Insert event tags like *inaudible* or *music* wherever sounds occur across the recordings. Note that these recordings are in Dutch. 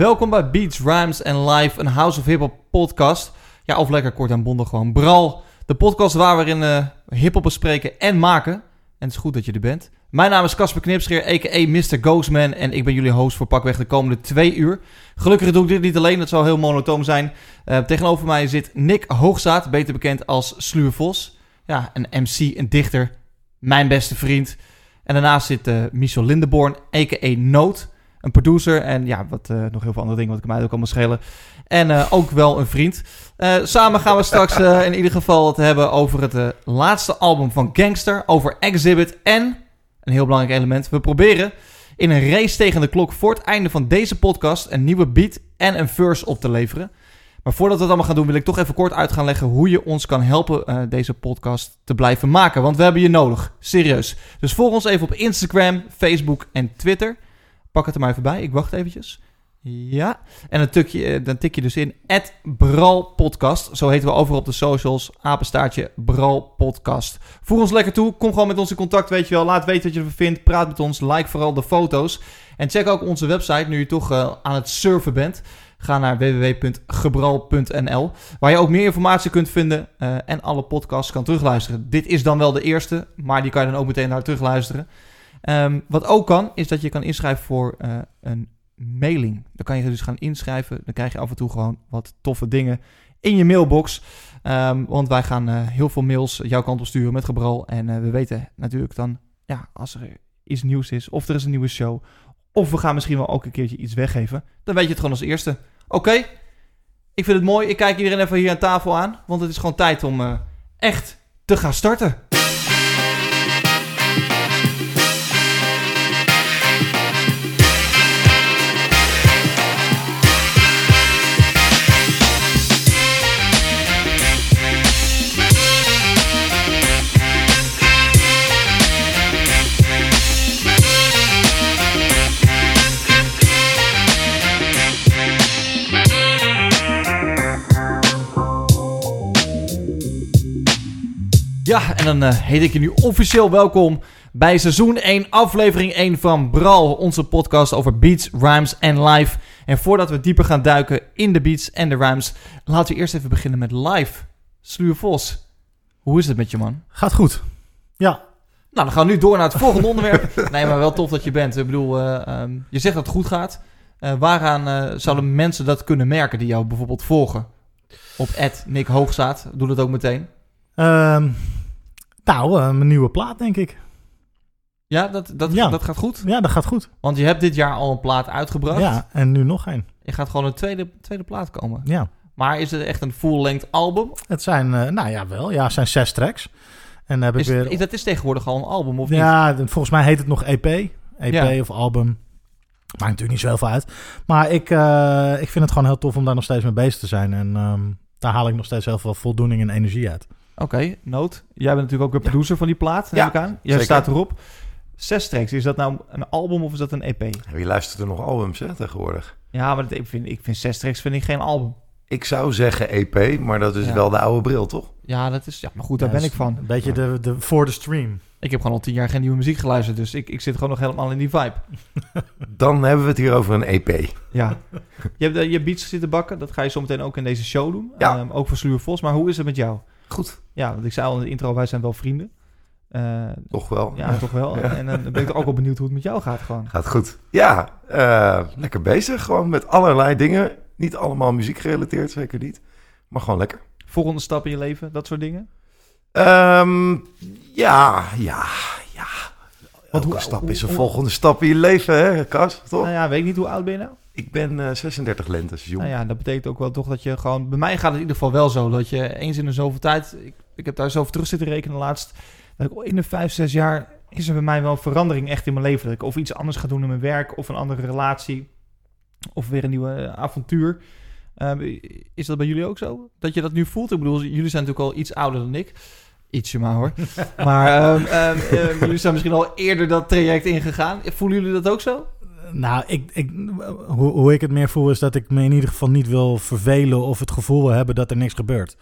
Welkom bij Beats, Rhymes and Live, een House of Hip Hop podcast. Ja, of lekker kort en bondig gewoon. Bral, de podcast waar we in uh, hip hop bespreken en maken. En het is goed dat je er bent. Mijn naam is Casper Knipscheer, a.k.a. Mr. Ghostman. En ik ben jullie host voor pakweg de komende twee uur. Gelukkig doe ik dit niet alleen, dat zou heel monotoom zijn. Uh, tegenover mij zit Nick Hoogzaat, beter bekend als Sluwe Vos. Ja, een MC, een dichter, mijn beste vriend. En daarnaast zit uh, Michel Lindeborn, a.k.a. Noot. Een producer en ja, wat, uh, nog heel veel andere dingen wat ik mij ook allemaal schelen. En uh, ook wel een vriend. Uh, samen gaan we straks in ieder geval het hebben over het laatste album van Gangster. Over Exhibit en, een heel belangrijk element, we proberen in een race tegen de klok voor het einde van deze podcast een nieuwe beat en een verse op te leveren. Maar voordat we dat allemaal gaan doen, wil ik toch even kort uit gaan leggen hoe je ons kan helpen deze podcast te blijven maken. Want we hebben je nodig, serieus. Dus volg ons even op Instagram, Facebook en Twitter. Pak het er maar even bij. Ik wacht eventjes. Ja. En dan, tik je, dan tik je dus in Podcast. Zo heten we overal op de socials. Apenstaartje Bral Podcast. Voer ons lekker toe. Kom gewoon met ons in contact, weet je wel. Laat weten wat je ervan vindt. Praat met ons. Like vooral de foto's. En check ook onze website, nu je toch uh, aan het surfen bent. Ga naar www.gebral.nl, waar je ook meer informatie kunt vinden uh, en alle podcasts kan terugluisteren. Dit is dan wel de eerste, maar die kan je dan ook meteen naar terugluisteren. Um, wat ook kan, is dat je kan inschrijven voor uh, een mailing. Dan kan je dus gaan inschrijven. Dan krijg je af en toe gewoon wat toffe dingen in je mailbox. Um, want wij gaan uh, heel veel mails jouw kant op sturen met gebral. En uh, we weten natuurlijk dan, ja, als er iets nieuws is, of er is een nieuwe show, of we gaan misschien wel ook een keertje iets weggeven, dan weet je het gewoon als eerste. Oké, ik vind het mooi. Ik kijk iedereen even hier aan tafel aan, want het is gewoon tijd om echt te gaan starten. Ja, en dan uh, heet ik je nu officieel welkom bij seizoen 1, aflevering 1 van Bral, onze podcast over beats, rhymes en live. En voordat we dieper gaan duiken in de beats en de rhymes, laten we eerst even beginnen met live. Sluwe Vos, hoe is het met je man? Gaat goed, ja. Nou, dan gaan we nu door naar het volgende *laughs* onderwerp. Nee, maar wel tof dat je bent. Ik bedoel, uh, um, je zegt dat het goed gaat. Uh, waaraan zouden mensen dat kunnen merken die jou bijvoorbeeld volgen? Op Nick Hoogstaat, doe dat ook meteen. Um, nou, mijn nieuwe plaat, denk ik. Ja dat, dat, ja, dat gaat goed? Ja, dat gaat goed. Want je hebt dit jaar al een plaat uitgebracht. Ja, en nu nog een. Je gaat gewoon een tweede, tweede plaat komen. Ja. Maar is het echt een full-length album? Het zijn, uh, nou ja, wel. Ja, het zijn zes tracks. En heb is, ik weer... dat is tegenwoordig al een album, of ja, niet? volgens mij heet het nog EP. EP ja. of album. Maakt natuurlijk niet zoveel uit. Maar ik, uh, ik vind het gewoon heel tof om daar nog steeds mee bezig te zijn. En um, daar haal ik nog steeds heel veel voldoening en energie uit. Oké, okay, Noot. Jij bent natuurlijk ook de producer ja. van die plaat, neem ja, ik aan. Jij zeker. staat erop. Zes tracks, is dat nou een album of is dat een EP? Wie luistert er nog albums hè, tegenwoordig? Ja, maar dat, ik, vind, ik vind zes tracks vind ik geen album. Ik zou zeggen EP, maar dat is ja. wel de oude bril, toch? Ja, dat is, ja maar goed, daar ben ik van. Een beetje de, de voor de stream. Ik heb gewoon al tien jaar geen nieuwe muziek geluisterd, dus ik, ik zit gewoon nog helemaal in die vibe. *laughs* Dan hebben we het hier over een EP. Ja. Je hebt je beats zitten bakken, dat ga je zo meteen ook in deze show doen. Ja. Um, ook voor Sluwe Vos, maar hoe is het met jou? Goed. Ja, want ik zei al in de intro, wij zijn wel vrienden. Uh, toch wel. Ja, toch wel. *laughs* Ja. En dan ben ik ook wel benieuwd hoe het met jou gaat gewoon. Gaat goed. Ja, uh, lekker bezig. Gewoon met allerlei dingen. Niet allemaal muziek gerelateerd, zeker niet. Maar gewoon lekker. Volgende stap in je leven, dat soort dingen? Um, ja, ja, ja. Wat hoe, stap hoe, is een hoe, volgende stap in je leven, hè, Kas? Toch? Nou ja, weet ik niet. Hoe oud ben je nou? Ik ben uh, 36 lentes, jong. Nou ja, dat betekent ook wel toch dat je gewoon... Bij mij gaat het in ieder geval wel zo, dat je eens in de zoveel tijd... Ik, ik heb daar zo over terug zitten rekenen laatst. Dat ik in de vijf, zes jaar is er bij mij wel verandering echt in mijn leven. Dat ik of iets anders ga doen in mijn werk, of een andere relatie, of weer een nieuwe avontuur. Um, is dat bij jullie ook zo? Dat je dat nu voelt? Ik bedoel, jullie zijn natuurlijk al iets ouder dan ik. Ietsje maar hoor. *laughs* maar um, um, jullie zijn misschien al eerder dat traject ingegaan. Voelen jullie dat ook zo? Nou, ik, ik, hoe, hoe ik het meer voel is dat ik me in ieder geval niet wil vervelen of het gevoel wil hebben dat er niks gebeurt.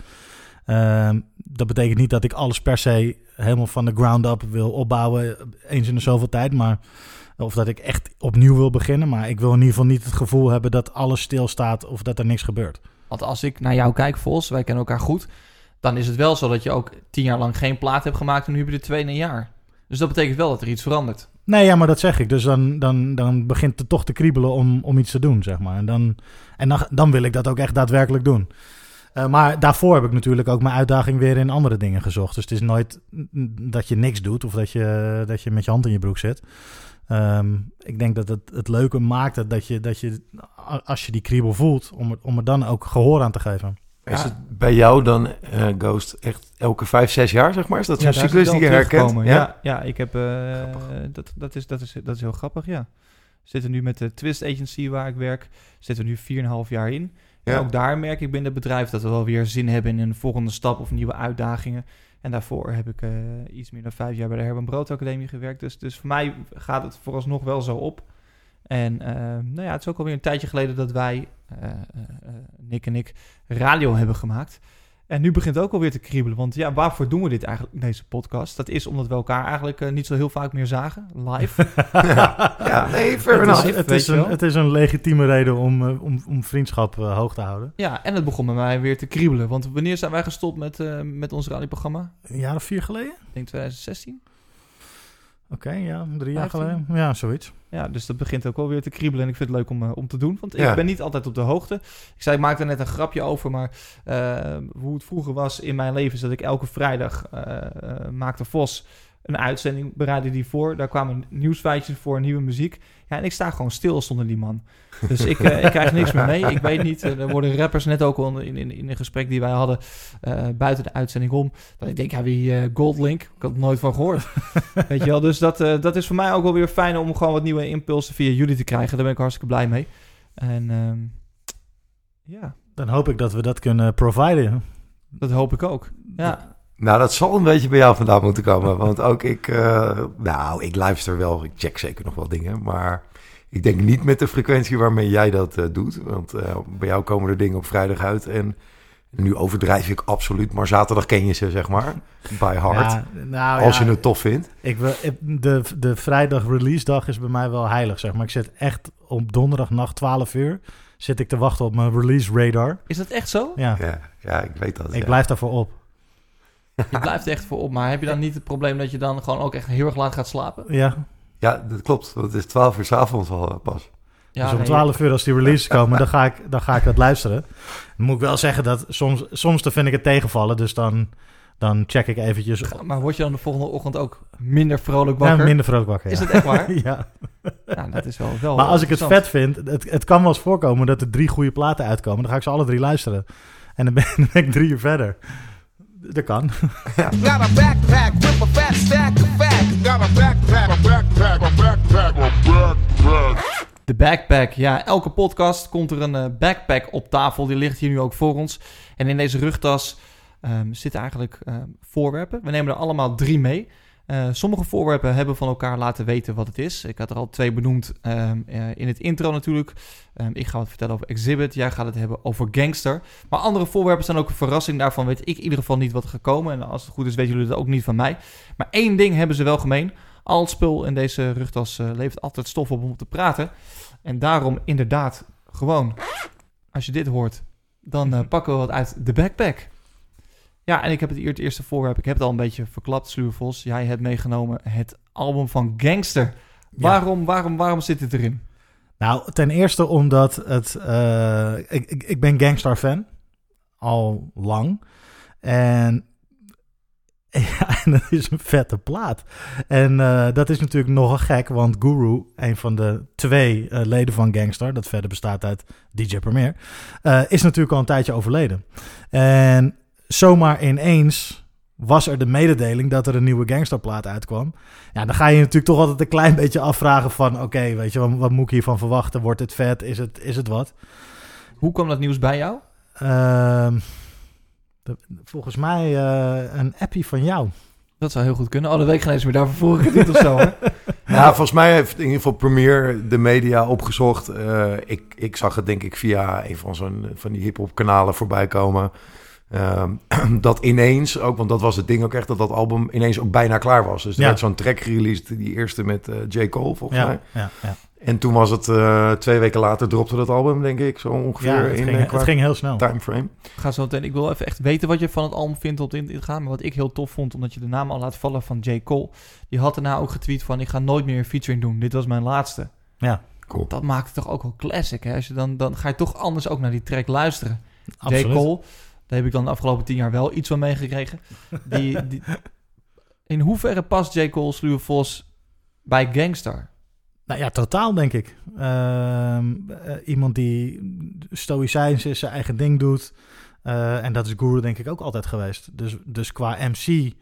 Ehm, dat betekent niet dat ik alles per se helemaal van de ground up wil opbouwen, eens in de zoveel tijd. Maar, of dat ik echt opnieuw wil beginnen. Maar ik wil in ieder geval niet het gevoel hebben dat alles stilstaat of dat er niks gebeurt. Want als ik naar jou kijk, Vos, wij kennen elkaar goed. Dan is het wel zo dat je ook tien jaar lang geen plaat hebt gemaakt en nu heb je er twee in een jaar. Dus dat betekent wel dat er iets verandert. Nee, ja, maar dat zeg ik. Dus dan, dan, dan begint het toch te kriebelen om, om iets te doen, zeg maar. En, dan, en dan, wil ik dat ook echt daadwerkelijk doen. Uh, maar daarvoor heb ik natuurlijk ook mijn uitdaging weer in andere dingen gezocht. Dus het is nooit dat je niks doet of dat je, dat je met je hand in je broek zit. Um, ik denk dat het, het leuke maakt dat je, dat je, als je die kriebel voelt, om om er dan ook gehoor aan te geven. Is het bij jou dan, uh, Ghost, echt elke vijf, zes jaar, zeg maar? Is dat zo'n ja, cyclus die je herkent? Ja? ja, ja, ik heb... Uh, dat, dat, is, dat, is, dat is heel grappig, ja. We zitten nu met de Twist Agency waar ik werk. Zitten we nu 4,5 jaar in. Ja. En ook daar merk ik binnen het bedrijf dat we wel weer zin hebben in een volgende stap of nieuwe uitdagingen. En daarvoor heb ik uh, iets meer dan vijf jaar bij de Herman Brood Academie gewerkt. Dus, dus voor mij gaat het vooralsnog wel zo op. En uh, nou ja, het is ook alweer een tijdje geleden dat wij, uh, Nick en ik, radio hebben gemaakt. En nu begint het ook alweer te kriebelen. Want ja, waarvoor doen we dit eigenlijk, deze podcast? Dat is omdat we elkaar eigenlijk uh, niet zo heel vaak meer zagen, live. ja, *laughs* ja, nee, fair het is, het, is een, het is een legitieme reden om, uh, om, om vriendschap uh, hoog te houden. Ja, en het begon bij mij weer te kriebelen. Want wanneer zijn wij gestopt met, met ons radioprogramma? Een jaar of vier geleden? Ik denk 2016. Oké, ja, drie jaar geleden. Ja, zoiets. Ja, dus dat begint ook wel weer te kriebelen en ik vind het leuk om, uh, om te doen. Want ik ben niet altijd op de hoogte. Ik zei, ik maakte net een grapje over, maar uh, hoe het vroeger was in mijn leven... is dat ik elke vrijdag uh, maakte Vos een uitzending, bereidde die voor. Daar kwamen nieuwsfeitjes voor, nieuwe muziek. Ja, en ik sta gewoon stil zonder die man. Dus ik, uh, ik krijg niks meer mee. Ik weet niet, uh, er worden rappers net ook al in, in, in een gesprek die wij hadden uh, buiten de uitzending om. Dat ik denk, ja, wie Goldlink? Ik had er nooit van gehoord. *laughs* weet je wel, dus dat, dat is voor mij ook wel weer fijn om gewoon wat nieuwe impulsen via jullie te krijgen. Daar ben ik hartstikke blij mee. En um, ja. Dan hoop ik dat we dat kunnen providen. Dat hoop ik ook, ja. Nou, dat zal een beetje bij jou vandaan moeten komen. Want ook ik, uh, nou, ik luister wel. Ik check zeker nog wel dingen. Maar ik denk niet met de frequentie waarmee jij dat uh, doet. Want uh, bij jou komen er dingen op vrijdag uit. En nu overdrijf ik absoluut. Maar zaterdag ken je ze, zeg maar. By heart. Ja, nou, als ja, je het tof vindt. Ik, de, de vrijdag release dag is bij mij wel heilig, zeg maar. Ik zit echt op donderdag nacht 12 uur zit ik te wachten op mijn release radar. Is dat echt zo? Ja. Ja, ja ik weet dat. Ik blijf daarvoor op. *laughs* Je blijft echt voor op. Maar heb je dan niet het probleem dat je dan gewoon ook echt heel erg laat gaat slapen? Ja. Ja, dat klopt. Het is 12 uur s avonds al eh, pas. Ja, dus om 12 uur als die release komen, dan ga ik, dan ga ik dat luisteren. Dan moet ik wel zeggen dat soms, soms dan vind ik het tegenvallen. Dus dan, dan check ik eventjes. Maar word je dan de volgende ochtend ook minder vrolijk wakker? Ja, minder vrolijk wakker. Is dat echt waar? *laughs* ja. ja. Dat is wel, wel maar als ik het vet vind, het, het kan wel eens voorkomen dat er drie goede platen uitkomen. Dan ga ik ze alle drie luisteren. En dan ben, *laughs* dan ben ik drie uur verder. Dat kan. Ja. Got a backpack with a fat stack of facts. Got a backpack, a backpack, a backpack, a backpack. De backpack. Ja, elke podcast komt er een uh, backpack op tafel. Die ligt hier nu ook voor ons. En in deze rugtas um, zitten eigenlijk uh, voorwerpen. We nemen er allemaal drie mee. Uh, sommige voorwerpen hebben van elkaar laten weten wat het is. Ik had er al twee benoemd um, uh, in het intro natuurlijk. Um, ik ga het vertellen over Exhibit. Jij gaat het hebben over Gangster. Maar andere voorwerpen zijn ook een verrassing. Daarvan weet ik in ieder geval niet wat er gekomen. En als het goed is, weten jullie het ook niet van mij. Maar één ding hebben ze wel gemeen. Al het spul in deze rugtas uh, levert altijd stof op om te praten. En daarom inderdaad gewoon, als je dit hoort, dan *laughs* pakken we wat uit de backpack. Ja, en ik heb het, het eerste voorwerp. Ik heb het al een beetje verklapt, Sluwe Vos. Jij hebt meegenomen het album van Gangster. Waarom, waarom, waarom zit het erin? Nou, ten eerste omdat het... Uh, ik, ik, ik ben Gangstar-fan. Al lang. En *laughs* ja, en dat is een vette plaat. En uh, dat is natuurlijk nogal gek, want Guru, een van de twee uh, leden van Gangstar, dat verder bestaat uit DJ Premier, uh, is natuurlijk al een tijdje overleden. En zomaar ineens was er de mededeling dat er een nieuwe gangsterplaat uitkwam. Ja, dan ga je natuurlijk toch altijd een klein beetje afvragen van... oké, weet je, wat, wat, moet ik hiervan verwachten? Wordt het vet? Is het, is het wat? Hoe kwam dat nieuws bij jou? Uh, de, volgens mij uh, een appie van jou. Dat zou heel goed kunnen. Oh, dat weet ik geen eens meer. Daarvoor vroeg ik het niet of zo, hè? Ja, volgens mij heeft in ieder geval Premiere de media opgezocht. Uh, ik, ik zag het denk ik via een van, zo'n, van die hip-hop kanalen voorbij komen Ehm, *clears throat* dat ineens ook, want dat was het ding ook echt, dat dat album ineens ook bijna klaar was. Dus er Ja. werd zo'n track gereleased, die eerste met eh, J. Cole volgens mij. Ja, ja, ja. En toen was het eh, twee weken later dropte dat album, denk ik, zo ongeveer ja het, in ging, eh, qua het ging heel snel. timeframe. Ga zo meteen. Ik wil even echt weten wat je van het album vindt op in gaan. Maar wat ik heel tof vond, omdat je de naam al laat vallen van J. Cole. Die had daarna ook getweet van, ik ga nooit meer een featuring doen. Dit was mijn laatste. Ja, Cool. Dat maakt het toch ook wel classic, hè? Als je dan, dan ga je toch anders ook naar die track luisteren. absoluut. J. Cole, daar heb ik dan de afgelopen tien jaar wel iets van meegekregen. Die, die, in hoeverre past J. Cole Sluwe Vos bij Gangstar? Nou ja, totaal denk ik. Ehm, eh, iemand die stoïcijns is, zijn eigen ding doet. Eh, en dat is Guru denk ik ook altijd geweest. Dus, dus qua MC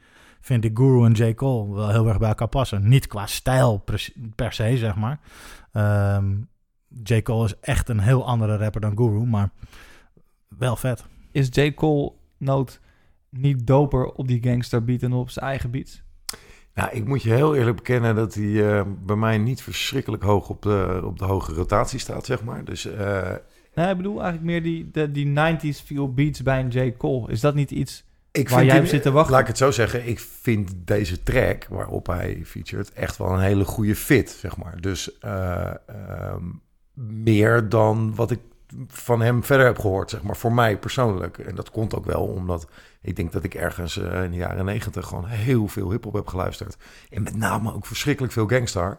vind ik Guru en J. Cole wel heel erg bij elkaar passen. Niet qua stijl per, per se, zeg maar. Ehm, J. Cole is echt een heel andere rapper dan Guru, maar wel vet. Is J. Cole nood niet doper op die Gangstar beat en op zijn eigen beats? Nou, ik moet je heel eerlijk bekennen dat hij eh, bij mij niet verschrikkelijk hoog op de, op de hoge rotatie staat, zeg maar. Dus eh, Nee, ik bedoel eigenlijk meer die, de, die 90s feel beats bij een J. Cole. Is dat niet iets... ik Waar vind jij op zit te wachten? Laat ik het zo zeggen, ik vind deze track waarop hij featured echt wel een hele goede fit, zeg maar. Dus eh, ehm, meer dan wat ik van hem verder heb gehoord, zeg maar, voor mij persoonlijk. En dat komt ook wel omdat ik denk dat ik ergens eh, in de jaren negentig gewoon heel veel hip-hop heb geluisterd. En met name ook verschrikkelijk veel gangstar.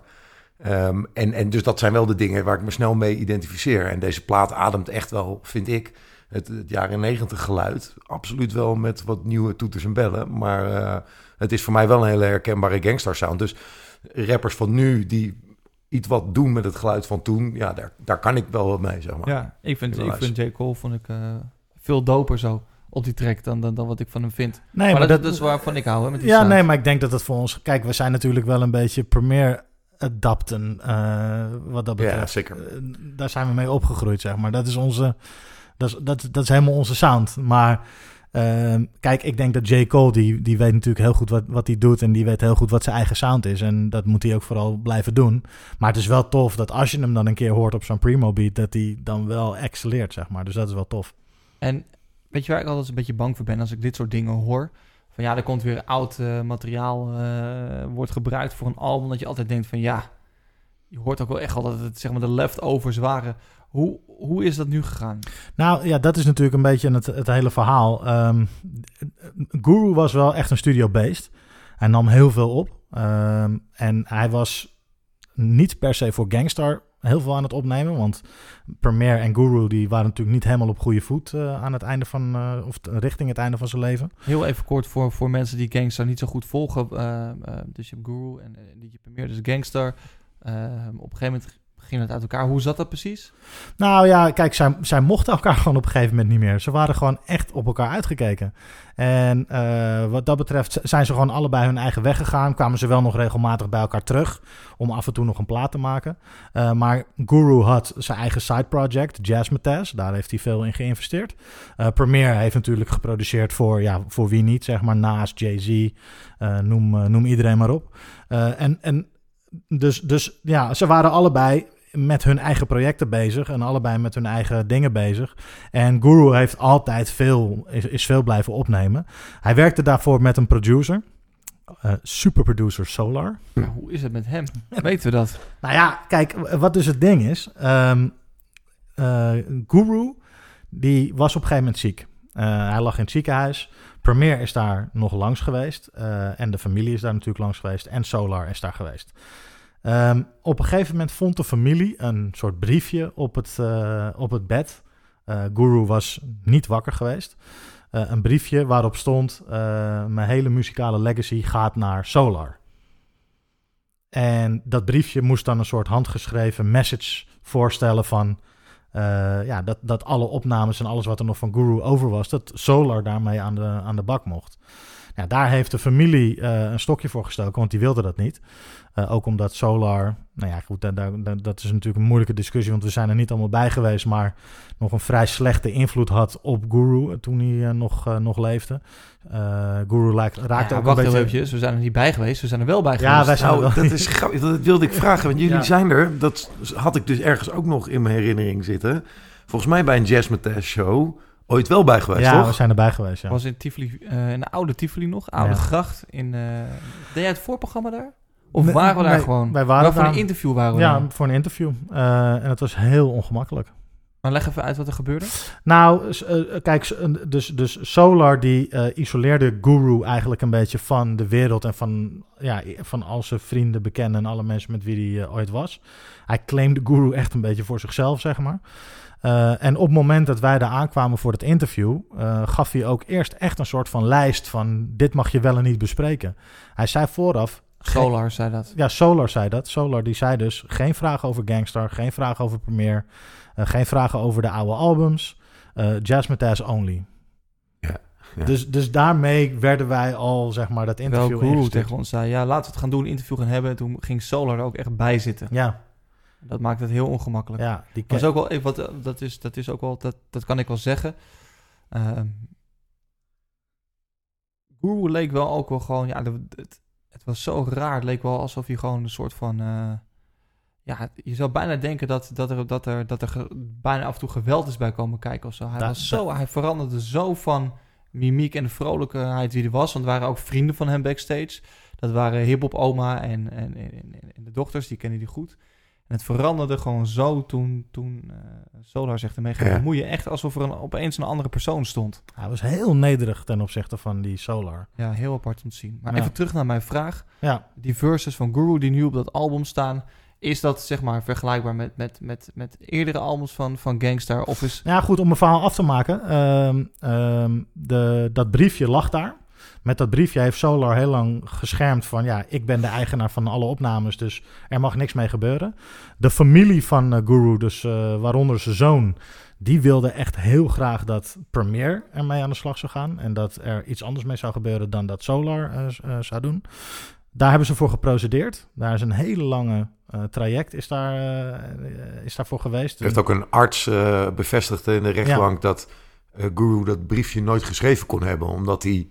Ehm, en, en dus dat zijn wel de dingen waar ik me snel mee identificeer. En deze plaat ademt echt wel, vind ik, het, jaren negentig geluid. Absoluut wel met wat nieuwe toeters en bellen. Maar eh, het is voor mij wel een hele herkenbare gangstar sound. Dus rappers van nu die iets wat doen met het geluid van toen, ja, daar, daar kan ik wel wat mee, zeg maar. Ja, ik vind, Ik vind J. Cole vond ik, eh, veel doper zo op die track dan, dan, dan wat ik van hem vind. Nee, maar dat, dat is waarvan ik hou, hè, met die Ja, sound. nee, maar ik denk dat het voor ons... Kijk, we zijn natuurlijk wel een beetje premier adapten, eh, wat dat betreft. Ja, zeker. Eh, daar zijn we mee opgegroeid, zeg maar. Dat is onze... Dat is, dat, dat is helemaal onze sound. Maar ehm, kijk, ik denk dat J. Cole, die, die weet natuurlijk heel goed wat, wat hij doet... en die weet heel goed wat zijn eigen sound is. En dat moet hij ook vooral blijven doen. Maar het is wel tof dat als je hem dan een keer hoort op zo'n primo beat... dat hij dan wel excelleert, zeg maar. Dus dat is wel tof. En weet je waar ik altijd een beetje bang voor ben als ik dit soort dingen hoor? Van ja, er komt weer oud eh, materiaal, eh, wordt gebruikt voor een album. Dat je altijd denkt van ja, je hoort ook wel echt al dat het zeg maar de leftovers waren. Hoe, hoe is dat nu gegaan? Nou ja, dat is natuurlijk een beetje het, het hele verhaal. Ehm, Guru was wel echt een studio-based. Hij nam heel veel op. Ehm, en hij was niet per se voor Gangstar heel veel aan het opnemen. Want Premier en Guru die waren natuurlijk niet helemaal op goede voet eh, aan het einde van, eh, of richting het einde van zijn leven. Heel even kort voor, voor mensen die Gangstar niet zo goed volgen. eh, eh, dus je hebt Guru en uh, die Premier, dus Gangstar. Eh, op een gegeven moment ging het uit elkaar. Hoe zat dat precies? Nou ja, kijk, zij, zij mochten elkaar *laughs* gewoon op een gegeven moment niet meer. Ze waren gewoon echt op elkaar uitgekeken. En eh, wat dat betreft zijn ze gewoon allebei hun eigen weg gegaan. Kwamen ze wel nog regelmatig bij elkaar terug om af en toe nog een plaat te maken. Uh, maar Guru had zijn eigen side project, Jazzmatazz. Daar heeft hij veel in geïnvesteerd. Uh, Premier heeft natuurlijk geproduceerd voor, ja, voor wie niet, zeg maar, naast Jay-Z. Noem, noem iedereen maar op. En, en dus, dus ja, ze waren allebei met hun eigen projecten bezig en allebei met hun eigen dingen bezig. En Guru heeft altijd veel, is, is veel blijven opnemen. Hij werkte daarvoor met een producer, uh, superproducer Solar. Maar hoe is het met hem? Weten we dat? *laughs* Nou ja, kijk, wat dus het ding is. Um, uh, Guru, die was op een gegeven moment ziek. Uh, hij lag in het ziekenhuis. Premier is daar nog langs geweest. En de familie is daar natuurlijk langs geweest. En Solar is daar geweest. Um, op een gegeven moment vond de familie een soort briefje op het, uh, op het bed. Uh, Guru was niet wakker geweest. Uh, een briefje waarop stond: Mijn hele muzikale legacy gaat naar Solar. En dat briefje moest dan een soort handgeschreven message voorstellen van. ja, dat, dat alle opnames en alles wat er nog van Guru over was, dat Solar daarmee aan de, aan de bak mocht. Ja, daar heeft de familie uh, een stokje voor gestoken, want die wilde dat niet. Uh, ook omdat Solar, nou ja, goed, dat, dat, dat is natuurlijk een moeilijke discussie, want we zijn er niet allemaal bij geweest, maar nog een vrij slechte invloed had op Guru toen hij uh, nog, nog leefde. Guru raakte ja, ook wacht een beetje... Eventjes, we zijn er niet bij geweest, we zijn er wel bij ja, geweest. Wij zijn nou, wel... dat is *laughs* grappig, dat wilde ik vragen, want jullie Ja. zijn er. Dat had ik dus ergens ook nog in mijn herinnering zitten. Volgens mij bij een Jazz Matazz show ooit wel bij geweest, ja, toch? we zijn erbij geweest, ja. Was in Tivoli, eh, in de oude Tivoli nog, oude Ja. gracht. In, eh deed jij het voorprogramma daar? Of Nee, waren we daar nee, gewoon? wij waren Wel voor daar. een interview waren we Ja, voor een interview. Eh, en het was heel ongemakkelijk. Maar leg even uit wat er gebeurde. Nou, s- eh, kijk, s- dus, dus Solar die eh, isoleerde Guru eigenlijk een beetje van de wereld en van, ja, van al zijn vrienden, bekenden en alle mensen met wie hij eh, ooit was. Hij claimde Guru echt een beetje voor zichzelf, zeg maar. Eh, en op het moment dat wij daar aankwamen voor het interview, eh, gaf hij ook eerst echt een soort van lijst van dit mag je wel en niet bespreken. Hij zei vooraf, Solar zei dat. ja, Solar zei dat. Solar die zei dus geen vragen over Gangstar, geen vragen over Premiere, eh, geen vragen over de oude albums. eh Jazz Mataz only. Ja, ja. Dus, dus daarmee werden wij al, zeg maar, dat interview Guru ingestuurd. tegen ons zei, ja, laten we het gaan doen, interview gaan hebben. En toen ging Solar er ook echt bij zitten. Ja, Dat maakt het heel ongemakkelijk. ja. Die Dat is ook wel even wat, eh, dat is, dat is ook wel, dat, dat kan ik wel zeggen. Ehm Guru leek wel ook wel gewoon, ja, het, het was zo raar. Het leek wel alsof hij gewoon een soort van, eh, ja, je zou bijna denken dat, dat, er, dat, er, dat er ge- bijna af en toe geweld is bij komen kijken of zo. Hij, was zo, hij veranderde zo van mimiek en de vrolijkheid wie hij was. Want er waren ook vrienden van hem backstage. Dat waren hip-hop oma en, en, en, en- en de dochters, die kennen die goed. En het veranderde gewoon zo toen, toen eh, Solar zich ermee ging Ja. bemoeien. Echt alsof er een, opeens een andere persoon stond. Hij was heel nederig ten opzichte van die Solar. Ja, heel apart om te zien. Maar Ja. even terug naar mijn vraag. Ja, Die verses van Guru die nu op dat album staan... Is dat zeg maar vergelijkbaar met, met, met, met eerdere albums van, van Gangstar? Of is... ja goed, om mijn verhaal af te maken. ehm, ehm, de, dat briefje lag daar. Met dat briefje heeft Solar heel lang geschermd van... ja, ik ben de eigenaar van alle opnames, dus er mag niks mee gebeuren. De familie van eh, Guru, dus eh, waaronder zijn zoon... die wilde echt heel graag dat Premiere ermee aan de slag zou gaan... en dat er iets anders mee zou gebeuren dan dat Solar eh, zou doen. Daar hebben ze voor geprocedeerd. Daar is een hele lange traject is daar, is daarvoor geweest. Er heeft ook een arts bevestigd in de rechtbank dat Guru dat briefje nooit geschreven kon hebben, omdat hij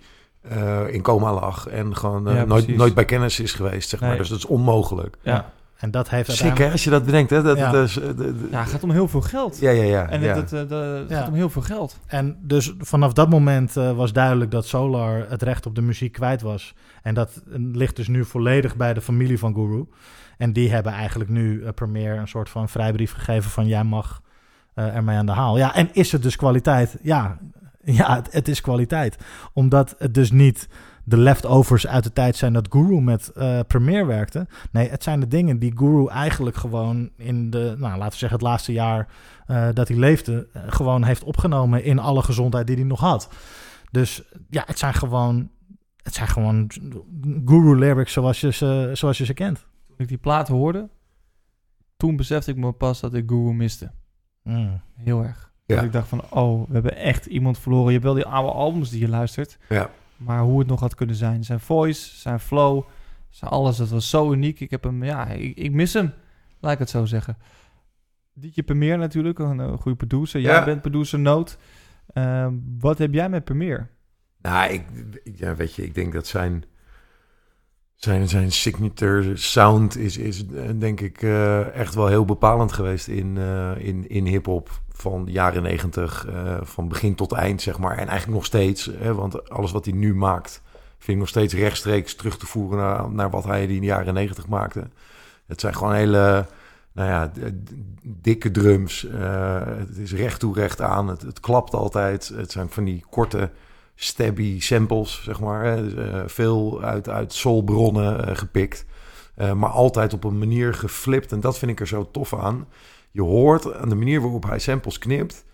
eh, in coma lag en gewoon eh, Ja, nooit, nooit bij kennis is geweest, zeg maar. Nee. Dus dat is onmogelijk. Ja, En dat heeft Sick, uiteindelijk... hè, als je dat bedenkt, hè? Dat, Ja. eh, de- de- ja het gaat om heel veel geld. ja, ja, ja. En ja. het, het, eh, de- het Ja. gaat om heel veel geld. En dus vanaf dat moment eh, was duidelijk dat Solar het recht op de muziek kwijt was. En dat ligt dus nu volledig bij de familie van Guru. En die hebben eigenlijk nu uh, Premiere een soort van vrijbrief gegeven van jij mag eh, ermee aan de haal. Ja, en is het dus kwaliteit? Ja, *laughs* ja het, het is kwaliteit. Omdat het dus niet de leftovers uit de tijd zijn dat Guru met eh Premiere werkte. Nee, het zijn de dingen die Guru eigenlijk gewoon in de, nou laten we zeggen het laatste jaar eh, dat hij leefde, eh, gewoon heeft opgenomen in alle gezondheid die hij nog had. Dus ja, het zijn gewoon, het zijn gewoon Guru lyrics zoals je ze, zoals je ze kent. Toen ik die platen hoorde, toen besefte ik me pas dat ik Guru miste. Mm. Heel erg. Ja. Dat ik dacht van, oh, we hebben echt iemand verloren. Je hebt wel die oude albums die je luistert. Ja. Maar hoe het nog had kunnen zijn. Zijn voice, zijn flow, zijn alles. Dat was zo uniek. Ik heb hem, ja, ik, ik mis hem. Laat ik het zo zeggen. Dietje Premier natuurlijk, een, eh, goede producer. Jij Ja. bent producer Noot. Ehm, wat heb jij met Premier? Nou, ik, ja, weet je, ik denk dat zijn, zijn, zijn signature sound is, is eh, denk ik eh, echt wel heel bepalend geweest in, in, in hip-hop van de jaren negentig, eh, van begin tot eind, zeg maar. En eigenlijk nog steeds, hè, want alles wat hij nu maakt, vind ik nog steeds rechtstreeks terug te voeren naar, naar wat hij in de jaren negentig maakte. Het zijn gewoon hele, nou ja, dikke drums. eh, het is recht toe, recht aan. Het, het klapt altijd. Het zijn van die korte stabby samples, zeg maar. Hè. Dus, eh, veel uit, uit soulbronnen gepikt. Maar altijd op een manier geflipt. En dat vind ik er zo tof aan. Je hoort aan de manier waarop hij samples knipt...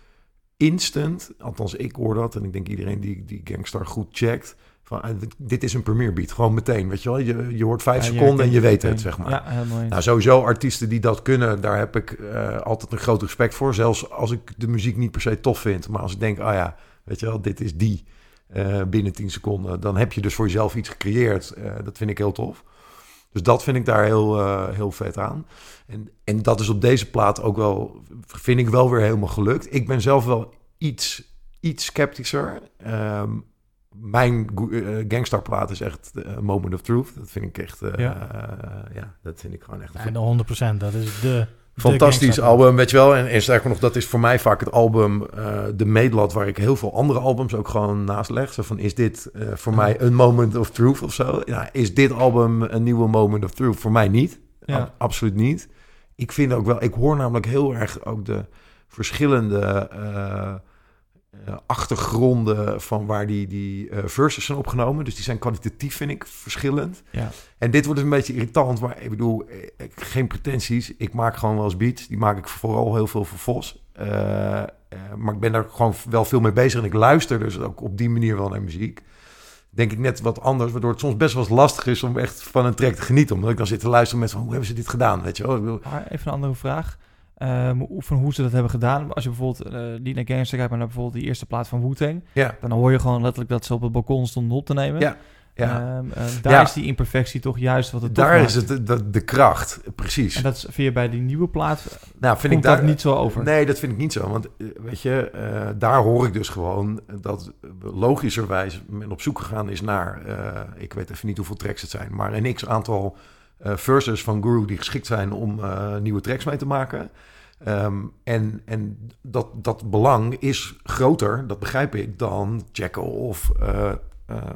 instant, althans ik hoor dat... en ik denk iedereen die, die Gangstar goed checkt... van eh, dit- is een premiere beat. Gewoon meteen, weet je wel. Je, je hoort vijf Ja, seconden en je weet meteen. het, zeg maar. Ja, helemaal eens. Nou, sowieso artiesten die dat kunnen, daar heb ik eh, altijd een groot respect voor. Zelfs als ik de muziek niet per se tof vind. Maar als ik denk, ah ja, weet je wel, dit is die eh, binnen 10 seconden. Dan heb je dus voor jezelf iets gecreëerd. Eh, dat vind ik heel tof. Dus dat vind ik daar heel, eh, heel vet aan. En, en dat is op deze plaat ook wel, vind ik wel weer helemaal gelukt. Ik ben zelf wel iets, iets sceptischer. Ehm, mijn uh, gangstarplaat is echt uh, Moment of Truth. Dat vind ik echt, uh, Ja. dat vind ik gewoon echt. En de 100%, dat is de Fantastisch album, weet je wel. En, en sterker nog, dat is voor mij vaak het album, eh, de meetlat, waar ik heel veel andere albums ook gewoon naast leg. Zo van, is dit eh, voor mij een moment of truth of zo? Ja, is dit album een nieuwe moment of truth? Voor mij niet. Ja. Ab- absoluut niet. Ik vind ook wel, ik hoor namelijk heel erg ook de verschillende eh, achtergronden van waar die, die eh, verses zijn opgenomen. Dus die zijn kwalitatief, vind ik, verschillend. Ja. En dit wordt dus een beetje irritant, maar ik bedoel, eh, ik- geen pretenties. Ik maak gewoon wel eens beats. Die maak ik vooral heel veel voor Vos. Eh, eh, maar ik ben daar gewoon wel veel mee bezig en ik luister dus ook op die manier wel naar muziek. Denk ik net wat anders, waardoor het soms best wel eens lastig is om echt van een track te genieten. Omdat ik dan zit te luisteren met van, hoe hebben ze dit gedaan, weet je wel? Maar even een andere vraag. Ehm, van hoe ze dat hebben gedaan. Als je bijvoorbeeld eh niet naar Gangster kijkt, maar naar bijvoorbeeld die eerste plaat van Wu-Tang. ja, Dan hoor je gewoon letterlijk dat ze op het balkon stonden op te nemen. Ja, ja. Ehm, eh, daar Ja. is die imperfectie toch juist wat het daar is het de, de, de kracht, precies. En dat is, vind je bij die nieuwe plaat, nou, vind ik daar dat niet zo over? Nee, dat vind ik niet zo. Want eh, weet je, eh, daar hoor ik dus gewoon dat logischerwijs men op zoek gegaan is naar, eh, ik weet even niet hoeveel tracks het zijn, maar een x eh verses van Guru die geschikt zijn om eh, nieuwe tracks mee te maken. Ehm, en en dat, dat belang is groter, dat begrijp ik, dan checken of, eh,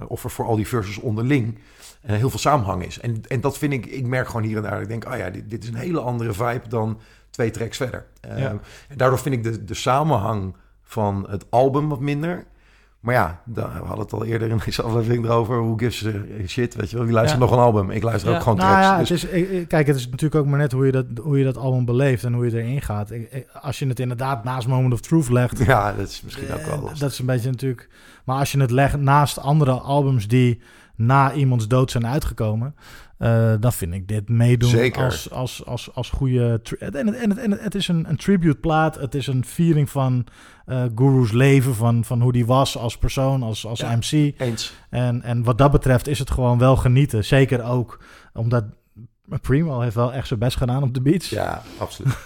of er voor al die verses onderling heel veel samenhang is. En, en dat vind ik, ik merk gewoon hier en daar, ik denk, oh ja, dit, dit is een hele andere vibe dan twee tracks verder. Eh, Ja. En daardoor vind ik de, de samenhang van het album wat minder. Maar ja, daar, we hadden het al eerder in deze aflevering erover. Hoe gives a shit, weet je wel? Wie luistert Ja. nog een album? Ik luister Ja. ook gewoon Nou tracks. ja, dus, het is, ik- ik- kijk, het is natuurlijk ook maar net hoe je dat, hoe je dat album beleeft en hoe je erin gaat. Als je het inderdaad naast Moment of Truth legt, ja, dat is misschien ook wel eh, lastig. dat is een beetje natuurlijk. Maar als je het legt naast andere albums die na iemands dood zijn uitgekomen, eh, dan vind ik dit meedoen Zeker. als, als, als, als goede. En, het, en, het, en het, het is een, een tribute plaat. Het is een viering van eh Guru's leven, van, van hoe die was als persoon, als, als Ja. MC. Eens. En, en wat dat betreft is het gewoon wel genieten. Zeker ook omdat Primo heeft wel echt zijn best gedaan op de beats. Ja, absoluut. *laughs*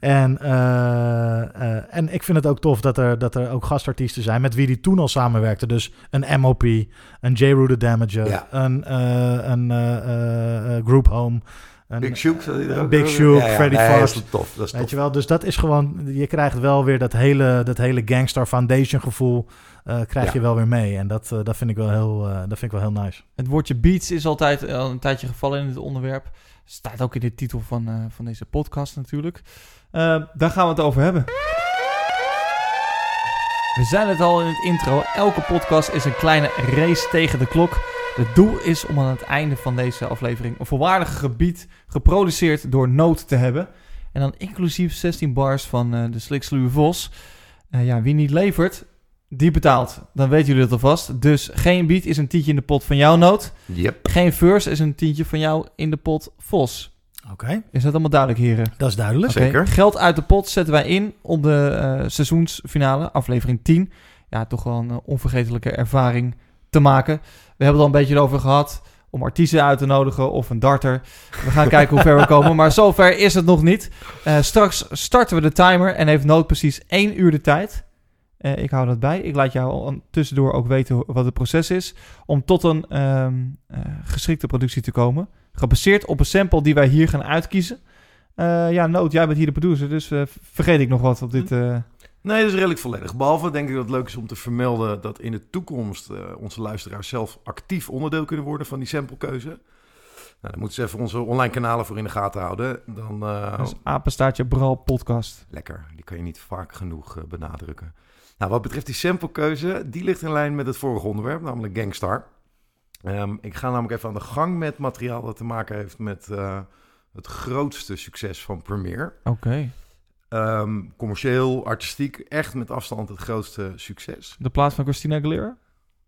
en, eh, eh, en ik vind het ook tof dat er, dat er ook gastartiesten zijn met wie die toen al samenwerkte. Dus een MOP, een J. Rue the Damager, Ja. een, eh, een Group Home. Een, Big Shook. Big? Shook, Freddy nee, Fox. Dat is tof. Dat is Weet tof. je wel, dus dat is gewoon, je krijgt wel weer dat hele, dat hele Gangstar Foundation gevoel, eh, krijg Ja. je wel weer mee. En dat, eh, dat, vind ik wel heel, eh, dat vind ik wel heel nice. Het woordje beats is altijd al een tijdje gevallen in het onderwerp. Staat ook in de titel van, eh, van deze podcast natuurlijk. Eh, daar gaan we het over hebben. We zijn het al in het intro. Elke podcast is een kleine race tegen de klok. Het doel is om aan het einde van deze aflevering een volwaardig gebied geproduceerd door Noot te hebben. En dan inclusief 16 bars van eh, de Sliksluwe Vos. Eh, ja, wie niet levert, die betaalt. Dan weten jullie dat alvast. Dus geen beat is een tientje in de pot van jouw Noot. Yep. Geen verse is een tientje van jou in de pot Vos. Oké, Is dat allemaal duidelijk, heren? dat is duidelijk. Zeker. Geld uit de pot zetten wij in om de eh, seizoensfinale, aflevering 10. Ja, toch wel een eh, onvergetelijke ervaring te maken. We hebben het al een beetje over gehad om artiesten uit te nodigen of een darter. We gaan kijken hoe ver we komen, maar zover is het nog niet. Eh, straks starten we de timer en heeft Nood precies één uur de tijd. Eh, ik hou dat bij. Ik laat jou al tussendoor ook weten wat het proces is om tot een ehm, eh, geschikte productie te komen. Gebaseerd op een sample die wij hier gaan uitkiezen. Eh, ja, Noot, jij bent hier de producer, dus vergeet ik nog wat op dit... Nee, dat is redelijk volledig. Behalve denk ik dat het leuk is om te vermelden dat in de toekomst onze luisteraars zelf actief onderdeel kunnen worden van die samplekeuze. Nou, dan moeten ze even onze online kanalen voor in de gaten houden. Dan, dus apenstaartje Bral podcast. Lekker, die kan je niet vaak genoeg benadrukken. Nou, wat betreft die samplekeuze, die ligt in lijn met het vorige onderwerp, namelijk Gangstar. Ehm, ik ga namelijk even aan de gang met materiaal dat te maken heeft met eh, het grootste succes van Premiere. Oké. Ehm, commercieel, artistiek, echt met afstand het grootste succes. De plaats van Christina Aguilera?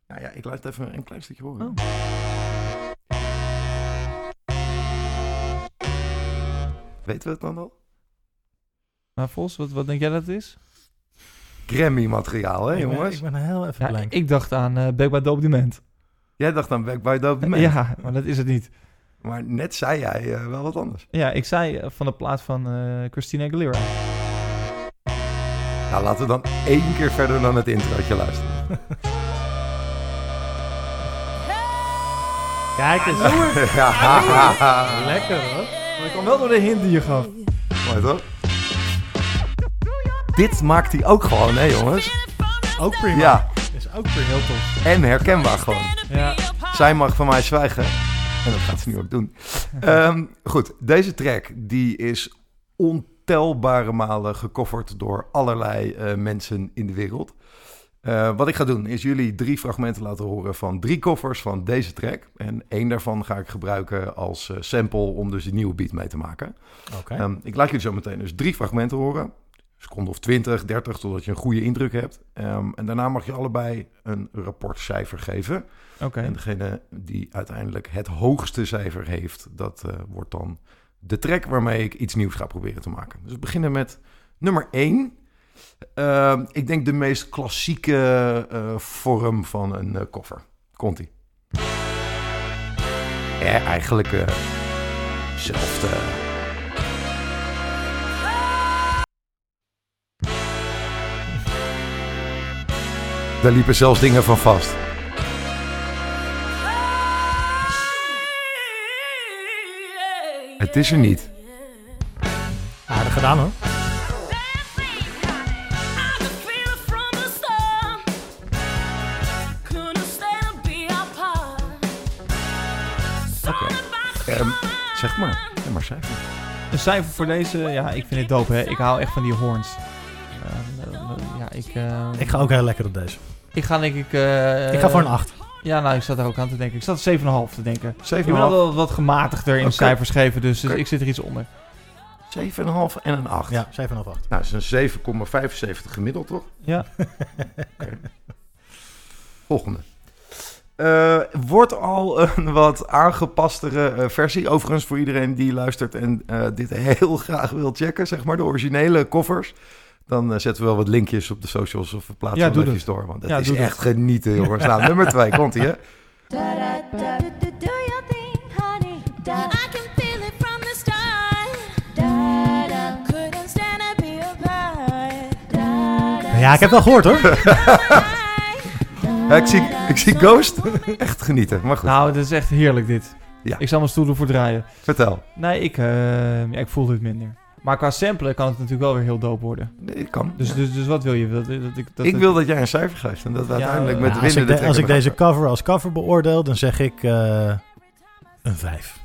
Nou ja, ik laat het even een klein stukje horen. Oh. Weten we het dan al? Maar Vos, wat, wat denk jij dat het is? Grammy-materiaal, hè ik, ben, jongens? ik ben heel even Ja, blank. ik dacht aan eh Back by Dope Dement. Jij dacht aan Back by. Ja, maar dat is het niet. Maar net zei jij eh, wel wat anders. Ja, ik zei eh, van de plaats van eh Christina Aguilera. Nou, laten we dan één keer verder dan het introotje luisteren. *laughs* Kijk eens. ja, *laughs* Lekker hoor. Maar ik kwam wel door de hint die je gaf. mooi toch? Dit maakt hij ook gewoon, hè jongens? Ook prima. Ja, Is ook prima. Heel tof. en herkenbaar gewoon. Ja. Zij mag van mij zwijgen. En dat gaat ze nu ook doen. *laughs* Ehm, goed, deze track die is ontelbare malen gecoverd door allerlei eh, mensen in de wereld. Eh, wat ik ga doen is jullie drie fragmenten laten horen van drie covers van deze track. En één daarvan ga ik gebruiken als eh, sample om dus die nieuwe beat mee te maken. Oké. Ehm, ik laat jullie zo meteen dus drie fragmenten horen. Seconde of 20, 30, totdat je een goede indruk hebt. Ehm, en daarna mag je allebei een rapportcijfer geven. Oké. En degene die uiteindelijk het hoogste cijfer heeft, dat eh, wordt dan de track waarmee ik iets nieuws ga proberen te maken. Dus we beginnen met nummer 1. ik denk de meest klassieke eh, vorm van een eh, koffer. Komt-ie. Ja, eigenlijk eh Daar liepen zelfs dingen van vast. Het is er niet. Aardig gedaan hoor. Oké. Ehm, zeg maar. Zeg maar cijfer. Een cijfer voor deze, ja, ik vind het dope, hè. Ik hou echt van die horns. Ja, ik, eh, Ik ga ook heel lekker op deze. ik ga denk ik... eh, ik ga voor een 8. Ja, nou, ik zat daar ook aan te denken. Ik zat 7,5 te denken. Ik ben 7,5 altijd wat gematigder in cijfers geven, dus, dus ik zit er iets onder. 7,5 en een 8. Ja, 7,5 8. Nou, dat is een 7,75 gemiddeld, toch? Ja. *laughs* Volgende. Eh, wordt al een wat aangepastere eh, versie. Overigens voor iedereen die luistert en eh, dit heel *laughs* graag wil checken, zeg maar, de originele covers. Dan eh, zetten we wel wat linkjes op de socials of we plaatsen Ja, doe dat. door. Want het Ja, is doe dat. echt genieten, jongens. Nou, nummer 2, komt ie, hè? Da. *laughs* Ja, ik heb wel gehoord hoor. Ja, ik, zie, ik zie Ghost *laughs* echt genieten. Maar goed, Nou, dit is echt heerlijk dit. Ja. Ik zal mijn stoel ervoor draaien. vertel. Nee, ik, eh, ja, ik voel dit minder. Maar qua samplen kan het natuurlijk wel weer heel dope worden. Nee, ik kan. Dus, dus, dus wat wil je? Dat, dat, ik, dat ik het- wil dat jij een cijfer geeft en dat we Ja, uiteindelijk met Ja, de als ik, de- als ik deze cover als cover beoordeel, dan zeg ik eh, een 5.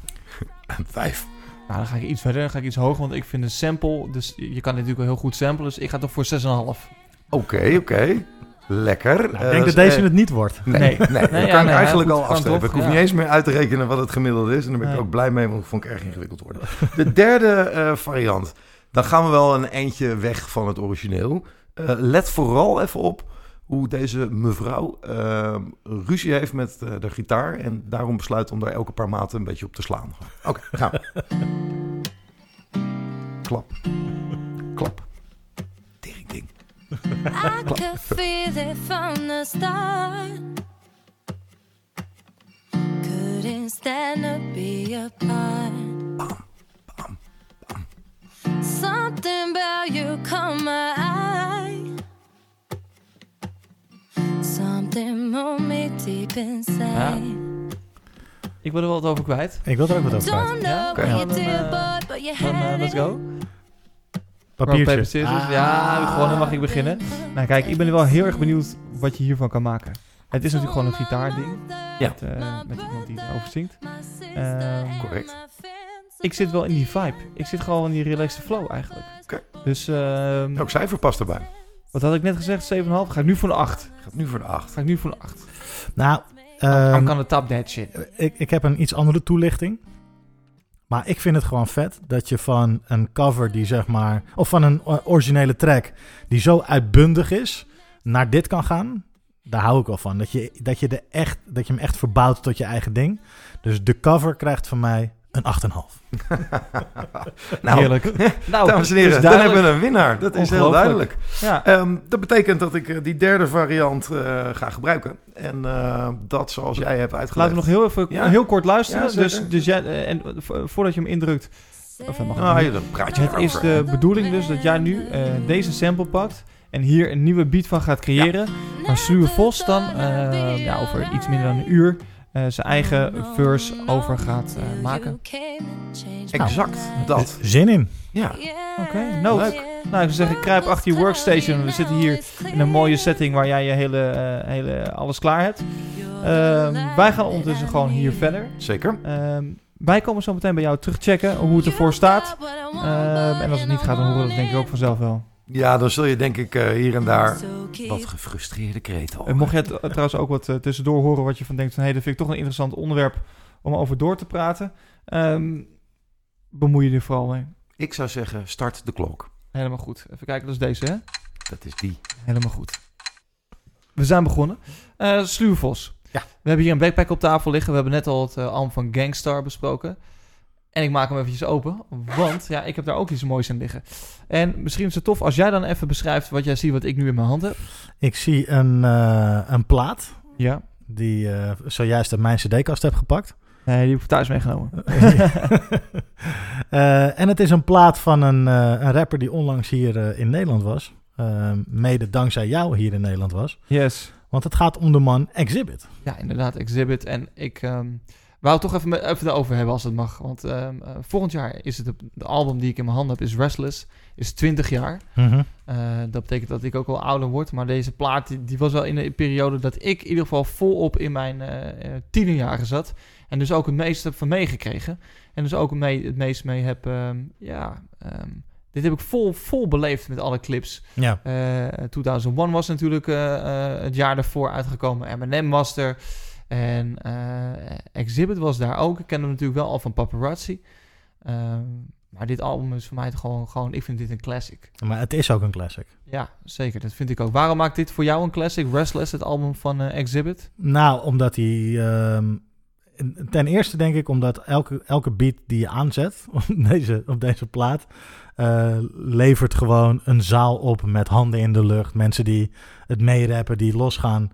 gaan. *laughs* Vijf. Nou, dan ga ik iets verder. Dan ga ik iets hoger. Want ik vind een sample... Dus je kan natuurlijk wel heel goed samplen. Dus ik ga toch voor 6,5. Oké, oké. Lekker. Nou, Eh, ik denk dat is, deze eh, het niet wordt. Nee, Nee. nee, *laughs* Nee, dat ja, kan ik eigenlijk al afstrepen. Ik hoef ja. niet eens meer uit te rekenen wat het gemiddelde is. En daar ben ik ook blij mee, want dat vond ik erg ingewikkeld worden. De derde eh, variant. Dan gaan we wel een eindje weg van het origineel. Eh, let vooral even op hoe deze mevrouw eh, ruzie heeft met eh, de gitaar. En daarom besluit om daar elke paar maten een beetje op te slaan. Oké, gaan we. *laughs* Klap. I could feel it from the start. Couldn't stand to be apart. Something about you caught my eye. Something moved me deep inside. Ik wil er wel wat over kwijt. Ik wil er ook wat over kwijt. Ja? Dan, did, eh, Dan let's go. Papiertje. paper, scissors. Ja, gewoon dan mag ik beginnen. Nou kijk, ik ben wel heel erg benieuwd wat je hiervan kan maken. Het is natuurlijk gewoon een gitaarding. Ja. Met, eh, met iemand die erover zingt. Ehm, Correct. Ik zit wel in die vibe. Ik zit gewoon in die relaxed flow eigenlijk. Oké. Dus ehm, Ook cijfer past erbij. wat had ik net gezegd? 7,5? Ga ik nu voor een 8. Gaat nu voor de 8. Ga ik nu voor een 8. Nou, I'm ehm, gonna tap that shit. ik, ik heb een iets andere toelichting. Maar ik vind het gewoon vet dat je van een cover die zeg maar... Of van een o- originele track die zo uitbundig is... naar dit kan gaan. Daar hou ik wel van. Dat je, dat je, de echt, dat je hem echt verbouwt tot je eigen ding. Dus de cover krijgt van mij een 8,5. *laughs* Nou, Heerlijk. *laughs* nou, dames en heren, dan duidelijk. hebben we een winnaar. Dat is heel duidelijk. Ja, Ehm, dat betekent dat ik eh, die derde variant eh, ga gebruiken. En eh, dat zoals jij hebt uitgelegd. laten we nog heel even Ja. heel kort luisteren. Ja, dus, dus jij, en vo- voordat je hem indrukt, of mag ik Nou, dan praat je Het is de bedoeling dus dat jij nu eh, deze sample pakt en hier een nieuwe beat van gaat creëren. Maar Sluwe Vos dan, eh, ja, over iets minder dan een uur, eh, zijn eigen verse over gaat eh, maken. Exact dat. Zin in. Ja. Oké, nood. Nou, ik zou zeggen, kruip achter je workstation. We zitten hier in een mooie setting waar jij je hele, eh, hele alles klaar hebt. Ehm, wij gaan ondertussen gewoon hier verder. Zeker. Ehm, wij komen zo meteen bij jou terugchecken hoe het ervoor staat. Ehm, en als het niet gaat, dan horen we dat denk ik ook vanzelf wel. Ja, dan zul je denk ik eh, hier en daar wat gefrustreerde kreten En horen. mocht je eh, trouwens ook wat eh, tussendoor horen wat je van denkt van... hé, hey, dat vind ik toch een interessant onderwerp om over door te praten. Ehm, bemoei je er vooral mee. Ik zou zeggen, start de klok. Helemaal goed. Even kijken, dat is deze, hè? Dat is die. Helemaal goed. We zijn begonnen. Eh Sluwvos. Ja. We hebben hier een backpack op tafel liggen. We hebben net al het album van Gangstar besproken. En ik maak hem eventjes open, want ja, ik heb daar ook iets moois in liggen. En misschien is het tof als jij dan even beschrijft wat jij ziet wat ik nu in mijn hand heb. Ik zie een, eh, een plaat Ja. die eh, zojuist uit mijn cd-kast heb gepakt. Nee, die heb ik thuis meegenomen. *laughs* Eh, en het is een plaat van een, een rapper die onlangs hier in Nederland was. Mede dankzij jou hier in Nederland was. Yes. Want het gaat om de man Exhibit. Ja, inderdaad, Exhibit. En ik ehm wou het toch even, even erover hebben als het mag. Want ehm, eh, volgend jaar is het de, de album die ik in mijn hand heb, is Restless. Is 20 jaar. Mhm. Eh, dat betekent dat ik ook al ouder word. Maar deze plaat die, die was wel in een periode dat ik in ieder geval volop in mijn eh tienerjaren zat. En dus ook het meeste heb van meegekregen. En dus ook mee, het meest mee heb... ehm, ja, ehm, dit heb ik vol, vol beleefd met alle clips. Ja. Eh 2001 was natuurlijk het jaar daarvoor uitgekomen. Eminem was er. En eh, Exhibit was daar ook. Ik ken hem natuurlijk wel al van Paparazzi. Ehm, maar dit album is voor mij gewoon, gewoon... Ik vind dit een classic. Maar het is ook een classic. Ja, zeker. Dat vind ik ook. Waarom maakt dit voor jou een classic? Restless, het album van eh, Exhibit? Nou, omdat hij... ehm, ten eerste denk ik omdat elke, elke beat die je aanzet *laughs* op deze, op deze plaat... eh, levert gewoon een zaal op met handen in de lucht. Mensen die het meerappen, die losgaan.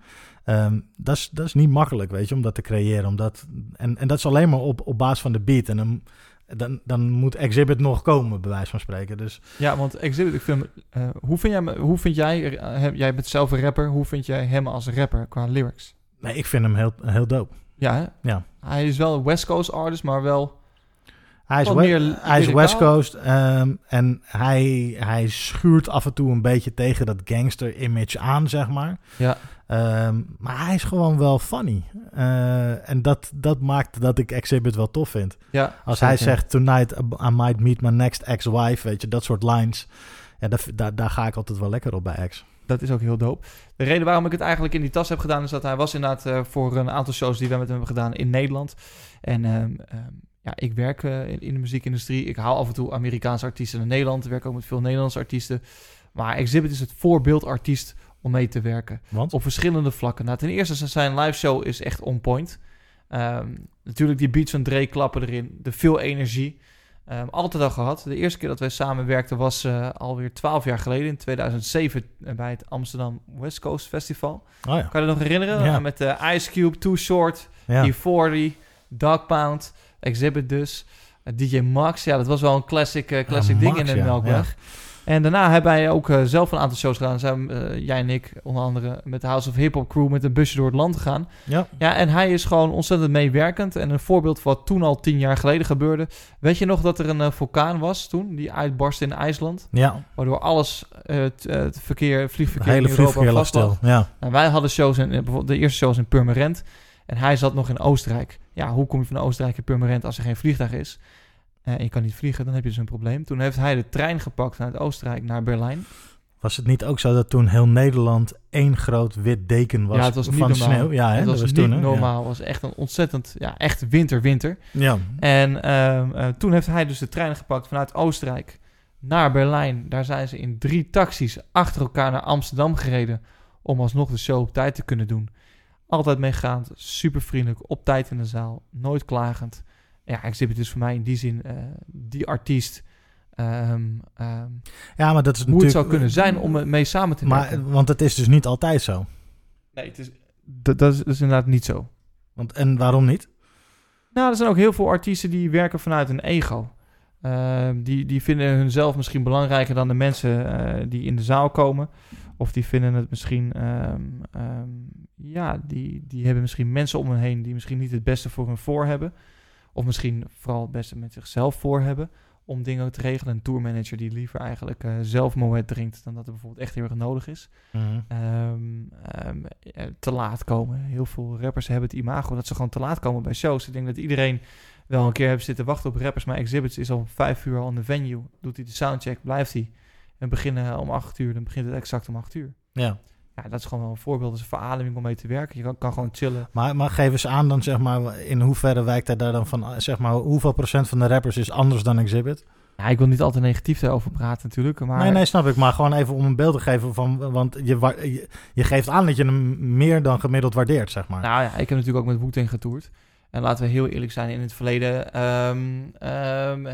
Ehm, dat, is, dat is niet makkelijk, weet je, om dat te creëren. Omdat, en, en dat is alleen maar op, op basis van de beat. En dan, dan, dan moet Exhibit nog komen, bij wijze van spreken. Dus Ja, want Exhibit, ik vind, eh, hoe, vind jij, hoe vind jij, eh, jij bent zelf een rapper, hoe vind jij hem als rapper qua lyrics? nee, ik vind hem heel, heel dope. Ja, hè? Ja. Hij is wel een West Coast artist, maar wel... Hij is, we- meer hij is. West Coast ehm, en hij, hij schuurt af en toe een beetje tegen dat gangster-image aan, zeg maar. Ja, Ehm, maar hij is gewoon wel funny. Eh, en dat, dat maakt dat ik Exhibit wel tof vind. ja Als hij zegt, tonight I might meet my next ex-wife, weet je, dat soort lines. Ja, daar, daar, daar ga ik altijd wel lekker op bij ex. Dat is ook heel dope. De reden waarom ik het eigenlijk in die tas heb gedaan... is dat hij was inderdaad eh, voor een aantal shows die we met hem hebben gedaan in Nederland. En ehm, ja, ik werk eh, in, in de muziekindustrie. Ik haal af en toe Amerikaanse artiesten naar Nederland. Ik werk ook met veel Nederlandse artiesten. Maar Exhibit is het voorbeeldartiest om mee te werken. Want? Op verschillende vlakken. Nou, ten eerste, zijn live show is echt on point. Ehm, natuurlijk die beats van Dre klappen erin. De veel energie. Ehm, altijd al gehad. De eerste keer dat wij samenwerkten was eh, alweer 12 jaar geleden. In 2007 eh, bij het Amsterdam West Coast Festival. Oh ja. Kan je dat nog herinneren? Ja. Met eh, Ice Cube, Too Short, ja. E40, Dog Pound, Exhibit dus. Eh, DJ Max, ja, dat was wel een classic, eh, classic Ja, ding Max, in de ja, Melkweg. En daarna hebben wij ook eh, zelf een aantal shows gedaan. Zijn jij en ik onder andere met de House of Hip Hop Crew met een busje door het land gegaan. ja. Ja, en hij is gewoon ontzettend meewerkend. En een voorbeeld van wat toen al tien jaar geleden gebeurde. Weet je nog dat er een vulkaan was toen? Die uitbarstte in IJsland. ja. Waardoor alles, het, het verkeer, vliegverkeer hele in Europa vast lag. Ja. Nou, wij hadden shows in, bijvoorbeeld de eerste shows in Purmerend. En hij zat nog in Oostenrijk. Ja, hoe kom je van Oostenrijk in Purmerend als er geen vliegtuig is? Eh, en je kan niet vliegen, dan heb je dus een probleem. Toen heeft hij de trein gepakt vanuit Oostenrijk naar Berlijn. Was het niet ook zo dat toen heel Nederland één groot wit deken was, ja, het was niet van normaal. sneeuw? Ja, hè, het dat was, was niet toen. hè? normaal. Het was echt een ontzettend, ja, echt winter, winter. Ja. ja. En ehm, eh, toen heeft hij dus de trein gepakt vanuit Oostenrijk naar Berlijn. Daar zijn ze in drie taxis achter elkaar naar Amsterdam gereden. Om alsnog de show op tijd te kunnen doen. Altijd meegaand, super vriendelijk, op tijd in de zaal, nooit klagend. Ja, Exhibit is voor mij in die zin eh, die artiest. ehm, ehm, Ja, maar dat is hoe het natuurlijk... zou kunnen zijn om mee samen te werken. Maar, want het is dus niet altijd zo. nee, het is, dat, dat, is, dat is inderdaad niet zo. Want, en waarom niet? Nou, er zijn ook heel veel artiesten die werken vanuit een ego. Ehm, die, die vinden hunzelf misschien belangrijker dan de mensen eh, die in de zaal komen. Of die vinden het misschien, ehm, ehm, ja, die, die hebben misschien mensen om hen heen die misschien niet het beste voor hun voor hebben. Of misschien vooral het beste met zichzelf voor hebben om dingen te regelen. Een tourmanager die liever eigenlijk eh, zelf Moet drinkt dan dat er bijvoorbeeld echt heel erg nodig is. Mhm. Ehm, eh, te laat komen. Heel veel rappers hebben het imago dat ze gewoon te laat komen bij shows. Ik denk dat iedereen wel een keer heeft zitten wachten op rappers. Maar Exhibits is al vijf uur al in de venue. Doet hij de soundcheck, blijft hij. En beginnen om acht uur, dan begint het exact om acht uur. Ja. Ja, dat is gewoon wel een voorbeeld. Dat is een verademing om mee te werken. Je kan, kan gewoon chillen. Maar, maar geef eens aan dan, zeg maar, in hoeverre wijkt hij daar dan van, zeg maar, hoeveel procent van de rappers is anders dan Exhibit? Ja, ik wil niet altijd negatief daarover praten natuurlijk. Maar Nee, nee, snap ik. Maar gewoon even om een beeld te geven van, want je, je, je geeft aan dat je hem meer dan gemiddeld waardeert, zeg maar. Nou ja, ik heb natuurlijk ook met Wu-Tang getoerd. En laten we heel eerlijk zijn, in het verleden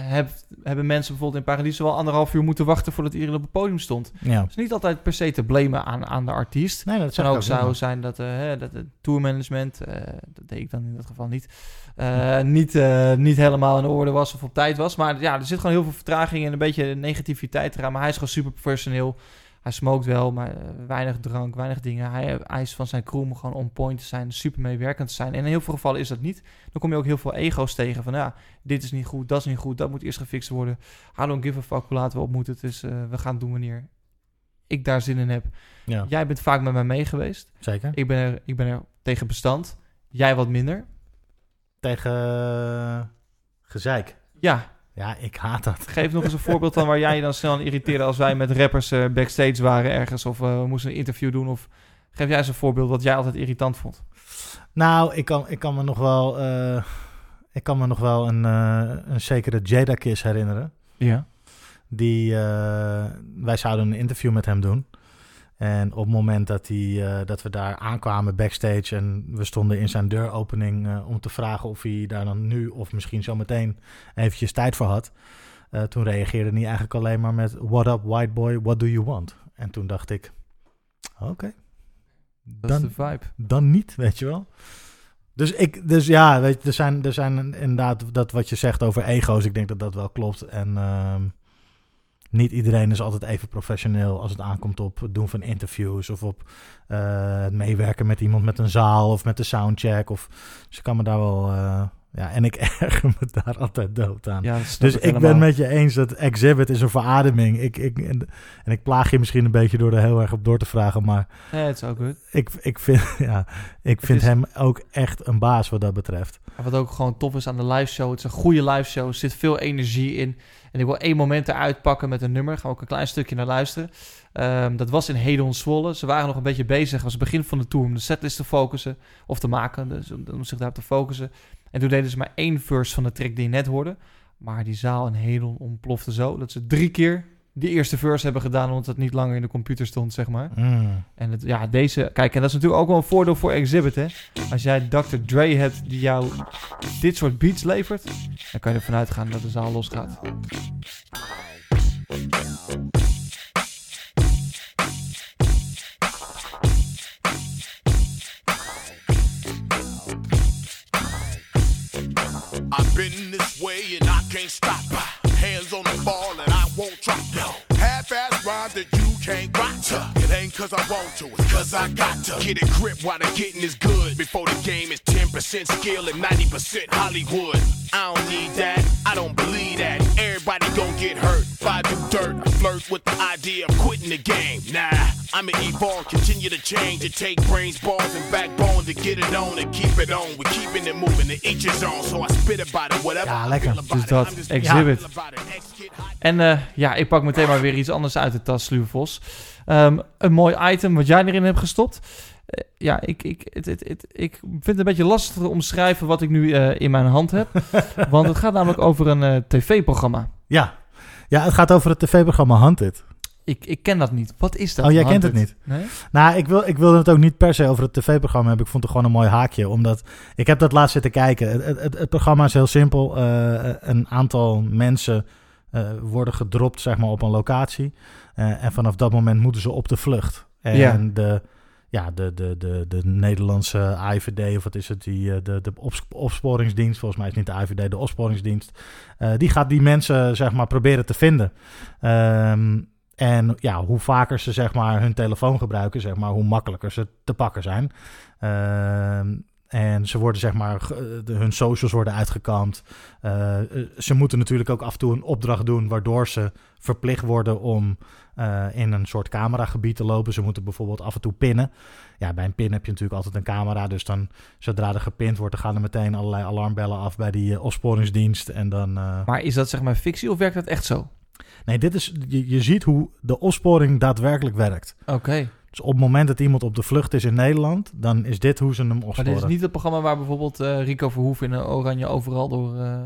heb, hebben mensen bijvoorbeeld in Paradiso wel anderhalf uur moeten wachten voordat iedereen op het podium stond. ja. Is niet altijd per se te blamen aan, aan de artiest. Nee, dat ik ook zo zijn dat, eh, hè, dat het tourmanagement, eh, dat deed ik dan in dat geval niet, eh, niet, eh, niet helemaal in orde was of op tijd was. Maar ja, er zit gewoon heel veel vertraging en een beetje negativiteit eraan. Maar hij is gewoon super professioneel. Hij smoked wel, maar eh, weinig drank, weinig dingen. Hij, is van zijn crew om gewoon on point te zijn, super meewerkend te zijn. En in heel veel gevallen is dat niet. Dan kom je ook heel veel ego's tegen van, ja, dit is niet goed, dat is niet goed, dat moet eerst gefixt worden. I don't give a fuck hoe laat we op moeten, dus eh, we gaan het doen wanneer ik daar zin in heb. Ja, Jij bent vaak met mij mee geweest. zeker. Ik ben er, ik ben er tegen bestand. Jij wat minder. Tegen eh, gezeik. Ja, Ja, ik haat dat. geef nog eens een voorbeeld van waar jij je dan snel aan irriteerde als wij met rappers eh, backstage waren ergens of eh, we moesten een interview doen. Of geef jij eens een voorbeeld wat jij altijd irritant vond. Nou, ik kan, ik kan me nog wel, eh, ik kan me nog wel een, een zekere Jada Kiss herinneren. Ja. Die, wij zouden een interview met hem doen. En op het moment dat, hij, eh, dat we daar aankwamen backstage en we stonden in zijn deuropening eh, om te vragen of hij daar dan nu of misschien zo meteen eventjes tijd voor had. eh, toen reageerde hij eigenlijk alleen maar met What up white boy, what do you want? En toen dacht ik, oké, Dat is de vibe. dan niet, weet je wel. Dus, ik, dus ja, weet je, er, zijn, er zijn inderdaad dat wat je zegt over ego's. Ik denk dat dat wel klopt. En ehm, niet iedereen is altijd even professioneel als het aankomt op het doen van interviews of op eh, het meewerken met iemand met een zaal of met de soundcheck. Of, dus ik kan me daar wel. eh, ja, en ik *laughs* erger me daar altijd dood aan. Ja, Dus ik ben met je eens dat Exhibit is een verademing. Ik, ik, en, en ik plaag je misschien een beetje door er heel erg op door te vragen. Maar Nee, het is ook goed. ik, ik vind, *laughs* ja, ik vind is- hem ook echt een baas wat dat betreft. En wat ook gewoon tof is aan de live show. Het is een goede live show. Er zit veel energie in. En ik wil één moment eruit pakken met een nummer. Gaan we ook een klein stukje naar luisteren. Ehm, dat was in Hedon Zwolle. Ze waren nog een beetje bezig. Was het begin van de tour om de setlist te focussen. Of te maken. Dus om zich daarop te focussen. En toen deden ze maar één verse van de track die je net hoorde. Maar die zaal in Hedon ontplofte zo. Dat ze drie keer die eerste verse hebben gedaan. Omdat het niet langer in de computer stond, zeg maar. Mm. En het, ja, deze... Kijk, en dat is natuurlijk ook wel een voordeel voor Exhibit, hè. Als jij Dr. Dre hebt die jou dit soort beats levert... dan kan je ervan uitgaan dat de zaal losgaat. I've been this way and I can't stop. Hands on the ball and I won't drop. Half-ass rhymes that you can't rock ain't cause I want to, it's cause I got to. Get a grip while the getting is good. Before the game is 10% skill and 90% Hollywood. I don't need that, I don't believe that. Everybody gon' get hurt. If I do dirt, I flirt with the idea of quitting the game. Nah, I'ma evolve, continue to change. It take brains, balls, and backbone to get it on and keep it on. We're keeping it moving, to each his own. So I spit about it, whatever Ja, I lekker. Dus dat, Exhibit. feel about it. Ex-kid hot En eh, ja, ik pak meteen maar weer iets anders uit de tas, Sluwe Vos. Ehm, een mooi item wat jij erin hebt gestopt. Eh, ja, ik, ik, het, het, het- ik vind het een beetje lastig te omschrijven wat ik nu eh, in mijn hand heb. *laughs* want het gaat namelijk over een eh, tv-programma. Ja. ja, het gaat over het tv-programma Hunted. Ik, ik ken dat niet. Wat is dat? Oh, jij kent het niet? Nee? Nou, ik, wil, ik wilde het ook niet per se over het tv-programma hebben. Ik vond het gewoon een mooi haakje. Omdat ik heb dat laatst zitten kijken. Het, het, het, programma is heel simpel. Een aantal mensen worden gedropt zeg maar, op een locatie. Eh, en vanaf dat moment moeten ze op de vlucht. En Ja. de, ja, de, de, de, de Nederlandse AIVD, of wat is het? Die, eh, de, de ops- opsporingsdienst, volgens mij is het niet de AIVD, de opsporingsdienst. eh, die gaat die mensen zeg maar, proberen te vinden. Ehm, En ja, hoe vaker ze zeg maar hun telefoon gebruiken, zeg maar, hoe makkelijker ze te pakken zijn. Ehm, en ze worden zeg maar, hun socials worden uitgekampt. Eh, ze moeten natuurlijk ook af en toe een opdracht doen, waardoor ze verplicht worden om eh, in een soort cameragebied te lopen. Ze moeten bijvoorbeeld af en toe pinnen. Ja, bij een pin heb je natuurlijk altijd een camera. Dus dan, zodra er gepind wordt, dan gaan er meteen allerlei alarmbellen af bij die eh, opsporingsdienst. En dan. Maar is dat zeg maar fictie of werkt dat echt zo? Nee, dit is. Je, je ziet hoe de opsporing daadwerkelijk werkt. Oké. Dus op het moment dat iemand op de vlucht is in Nederland, dan is dit hoe ze hem Maar opsporen. dit is niet het programma waar bijvoorbeeld eh, Rico Verhoeven in een oranje overal door, eh,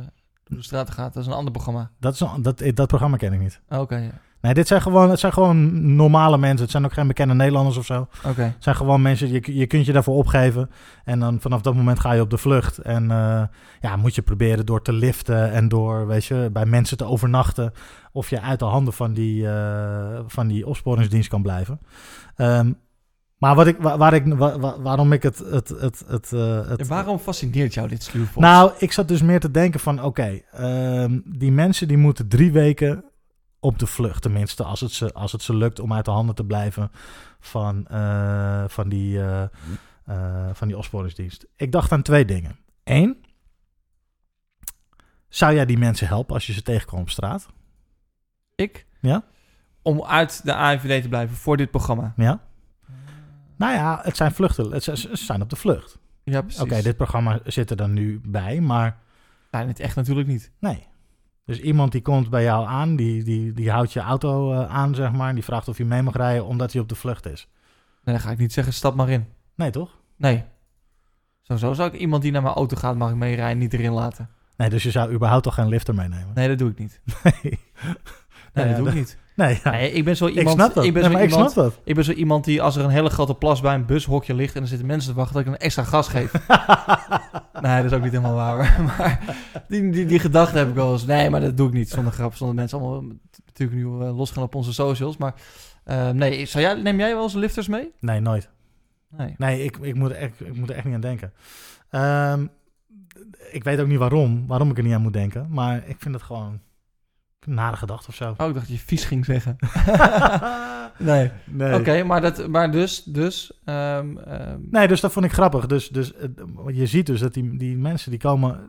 door de straten gaat. Dat is een ander programma. dat, is, een- dat, dat programma ken ik niet. Oké, ja. Nee, dit zijn gewoon, het zijn gewoon normale mensen. Het zijn ook geen bekende Nederlanders of zo. Oké. Het zijn gewoon mensen, je, je kunt je daarvoor opgeven. En dan vanaf dat moment ga je op de vlucht. En eh, ja, moet je proberen door te liften en door, weet je, bij mensen te overnachten. Of je uit de handen van die, eh, van die opsporingsdienst kan blijven. Ehm, maar wat ik, waar, ik, wa- wa- waarom ik het... het, het, het, eh, het En waarom fascineert jou dit sluwvos? nou, ik zat dus meer te denken van, oké, ehm, die mensen die moeten drie weken op de vlucht. Tenminste, als het ze, als het ze lukt om uit de handen te blijven van, eh, van, die, eh, van die opsporingsdienst. Ik dacht aan twee dingen. Eén, zou jij die mensen helpen als je ze tegenkwam op straat? ik? Ja? Om uit de AIVD te blijven voor dit programma. Ja? Nou ja, het zijn vluchten. Het zijn, ze zijn op de vlucht. Ja, Oké, precies. dit programma zit er dan nu bij, maar Nee, in het echt natuurlijk niet. Nee. Dus iemand die komt bij jou aan, die, die, die houdt je auto eh, aan, zeg maar. Die vraagt of je mee mag rijden omdat hij op de vlucht is. Nee, dan ga ik niet zeggen, stap maar in. Nee, toch? Nee. Sowieso zou ik iemand die naar mijn auto gaat, mag ik meerijden, niet erin laten. Nee, dus je zou überhaupt toch geen lifter meenemen? Nee, dat doe ik niet. *laughs* Nee. Nee, dat doe dat- ik niet. Nee, ja. Nee, ik ben zo ik iemand... snap dat. Ik ben, zo ik iemand ik ben zo iemand die als er een hele grote plas bij een bushokje ligt en er zitten mensen te wachten, dat ik een extra gas geef. *laughs* nee, dat is ook niet helemaal waar. *laughs* Maar die, die, die gedachte heb ik wel eens. Nee, maar dat doe ik niet. Zonder grap, zonder mensen allemaal natuurlijk nu eh, losgaan op onze socials. Maar eh, nee, zou jij, neem jij wel eens lifters mee? Nee, nooit. Nee. Nee, ik, ik, moet er echt, ik moet er echt niet aan denken. Ehm, ik weet ook niet waarom, waarom ik er niet aan moet denken. Maar ik vind het gewoon gedachte of zo. Oh, ik dacht dat je vies ging zeggen. *laughs* nee. nee. Oké, maar, dat, maar dus, dus ehm, ehm, Nee, dus dat vond ik grappig. Dus, dus eh, je ziet dus dat die, die mensen die komen,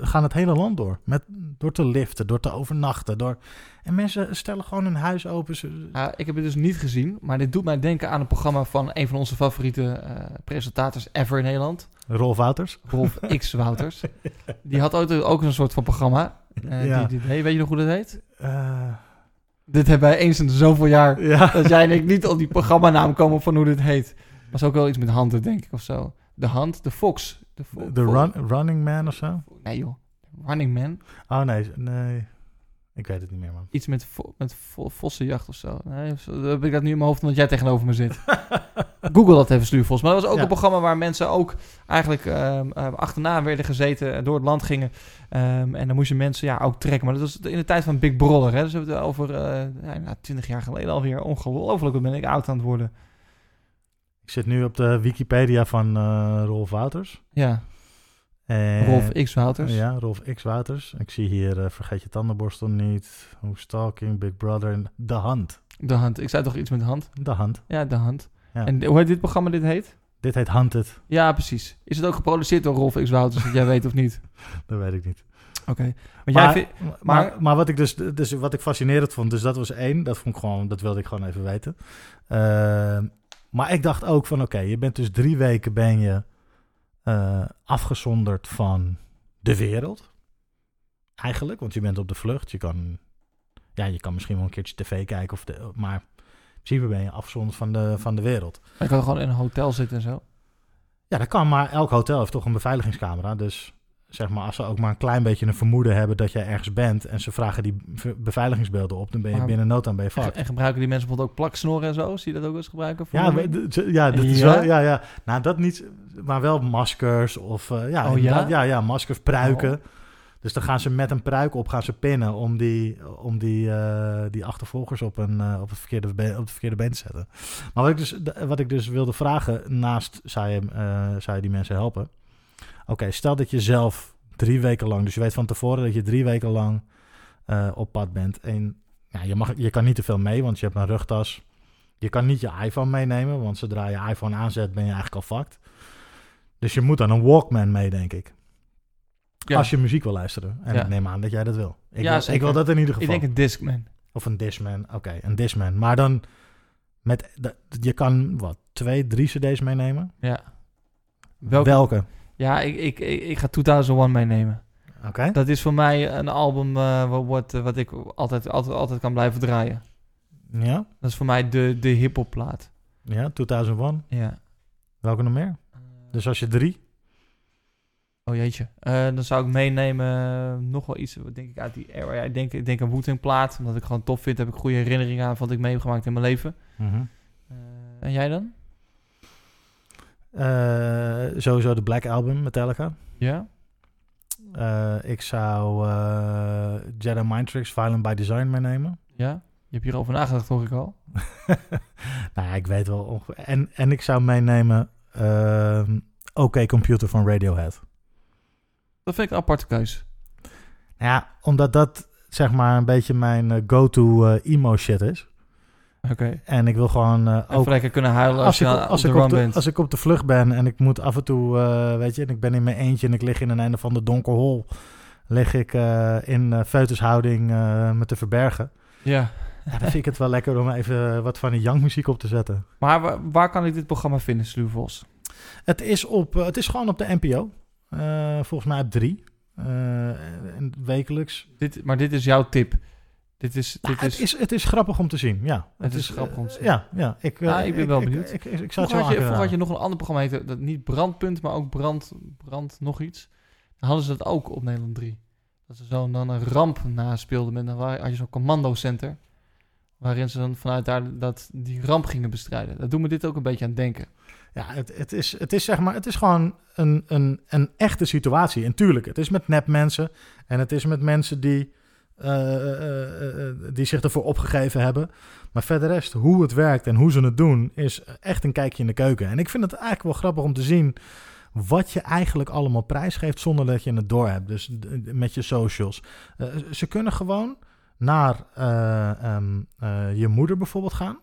eh, gaan het hele land door. Met, door te liften, door te overnachten. Door... En mensen stellen gewoon hun huis open. Ze- Ah, ik heb het dus niet gezien, maar dit doet mij denken aan een programma van een van onze favoriete eh, presentators ever in Nederland. Rolf Wouters. Rolf X. Wouters. *laughs* Die had ook, ook een soort van programma. Eh, Ja. die, die, hey, weet je nog hoe dat heet? Eh, Dit hebben wij eens in zoveel jaar. ja. Dat jij en ik niet op die programmanaam komen van hoe dit heet. Was ook wel iets met handen, denk ik, of zo. De hand, de Fox. De, run, Running Man of zo? Nee joh, Running Man. Oh nee, nee. Ik weet het niet meer, man. Iets met, vo- met vo- vossenjacht of zo. Nee, heb ik dat nu in mijn hoofd omdat jij tegenover me zit. *laughs* Google dat even, Sluurvos. Maar dat was ook Ja. een programma waar mensen ook eigenlijk ehm, achterna werden gezeten, en door het land gingen. Ehm, en dan moesten mensen ja, ook trekken. Maar dat was in de tijd van Big Brother. Hè? Dus we hebben het over eh ja, nou, 20 jaar geleden alweer. Ongelooflijk, wat ben ik oud aan het worden. Ik zit nu op de Wikipedia van eh, Rolf Wouters. Ja, Rolf X. Wouters. Ja, Rolf X. Wouters. Ik zie hier eh, Vergeet je tandenborstel niet. Hoe Stalking, Big Brother en De Hand. De hand. Ik zei toch iets met de hand? De Hand. Ja, de hand. Ja. En hoe heet dit programma dit heet? Dit heet Hunted. Ja, precies. Is het ook geproduceerd door Rolf X. Wouters, dat jij weet of niet? *laughs* Dat weet ik niet. Oké. Maar, Maar, maar, maar- maar, wat ik dus, dus wat ik fascinerend vond, dus dat was één, dat vond ik gewoon, dat wilde ik gewoon even weten. Ehm, maar ik dacht ook van, oké, je bent dus drie weken ben je eh, afgezonderd van de wereld. Eigenlijk, want je bent op de vlucht. Je kan, ja, je kan misschien wel een keertje tv kijken, of de, maar in principe ben je afgezonderd van de, van de wereld. Ik kan gewoon in een hotel zitten en zo. Ja, dat kan, maar elk hotel heeft toch een beveiligingscamera. Dus zeg maar, als ze ook maar een klein beetje een vermoeden hebben dat jij ergens bent en ze vragen die be- beveiligingsbeelden op, dan ben je Maar- binnen no time ben je En, gebruiken die mensen bijvoorbeeld ook plaksnoren en zo? Zie je dat ook eens gebruiken? voor Ja, ja, dat is Ja? wel, ja, ja. Nou, dat niet, maar wel maskers of uh, ja, Oh, ja? ja, ja, maskers, pruiken. Oh. Dus dan gaan ze met een pruik op gaan ze pinnen om die, om die, eh, die achtervolgers op, een, eh, op, het verkeerde been, op het verkeerde been te zetten. Maar wat ik dus, wat ik dus wilde vragen, naast eh, zou je die mensen helpen? Oké, stel dat je zelf drie weken lang, dus je weet van tevoren dat je drie weken lang eh, op pad bent en ja, je, mag, je kan niet te veel mee, want je hebt een rugtas. Je kan niet je iPhone meenemen, want zodra je iPhone aanzet ben je eigenlijk al fucked. Dus je moet dan een Walkman mee, denk ik. Ja. Als je muziek wil luisteren. En Ja. ik neem aan dat jij dat wil. Ik, Ja, wil, ik wil dat in ieder Ik geval. denk een Discman. Of een Discman. Oké, een Discman. Maar dan met... de- Je kan, wat, twee, drie cd's meenemen? Ja. Welke? Welke? Ja, ik, ik, ik, ik ga 2001 meenemen. Oké. Dat is voor mij een album eh, wat, wat, wat ik altijd, altijd, altijd kan blijven draaien. Ja? Dat is voor mij de, de hiphop plaat. Ja, 2001. Ja. Welke nog meer? Dus als je drie... Oh jeetje. Eh, dan zou ik meenemen eh, nog wel iets, wat denk ik, uit die era. Ja, ik denk, ik denk een Wu-Tang plaat, omdat ik gewoon tof vind. Heb ik goede herinneringen aan wat ik mee heb gemaakt in mijn leven. Mhm. Eh, en jij dan? Eh, sowieso de Black Album, Metallica. Ja? Eh, ik zou eh, Jedi Mind Tricks, Violent by Design meenemen. Ja? Je hebt hierover nagedacht, hoor ik al. *laughs* nou ja, ik weet wel. onge- En, en ik zou meenemen ehm OK Computer van Radiohead. Dat vind ik een aparte keus. Nou ja, omdat dat zeg maar een beetje mijn go-to emo shit is. Oké. En ik wil gewoon eh, ook... lekker kunnen huilen als, Als je ik, als, op ik de op de, bent. als ik op de vlucht ben en ik moet af en toe, eh, weet je, en ik ben in mijn eentje en ik lig in een einde van de donker hol, lig ik eh, in uh, feutushouding me te verbergen. Ja. Ja, dan vind ik het wel lekker om even wat van die jankmuziek op te zetten. Maar waar, waar kan ik dit programma vinden, Sluw Vos? Het is, op, het is gewoon op de NPO. Volgens mij op drie. En wekelijks. Dit, maar dit is jouw tip. Dit is... Nou, Dit het, is, is, het is grappig om te zien, ja. Het is grappig om te eh, zien. Ja, ja. Ik, eh, Ja, ik ben wel benieuwd. Ik, ik, ik, zou het vroeger, zo had je, aan vroeger had je kunnen nog een ander programma, heette dat niet Brandpunt, maar ook Brand, brand nog iets. Dan hadden ze dat ook op Nederland 3. Dat ze zo dan een ramp naspeelden met dan had je zo'n commandocenter. Waarin ze dan vanuit daar dat, die ramp gingen bestrijden. Dat doet me dit ook een beetje aan denken. Ja, het, het, is, het is zeg maar, het is gewoon een, een, een echte situatie. En tuurlijk, het is met nep mensen en het is met mensen die, eh, eh, eh, die zich ervoor opgegeven hebben. Maar verder rest, hoe het werkt en hoe ze het doen, is echt een kijkje in de keuken. En ik vind het eigenlijk wel grappig om te zien wat je eigenlijk allemaal prijsgeeft zonder dat je het doorhebt. Dus d- met je socials. Eh, ze kunnen gewoon naar eh, ehm, eh, je moeder bijvoorbeeld gaan.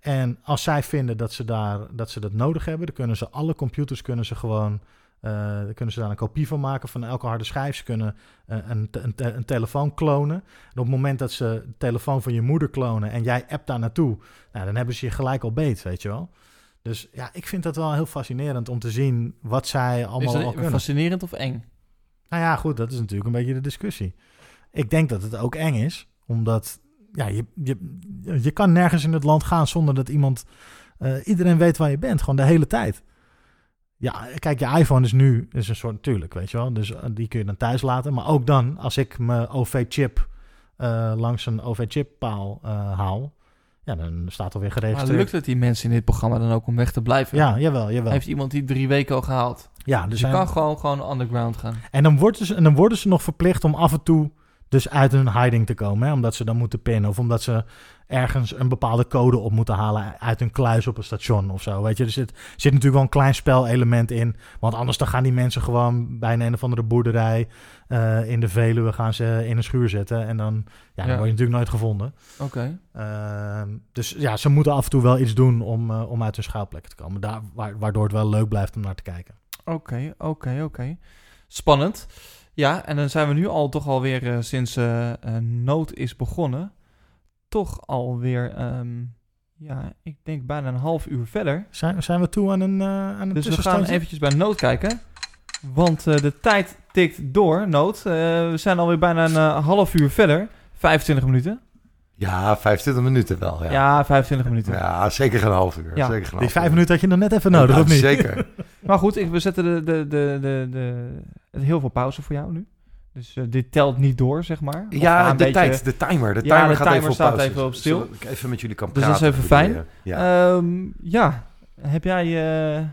En als zij vinden dat ze, daar, dat ze dat nodig hebben, dan kunnen ze alle computers kunnen ze gewoon. Eh, dan kunnen ze daar een kopie van maken van elke harde schijf. Ze kunnen eh, een, een, een telefoon klonen. En op het moment dat ze de telefoon van je moeder klonen en jij appt daar naartoe, nou, dan hebben ze je gelijk al beet, weet je wel. Dus ja, ik vind dat wel heel fascinerend om te zien wat zij allemaal is al kunnen. fascinerend of eng? Nou ja, goed, dat is natuurlijk een beetje de discussie. Ik denk dat het ook eng is, omdat ja, je, je, je kan nergens in het land gaan zonder dat iemand... eh, iedereen weet waar je bent, gewoon de hele tijd. Ja, kijk, je iPhone is nu is een soort natuurlijk, weet je wel. Dus eh, die kun je dan thuis laten. Maar ook dan, als ik mijn OV-chip eh, langs een OV-chip-paal eh, haal... Ja, dan staat alweer Maar geregistreerd. lukt het die mensen in dit programma dan ook om weg te blijven? Ja, jawel, jawel. Heeft iemand die drie weken al gehaald? ja, Dus je zijn- kan gewoon, gewoon underground gaan. En dan, worden ze, en dan worden ze nog verplicht om af en toe dus uit hun hiding te komen. Hè? Omdat ze dan moeten pinnen. Of omdat ze ergens een bepaalde code op moeten halen uit een kluis op een station of zo. Weet je, er zit, zit natuurlijk wel een klein spelelement in. Want anders dan gaan die mensen gewoon bij een, een of andere boerderij eh, in de Veluwe gaan ze in een schuur zetten. En dan, ja, dan Ja. word je natuurlijk nooit gevonden. Oké. Ehm, dus ja, ze moeten af en toe wel iets doen om, eh, om uit hun schuilplek te komen. Daar, wa- waardoor het wel leuk blijft om naar te kijken. Oké, oké, oké. Spannend. Ja, en dan zijn we nu al toch alweer eh, sinds eh, eh, Nood is begonnen, toch alweer, ehm ja, ik denk bijna een half uur verder. Zijn, zijn we toe aan een, aan een Dus we gaan eventjes bij Nood kijken. Want eh, de tijd tikt door, Nood. Eh, we zijn alweer bijna een half uur verder. 25 minuten. Ja, 25 minuten wel. Ja, Ja, 25 minuten. Ja, zeker geen half uur. Ja. Zeker geen Die vijf uur. minuten had je nog net even nodig, Ja, of niet? Zeker. *laughs* Maar goed, ik, we zetten de, de, de, de, de, heel veel pauze voor jou nu. Dus eh, dit telt niet door, zeg maar. Of Ja, een de beetje- tijd, de timer. De Ja, timer de gaat timer even op staat pauze. even op stil. Zodat ik even met jullie kan Dus praten. dat is even fijn. je? Ja. Ehm, ja, heb jij eh,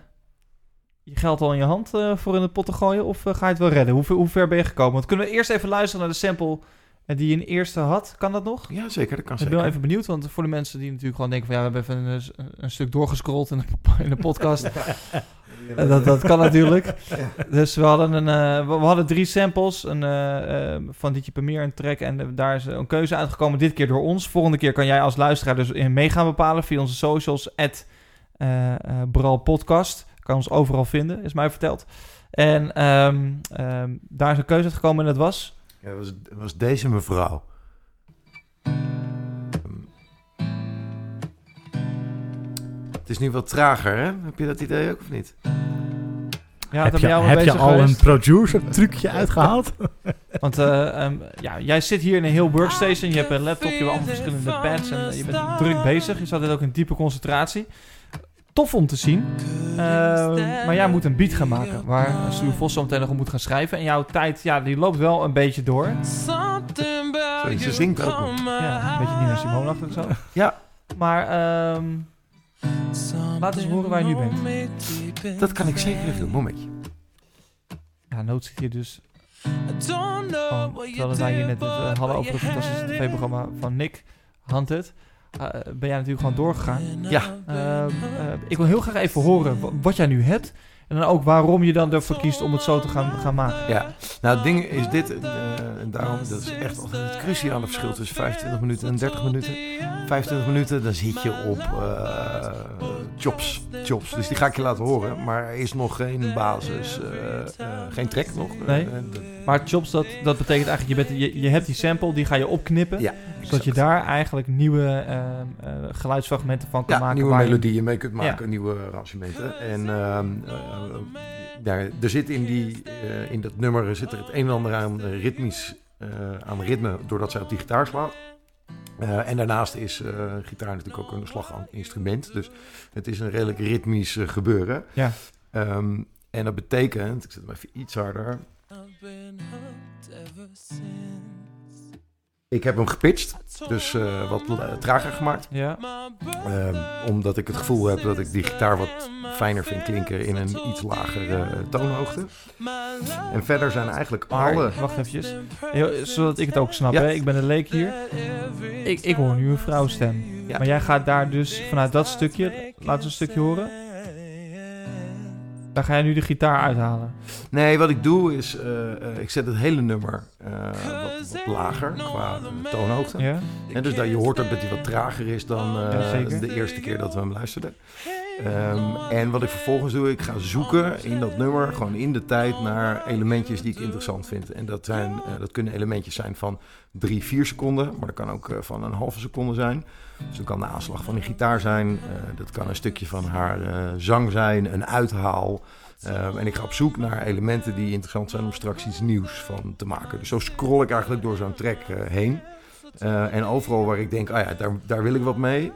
je geld al in je hand eh, voor in de pot te gooien? Of eh, ga je het wel redden? Hoe, ver- hoe ver ben je gekomen? Want kunnen we eerst even luisteren naar de sample eh, die je in eerste had? Kan dat nog? ja, zeker. Dat kan Ik ben zeker. wel even benieuwd, want voor de mensen die natuurlijk gewoon denken van... ja, we hebben even een, een stuk doorgescrolld in de, *laughs* in de podcast. *laughs* Eh, dat, dat kan natuurlijk. *laughs* Dus we hadden, een, eh, we, hadden drie samples een, eh, eh, van Dietje Premier, een track. En daar is een keuze uitgekomen, dit keer door ons. Volgende keer kan jij als luisteraar dus in mee gaan bepalen via onze socials. At, Bral Podcast. Kan ons overal vinden, is mij verteld. En ehm, ehm, daar is een keuze uitgekomen en dat was... Ja, dat was, dat was deze mevrouw. Het is nu wat trager, hè? Heb je dat idee ook of niet? Ja, heb je, heb al een geweest. producer trucje uitgehaald? *laughs* Want eh, ehm, ja, jij zit hier in een heel workstation. Je hebt een laptop, je hebt allemaal verschillende pads. En eh, je bent druk bezig. Je zat altijd ook in diepe concentratie. Tof om te zien. Ehm, maar jij moet een beat gaan maken. Waar Stuur Vos zo meteen nog op moet gaan schrijven. En jouw tijd, ja, die loopt wel een beetje door. Zo, ze zingt ook. Ja, een beetje Nina Simone achter zo. Ja. Maar ehm, laat eens horen waar je nu bent. Dat kan ik zeker even doen. Momentje. Ja, hier dus Van, terwijl wij hier net het eh, hadden over het fantastische tv-programma van Nick Hunted, eh, ben jij natuurlijk gewoon doorgegaan. Ja. Eh, eh, ik wil heel graag even horen wa- wat jij nu hebt. En dan ook waarom je dan ervoor kiest om het zo te gaan, gaan maken. Ja, nou het ding is dit, eh, en daarom, dat is echt het cruciale verschil tussen 25 minuten en 30 minuten. 25 minuten, dan zit je op eh chops, chops, dus die ga ik je laten horen. Maar er is nog geen basis, eh, eh, geen track nog. Nee. Eh, Maar chops, dat, dat betekent eigenlijk, je, bent, je, je hebt die sample, die ga je opknippen. ja, Zodat je daar eigenlijk nieuwe ehm, geluidsfragmenten van kan ja, maken. nieuwe waar je- melodieën mee kunt maken, nieuwe arrangementen. En ehm, eh, ja, er zit in, die, in dat nummer zit er het een en ander aan ritmisch, aan ritme, doordat zij op die gitaar slaat. Eh, en daarnaast is eh, gitaar natuurlijk ook een slaginstrument. Dus het is een redelijk ritmisch eh, gebeuren. Ja. Ehm, en dat betekent, ik zet hem even iets harder. Ik heb hem gepitcht, dus eh, wat trager gemaakt. Ja, Ehm, omdat ik het gevoel heb dat ik die gitaar wat fijner vind klinken in een iets lagere eh, toonhoogte. En verder zijn eigenlijk maar, alle... wacht eventjes. Heel- zodat ik het ook snap, Ja. hè. Ik ben een leek hier. Ik, ik hoor nu een vrouwstem. Ja. Maar jij gaat daar dus vanuit dat stukje, laten we een stukje horen. Daar ga jij nu de gitaar uithalen. Nee, wat ik doe is, eh, eh, ik zet het hele nummer eh, wat, wat lager qua toonhoogte. Ja? En dus dat je hoort ook dat hij wat trager is dan Ja, de eerste keer dat we hem luisterden. Ehm, en wat ik vervolgens doe, ik ga zoeken in dat nummer, gewoon in de tijd, naar elementjes die ik interessant vind. En dat, zijn, dat kunnen elementjes zijn van drie, vier seconden, maar dat kan ook van een halve seconde zijn. Dus dat kan de aanslag van een gitaar zijn, eh, dat kan een stukje van haar eh, zang zijn, een uithaal. Ehm, en ik ga op zoek naar elementen die interessant zijn om straks iets nieuws van te maken. Dus zo scroll ik eigenlijk door zo'n track eh, heen. Eh, en overal waar ik denk, ah ja, daar, daar wil ik wat mee,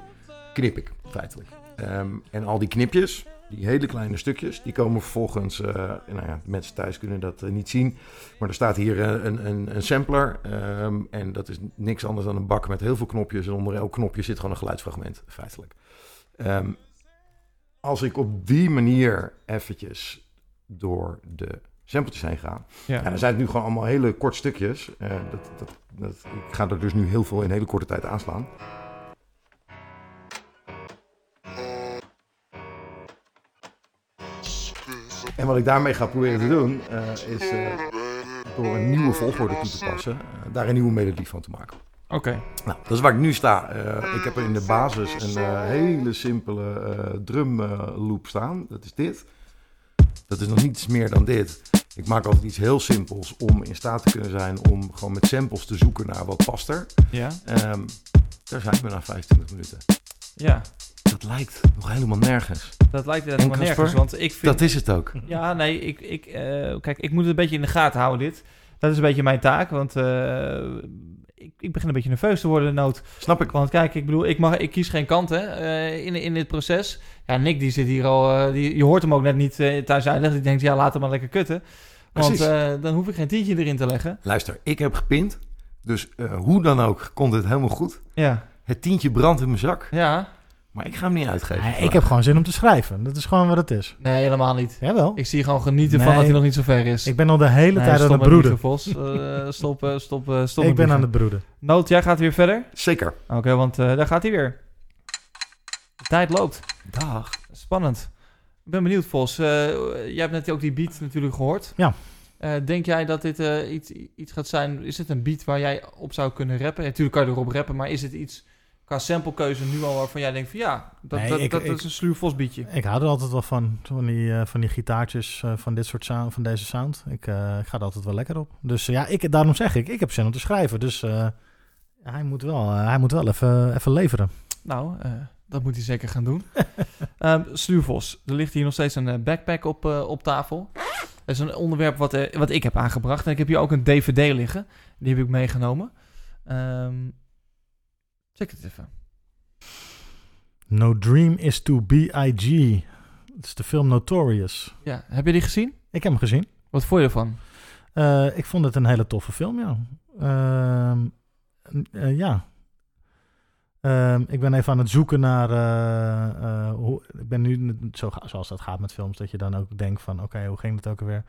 knip ik feitelijk. Ehm, en al die knipjes, die hele kleine stukjes, die komen vervolgens, eh, nou ja, mensen thuis kunnen dat eh, niet zien, maar er staat hier eh, een, een, een sampler ehm, en dat is niks anders dan een bak met heel veel knopjes en onder elk knopje zit gewoon een geluidsfragment, feitelijk. Ehm, als ik op die manier eventjes door de sampletjes heen ga, Ja. ja, dan zijn het nu gewoon allemaal hele korte stukjes. Dat, dat, dat, ik ga er dus nu heel veel in hele korte tijd aanslaan. En wat ik daarmee ga proberen te doen, eh, is eh, door een nieuwe volgorde toe te passen, eh, daar een nieuwe melodie van te maken. Oké. Nou, dat is waar ik nu sta. Ik heb er in de basis een hele simpele drum loop staan. Dat is dit. Dat is nog niets meer dan dit. Ik maak altijd iets heel simpels om in staat te kunnen zijn om gewoon met samples te zoeken naar wat past er. Ja. Ehm, daar zijn we na 25 minuten. Ja. Dat lijkt nog helemaal nergens. Dat lijkt helemaal nergens. Want ik vind... Dat is het ook. Ja, nee, ik, ik, eh, kijk, ik moet het een beetje in de gaten houden, dit. Dat is een beetje mijn taak, want eh, ik, ik begin een beetje nerveus te worden, Noot. Snap ik. Want kijk, ik bedoel, ik, mag, ik kies geen kant hè, eh, in, in dit proces. Ja, Nick die zit hier al, die, je hoort hem ook net niet thuis uitleggen. Die denkt, ja, laat hem maar lekker kutten. Want dan hoef ik geen tientje erin te leggen. Luister, ik heb gepind. Dus hoe dan ook komt het helemaal goed. Ja, Het tientje brandt in mijn zak. ja. Maar ik ga hem niet uitgeven. Nee, ik heb gewoon zin om te schrijven. Dat is gewoon wat het is. Nee, helemaal niet. Jawel. Ik zie gewoon genieten van dat hij nog niet zo ver is. Ik ben al de hele Nee, tijd aan het broeden. Vos. Eh, *laughs* stop, eh, stop, eh, stop Ik met ben aan het broeden. Noot, jij gaat weer verder? Zeker. Oké, want eh, daar gaat hij weer. De tijd loopt. Dag. Spannend. Ik ben benieuwd, Vos. Eh, jij hebt net ook die beat natuurlijk gehoord. Ja. Eh, denk jij dat dit eh, iets, iets gaat zijn... Is het een beat waar jij op zou kunnen rappen? natuurlijk kan je erop rappen, maar is het iets qua samplekeuze nu al waarvan jij denkt van ja, dat, dat, dat, is een sluivolsbietje. Ik hou er altijd wel van, van die, eh, van die gitaartjes eh, van dit soort sound, van deze sound. Ik, eh, ik, ga er altijd wel lekker op. Dus ja, ik, daarom zeg ik, ik heb zin om te schrijven. Dus hij moet wel, hij moet wel even, even leveren. Nou, dat moet hij zeker gaan doen. *laughs* um, er ligt hier nog steeds een backpack op, op tafel. Dat is een onderwerp wat, wat ik heb aangebracht. En ik heb hier ook een dvd liggen. Die heb ik meegenomen. Ehm, check het even. No Dream is to B.I.G. Het is de film Notorious. Ja, heb je die gezien? Ik heb hem gezien. Wat vond je ervan? Eh, ik vond het een hele toffe film, ja. Ehm, eh, ja. Ehm, ik ben even aan het zoeken naar. eh, hoe, ik ben nu, zo, zoals dat gaat met films, dat je dan ook denkt van: oké, hoe ging het ook alweer?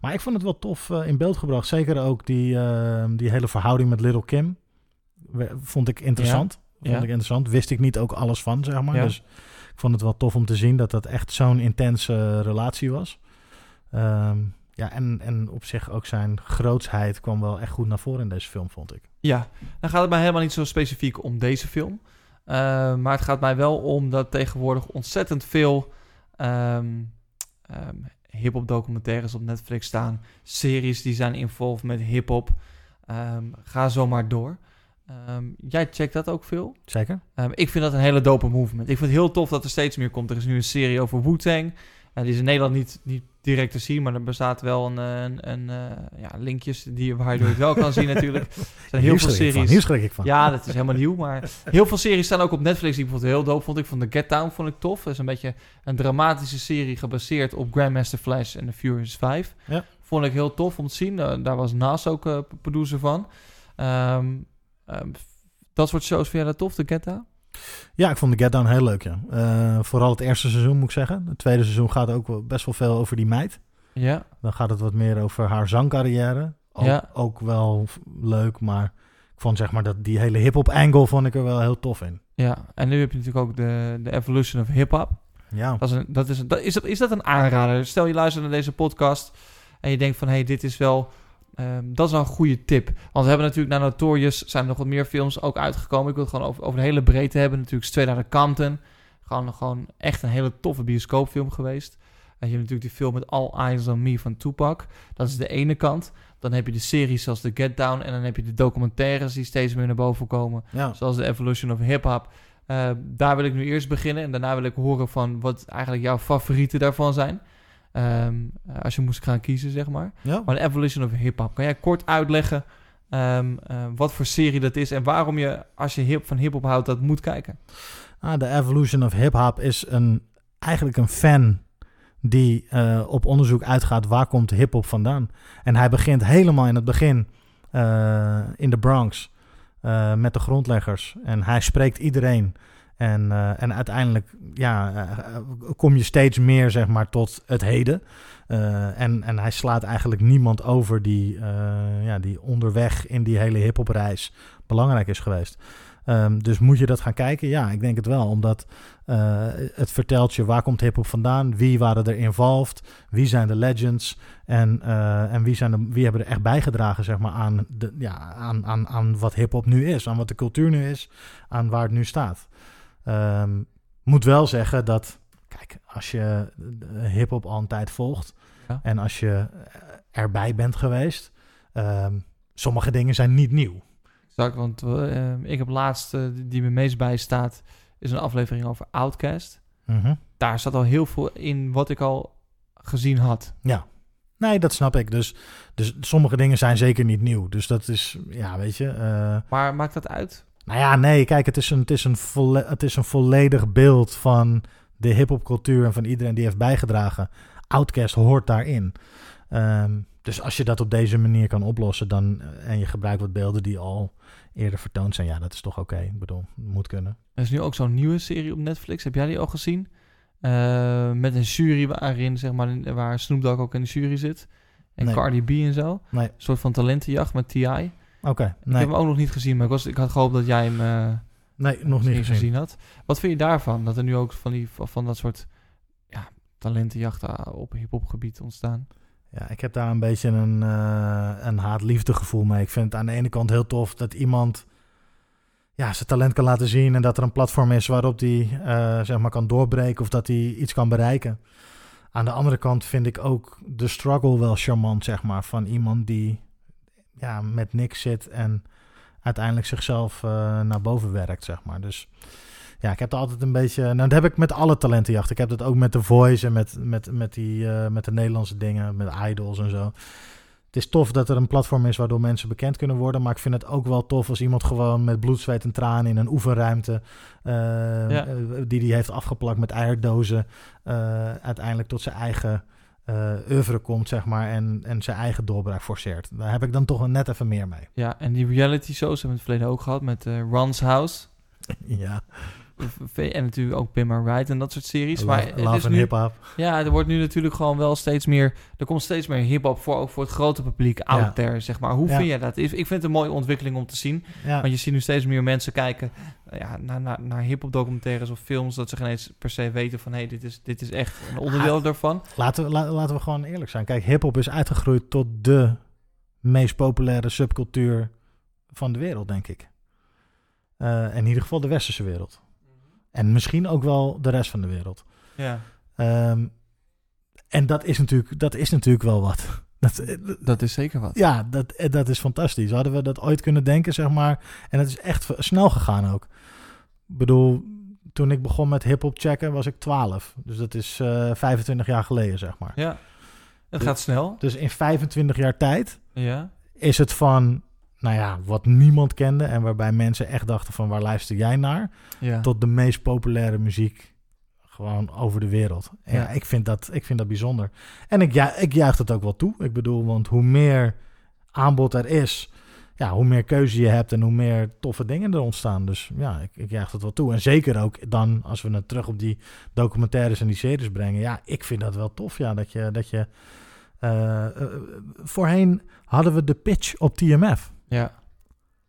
Maar ik vond het wel tof in beeld gebracht. Zeker ook die, ehm, die hele verhouding met Little Kim. Vond ik interessant. Ja. Vond ik interessant. Wist ik niet ook alles van, zeg maar. Dus ik vond het wel tof om te zien dat dat echt zo'n intense relatie was. Ehm, ja, en, en op zich ook zijn grootsheid kwam wel echt goed naar voren in deze film, vond ik. Ja, dan gaat het mij helemaal niet zo specifiek om deze film. Eh, maar het gaat mij wel om dat tegenwoordig ontzettend veel ehm ehm, hip-hop documentaires op Netflix staan. Series die zijn involved met hip-hop. Ehm, ga zo maar door. Ehm, jij checkt dat ook veel? Zeker? Ehm, ik vind dat een hele dope movement. Ik vind het heel tof dat er steeds meer komt. Er is nu een serie over Wu-Tang. Eh, die is in Nederland niet, niet direct te zien, maar er bestaat wel een, een, een eh, ja, linkjes die, waar je het wel kan zien natuurlijk. Er zijn heel veel van, series. Hier schrik ik van. Ja, dat is helemaal nieuw, maar heel veel series staan ook op Netflix die ik bijvoorbeeld heel dope vond. Ik vond The Get Down vond ik tof. Dat is een beetje een dramatische serie gebaseerd op Grandmaster Flash en The Furious 5. Ja. Vond ik heel tof om te zien. Eh, daar was Nas ook eh, producer van. Ehm, ehm, dat soort shows vind jij dat tof, The Get Down? Ja, ik vond de Get Down heel leuk, ja. Eh, vooral het eerste seizoen, moet ik zeggen. Het tweede seizoen gaat ook wel best wel veel over die meid. Ja. Dan gaat het wat meer over haar zangcarrière. Ook, Ja. ook wel leuk, maar ik vond zeg maar dat die hele hip-hop angle vond ik er wel heel tof in. Ja, en nu heb je natuurlijk ook de, de Evolution of Hip Hop. Ja, Dat is, een, dat is, een- dat, is, dat, is dat een aanrader? Stel je luistert naar deze podcast en je denkt van... hé, hey, dit is wel... ehm, dat is wel een goede tip. Want we hebben natuurlijk na Notorious... zijn er nog wat meer films ook uitgekomen. Ik wil het gewoon over, over de hele breedte hebben. Natuurlijk Straight Outta Compton. Gewoon, gewoon echt een hele toffe bioscoopfilm geweest. En je hebt natuurlijk die film met All Eyes on Me van Tupac. Dat is de ene kant. Dan heb je de series zoals The Get Down. En dan heb je de documentaires die steeds meer naar boven komen. ja. Zoals de Evolution of Hip Hop. Eh, daar wil ik nu eerst beginnen. En daarna wil ik horen van wat eigenlijk jouw favorieten daarvan zijn. Ehm, eh, als je moest gaan kiezen, zeg maar. ja. Maar de Evolution of Hip Hop. Kan jij kort uitleggen ehm, eh, wat voor serie dat is en waarom je, als je hip, van hip hop houdt, dat moet kijken? Ah, de Evolution of Hip Hop is een, eigenlijk een fan die eh, op onderzoek uitgaat waar komt hip hop vandaan. En hij begint helemaal in het begin in de Bronx met de grondleggers. En hij spreekt iedereen. En, eh, en uiteindelijk ja, eh, kom je steeds meer zeg maar, tot het heden. Eh, en, en hij slaat eigenlijk niemand over die, eh, ja, die onderweg in die hele hip-hop reis belangrijk is geweest. Ehm, dus moet je dat gaan kijken? Ja, ik denk het wel. Omdat eh, het vertelt je waar komt hip-hop vandaan, wie waren er involved, wie zijn de legends en, eh, en wie, zijn de, wie hebben er echt bijgedragen zeg maar, aan, de, ja, aan, aan, aan wat hip-hop nu is, aan wat de cultuur nu is, aan waar het nu staat. Ehm, moet wel zeggen dat, kijk, als je hip-hop al een tijd volgt Ja. en als je eh, erbij bent geweest, ehm, sommige dingen zijn niet nieuw. Exact, want eh, ik heb laatst, eh, die me meest bijstaat, is een aflevering over Outcast. Mhm. Daar zat al heel veel in wat ik al gezien had. Ja. Nee, dat snap ik. Dus, dus sommige dingen zijn zeker niet nieuw. Dus dat is, ja, weet je. Maar maakt dat uit? Nou ja, nee, kijk, het is een, het is een, volle, het is een volledig beeld van de hip-hop-cultuur en van iedereen die heeft bijgedragen. Outcast hoort daarin. Ehm, dus als je dat op deze manier kan oplossen dan, eh, en je gebruikt wat beelden die al eerder vertoond zijn, ja, dat is toch oké. Ik bedoel, moet kunnen. Er is nu ook zo'n nieuwe serie op Netflix. Heb jij die al gezien? Eh, met een jury waarin, zeg maar, waar Snoop Dogg ook in de jury zit. En Nee. Cardi B en zo. Nee. Een soort van talentenjacht met T.I. Oké, Ik nee, heb hem ook nog niet gezien, maar ik, was, ik had gehoopt dat jij hem eh, nee, nog niet gezien. had. Wat vind je daarvan? Dat er nu ook van, die, van dat soort ja, talentenjachten op hip-hop gebied ontstaan. Ja, ik heb daar een beetje een, eh, een haat-liefde gevoel mee. Ik vind het aan de ene kant heel tof dat iemand ja, zijn talent kan laten zien en dat er een platform is waarop die eh, zeg maar kan doorbreken of dat hij iets kan bereiken. Aan de andere kant vind ik ook de struggle wel charmant, zeg maar, van iemand die ja, met niks zit en uiteindelijk zichzelf eh, naar boven werkt, zeg maar. Dus ja, ik heb er altijd een beetje. Nou, dat heb ik met alle talentenjachten. Ik heb dat ook met The Voice en met, met, met, die, eh, met de Nederlandse dingen, met Idols en zo. Het is tof dat er een platform is waardoor mensen bekend kunnen worden. Maar ik vind het ook wel tof als iemand gewoon met bloed, zweet en tranen in een oefenruimte. eh, Ja. die die heeft afgeplakt met eierdozen. uiteindelijk tot zijn eigen oeuvre komt, zeg maar. En, en zijn eigen doorbraak forceert. Daar heb ik dan toch net even meer mee. Ja, en die reality shows hebben we in het verleden ook gehad met eh Ron's House. ja, En natuurlijk ook Pim and Ride en dat soort series. maar love, is nu, hip-hop. ja, er wordt nu natuurlijk gewoon wel steeds meer... Er komt steeds meer hip-hop voor, ook voor het grote publiek out Ja. there, zeg maar. Hoe Ja. vind jij dat? Ik vind het een mooie ontwikkeling om te zien. Ja. Want je ziet nu steeds meer mensen kijken eh, ja, naar, naar, naar hip-hop documentaires of films... dat ze geen eens per se weten van... hé, hey, dit, is, dit is echt een onderdeel daarvan. Laten we, la- laten we gewoon eerlijk zijn. Kijk, hip-hop is uitgegroeid tot de meest populaire subcultuur van de wereld, denk ik. Eh, in ieder geval de westerse wereld. En misschien ook wel de rest van de wereld. Ja, Ehm, en dat is, natuurlijk, dat is natuurlijk wel wat. *laughs* Dat, eh, dat is zeker wat. ja, dat, eh, dat is fantastisch. Hadden we dat ooit kunnen denken, zeg maar. En het is echt snel gegaan ook. Ik bedoel, toen ik begon met hip-hop checken, was ik 12. Dus dat is eh 25 jaar geleden, zeg maar. Ja, het gaat snel. Dus in 25 jaar tijd Ja, is het van, nou ja, wat niemand kende en waarbij mensen echt dachten van waar luister jij naar, ja. tot de meest populaire muziek gewoon over de wereld. En ja, ik, vind dat, ik vind dat bijzonder. En ik, ja, ik juich het ook wel toe. Ik bedoel, want hoe meer aanbod er is, ja, hoe meer keuze je hebt en hoe meer toffe dingen er ontstaan. Dus ja, ik, ik juich het wel toe. En zeker ook dan, als we het terug op die documentaires en die series brengen. Ja, ik vind dat wel tof, ja, dat je... Dat je eh, eh, voorheen hadden we de pitch op TMF. Ja.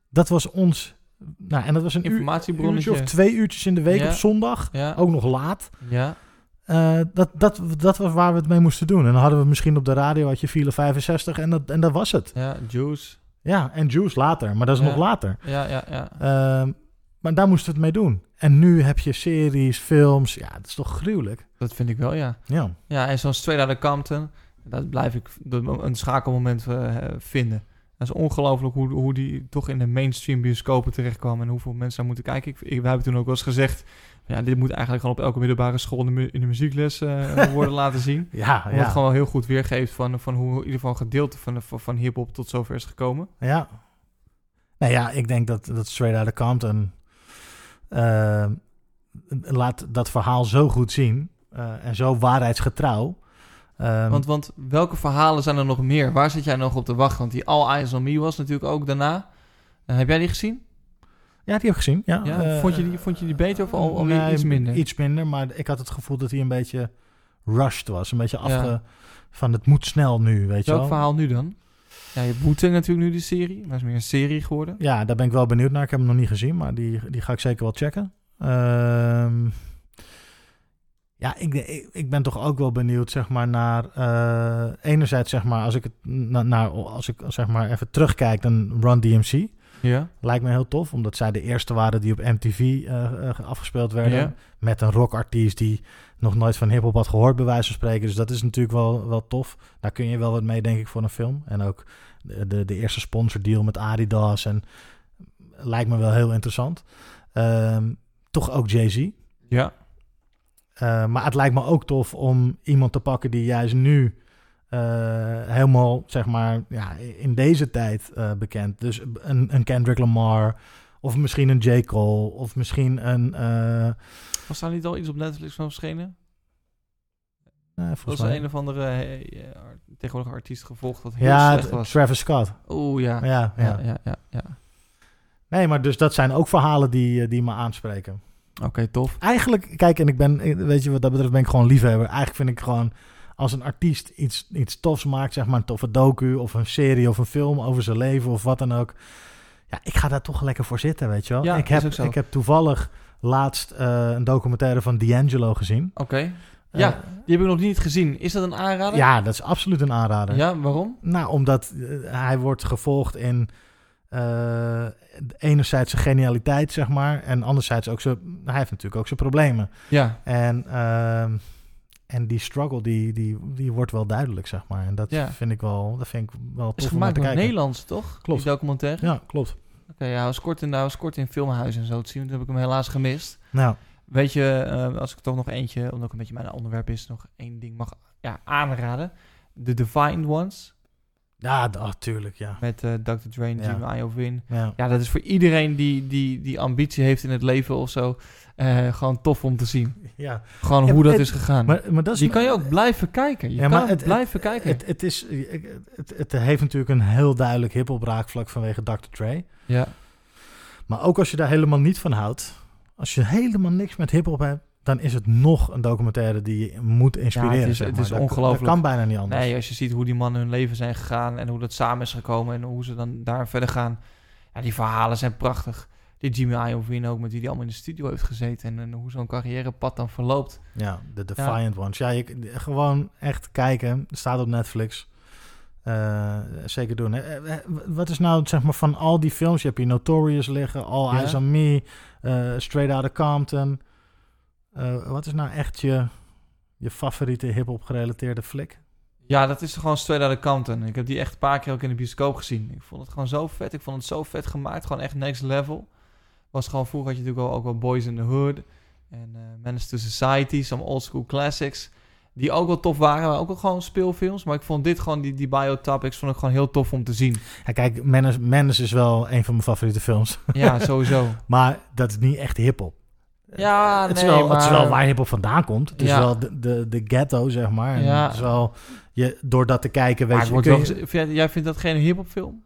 Dat was ons... Nou, en dat was een Informatiebronnetje. uurtje of twee uurtjes in de week Ja. op zondag. Ja, Ook nog laat. ja. Eh, dat, dat, dat was waar we het mee moesten doen. En dan hadden we misschien op de radio had je file 65 en dat, en dat was het. ja, Juice. Ja, en Juice later, maar dat is Ja. nog later. Ja, ja, ja. Ehm, maar daar moesten we het mee doen. En nu heb je series, films. Ja, dat is toch gruwelijk. Dat vind ik wel, ja. Ja, Ja, en zo'n Straight Outta Compton, dat blijf ik de- een schakelmoment eh, vinden. Dat is ongelooflijk hoe, hoe die toch in de mainstream bioscopen terechtkwam en hoeveel mensen daar moeten kijken. Ik, ik, we hebben toen ook wel eens gezegd, ja, dit moet eigenlijk gewoon op elke middelbare school in de, mu- in de muziekles eh, *laughs* worden laten zien. ja, Omdat het ja. gewoon heel goed weergeeft van, van hoe in ieder geval een gedeelte van, van, van hip-hop tot zover is gekomen. ja. Nou ja, ik denk dat, dat Straight Outta Compton ehm, laat dat verhaal zo goed zien. eh, en zo waarheidsgetrouw. Ehm, Want, want welke verhalen zijn er nog meer? Waar zit jij nog op te wachten? Want die All Eyes on Me was natuurlijk ook daarna. Eh, heb jij die gezien? ja, die heb ik gezien. Ja, Ja, Eh, vond, je die, vond je die beter of al, alweer nee, iets minder? Iets minder, maar ik had het gevoel dat hij een beetje rushed was. Een beetje Ja. afge... Van het moet snel nu, weet je Welk wel. verhaal nu dan? Ja, je Wu-Tang natuurlijk nu die serie. Maar is meer een serie geworden. Ja, daar ben ik wel benieuwd naar. Ik heb hem nog niet gezien, maar die, die ga ik zeker wel checken. Ehm, ja, ik, ik, ben toch ook wel benieuwd, zeg maar, naar... eh, enerzijds, zeg maar, als ik het na- naar, als ik zeg maar even terugkijk, dan Run DMC. Ja. Lijkt me heel tof, omdat zij de eerste waren die op MTV eh, eh, afgespeeld werden. Ja. Met een rockartiest die nog nooit van hip-hop had gehoord, bij wijze van spreken. Dus dat is natuurlijk wel, wel tof. Daar kun je wel wat mee, denk ik, voor een film. En ook de, de, de eerste sponsordeal met Adidas. En lijkt me wel heel interessant. Ehm, toch ook Jay-Z. Ja. Eh, maar het lijkt me ook tof om iemand te pakken die juist nu eh, helemaal, zeg maar, ja, in deze tijd eh, bekend. Dus een, een Kendrick Lamar, of misschien een J. Cole, of misschien een. Was daar niet al iets op Netflix van verschenen? Dat volgens was mij. een of andere eh, tegenwoordig artiest gevolgd wat heel Ja, slecht was. Travis Scott. Oeh, ja. Ja, ja. Ja, ja, ja. ja. Nee, maar dus dat zijn ook verhalen die, die me aanspreken. Oké, tof. Eigenlijk, kijk, en ik ben, eh, weet je, wat dat betreft ben ik gewoon liefhebber. Eigenlijk vind ik gewoon, als een artiest iets, iets tofs maakt, zeg maar een toffe docu of een serie of een film over zijn leven of wat dan ook. Ja, ik ga daar toch lekker voor zitten, weet je wel. Ja, ik, heb, zo. ik heb toevallig laatst eh, een documentaire van D'Angelo gezien. Oké. Ja, Eh, Die heb ik nog niet gezien. Is dat een aanrader? ja, dat is absoluut een aanrader. Ja, waarom? Nou, omdat hij wordt gevolgd in eh, enerzijds zijn genialiteit, zeg maar, en anderzijds ook zijn, hij heeft natuurlijk ook zijn problemen. Ja, En, ehm, en die struggle, die, die, die wordt wel duidelijk, zeg maar. En dat Ja. vind ik wel, dat vind ik wel is tof om naar gemaakt te door kijken. Nederlands, toch? Klopt. Die documentaire? Ja, klopt. Oké, ja, hij was kort in, hij was kort in filmhuis en zo te zien. Toen heb ik hem helaas gemist. Nou, Weet je, eh, als ik toch nog eentje, omdat ook een beetje mijn onderwerp is, nog één ding mag ja, aanraden. The Defined Ones. Ja, d- oh, tuurlijk, ja. Met eh, Dr. Dre en Ja. Jimmy Iovine. ja. Ja, dat is voor iedereen die, die, die ambitie heeft in het leven of zo. eh, gewoon tof om te zien. ja. Gewoon Ja, hoe dat het- is gegaan. Maar, maar dat is die kan je ook blijven kijken. Je Ja, maar kan het- blijven kijken. Het, het, is, het, het heeft natuurlijk een heel duidelijk hip-hop raakvlak vanwege Dr. Dre. ja. Maar ook als je daar helemaal niet van houdt, als je helemaal niks met hip-hop hebt, dan is het nog een documentaire die je moet inspireren. Ja, het is- zeg het is ongelooflijk. Dat kan bijna niet anders. Nee, als je ziet hoe die mannen hun leven zijn gegaan en hoe dat samen is gekomen en hoe ze dan daar verder gaan. Ja, die verhalen zijn prachtig. Die Jimmy Iovine ook, met wie die allemaal in de studio heeft gezeten en, en hoe zo'n carrièrepad dan verloopt. Ja, de Defiant Ones. Ja, je, gewoon echt kijken. Staat op Netflix. Eh, zeker doen. hè. Eh, eh, Wat is nou, zeg maar, van al die films? Je hebt hier Notorious liggen, All Ja. Eyes on Me, eh, Straight Outta Compton. Eh, wat is nou echt je, je favoriete hip-hop gerelateerde flik? Ja, dat is gewoon straight out of Compton. Ik heb die echt een paar keer ook in de bioscoop gezien. Ik vond het gewoon zo vet. Ik vond het zo vet gemaakt. Gewoon echt next level. Was gewoon vroeger had je natuurlijk ook, ook wel Boys in the Hood. En eh Menace to Society. Some old school classics. Die ook wel tof waren. Maar ook wel gewoon speelfilms. Maar ik vond dit gewoon, die, die biotopics, vond ik gewoon heel tof om te zien. Ja, kijk, Menace, Menace is wel een van mijn favoriete films. Ja, *laughs* sowieso. Maar dat is niet echt hip-hop. Ja, het, is nee, wel, het is maar- wel waar hip-hop vandaan komt. Het is Ja. wel de, de, de ghetto, zeg maar. En Ja. Het is wel, je, door dat te kijken, weet Maar je... wel vind jij, vindt dat geen hip-hop film?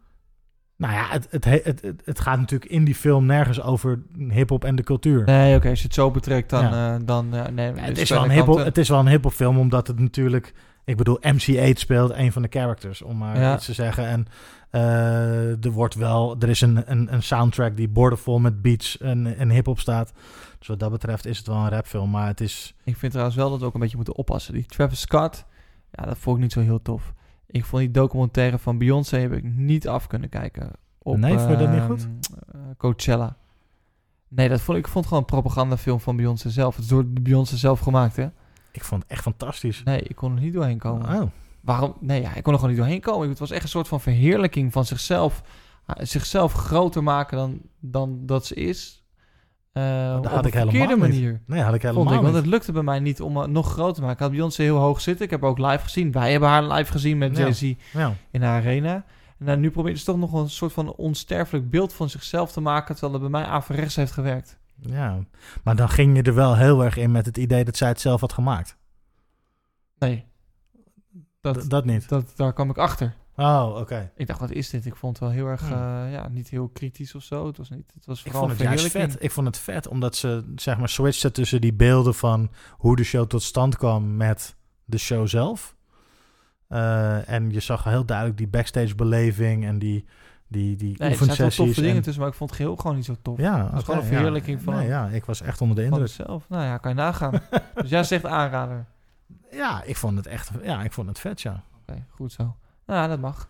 Nou ja, het, het, he- het, het, het gaat natuurlijk in die film nergens over hip-hop en de cultuur. Nee, oké. als je het zo betrekt, dan... Ja. eh, dan eh, nee, Ja, dus het, is wel een Compton- het is wel een hip-hop film, omdat het natuurlijk... Ik bedoel, MC8 speelt een van de characters, om maar Ja. iets te zeggen. En eh, er wordt wel... Er is een, een, een soundtrack die bordenvol met beats en, en hip-hop staat. Dus wat dat betreft is het wel een rapfilm, maar het is... Ik vind trouwens wel dat we ook een beetje moeten oppassen. Die Travis Scott, ja, dat vond ik niet zo heel tof. Ik vond die documentaire van Beyoncé heb ik niet af kunnen kijken. Op, Nee, vond je dat niet ehm, goed? eh, Coachella. Nee, dat vond ik, ik vond gewoon een propagandafilm van Beyoncé zelf. Het is door de Beyoncé zelf gemaakt, hè? Ik vond het echt fantastisch. Nee, ik kon er niet doorheen komen. Oh. Waarom? Nee, ja, ik kon er gewoon niet doorheen komen. Het was echt een soort van verheerlijking van zichzelf. Ah, Zichzelf groter maken dan, dan dat ze is. Eh, op had een ik helemaal verkeerde niet. manier. Nee, had ik helemaal Vond ik, want niet. het lukte bij mij niet om het nog groter te maken. Ik had Beyoncé heel hoog zitten. Ik heb haar ook live gezien. Wij hebben haar live gezien met Ja. Jay-Z Ja. in de arena. En dan nu probeert ze toch nog een soort van onsterfelijk beeld van zichzelf te maken... terwijl dat bij mij averechts heeft gewerkt. ja, maar dan ging je er wel heel erg in met het idee dat zij het zelf had gemaakt. Nee, dat, Dat, dat niet. dat, daar kwam ik achter. Oh, oké. Ik dacht, wat is dit? Ik vond het wel heel erg, Hmm. eh, ja, niet heel kritisch of zo. Het was, niet, het was Ik vooral vond het juist verheerlijking. vet. Ik vond het vet omdat ze zeg maar switchten tussen die beelden van hoe de show tot stand kwam met de show zelf. Eh, en je zag heel duidelijk die backstage beleving en die, die, die Nee, er zaten wel oefensessies. toffe dingen en- tussen, maar ik vond het geheel gewoon niet zo tof. ja, was oké, gewoon een ja. verheerlijking van- Nee, ja, ik was echt onder de indruk. zichzelf. Nou ja, kan je nagaan. *laughs* dus jij zegt aanrader. Ja, ik vond het echt ja, ik vond het vet, ja. Oké, goed zo. Nou ja, dat mag.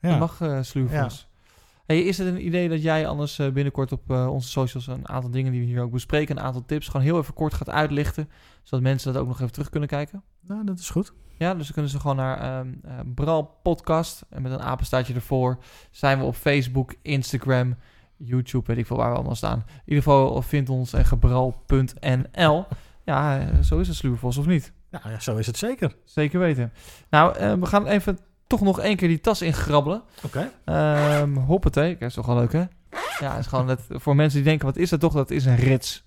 ja. Dat mag, eh Sluwvos. Hey, is het een idee dat jij anders eh, binnenkort op eh, onze socials een aantal dingen die we hier ook bespreken, een aantal tips, gewoon heel even kort gaat uitlichten, zodat mensen dat ook nog even terug kunnen kijken? Nou, dat is goed. Ja, dus dan kunnen ze gewoon naar ehm eh, Bral Podcast en met een apenstaartje ervoor zijn we op Facebook, Instagram, YouTube, weet ik veel waar we allemaal staan. In ieder geval vind ons en gebral.nl. Ja, zo is het Sluwvos of niet? Nou, ja, zo is het zeker. Zeker weten. Nou, we gaan even toch nog één keer die tas ingrabbelen. Oké. Ehm hoppatee, kijk, is toch wel leuk hè? Ja, is gewoon net, voor mensen die denken, wat is dat toch? Dat is een rits.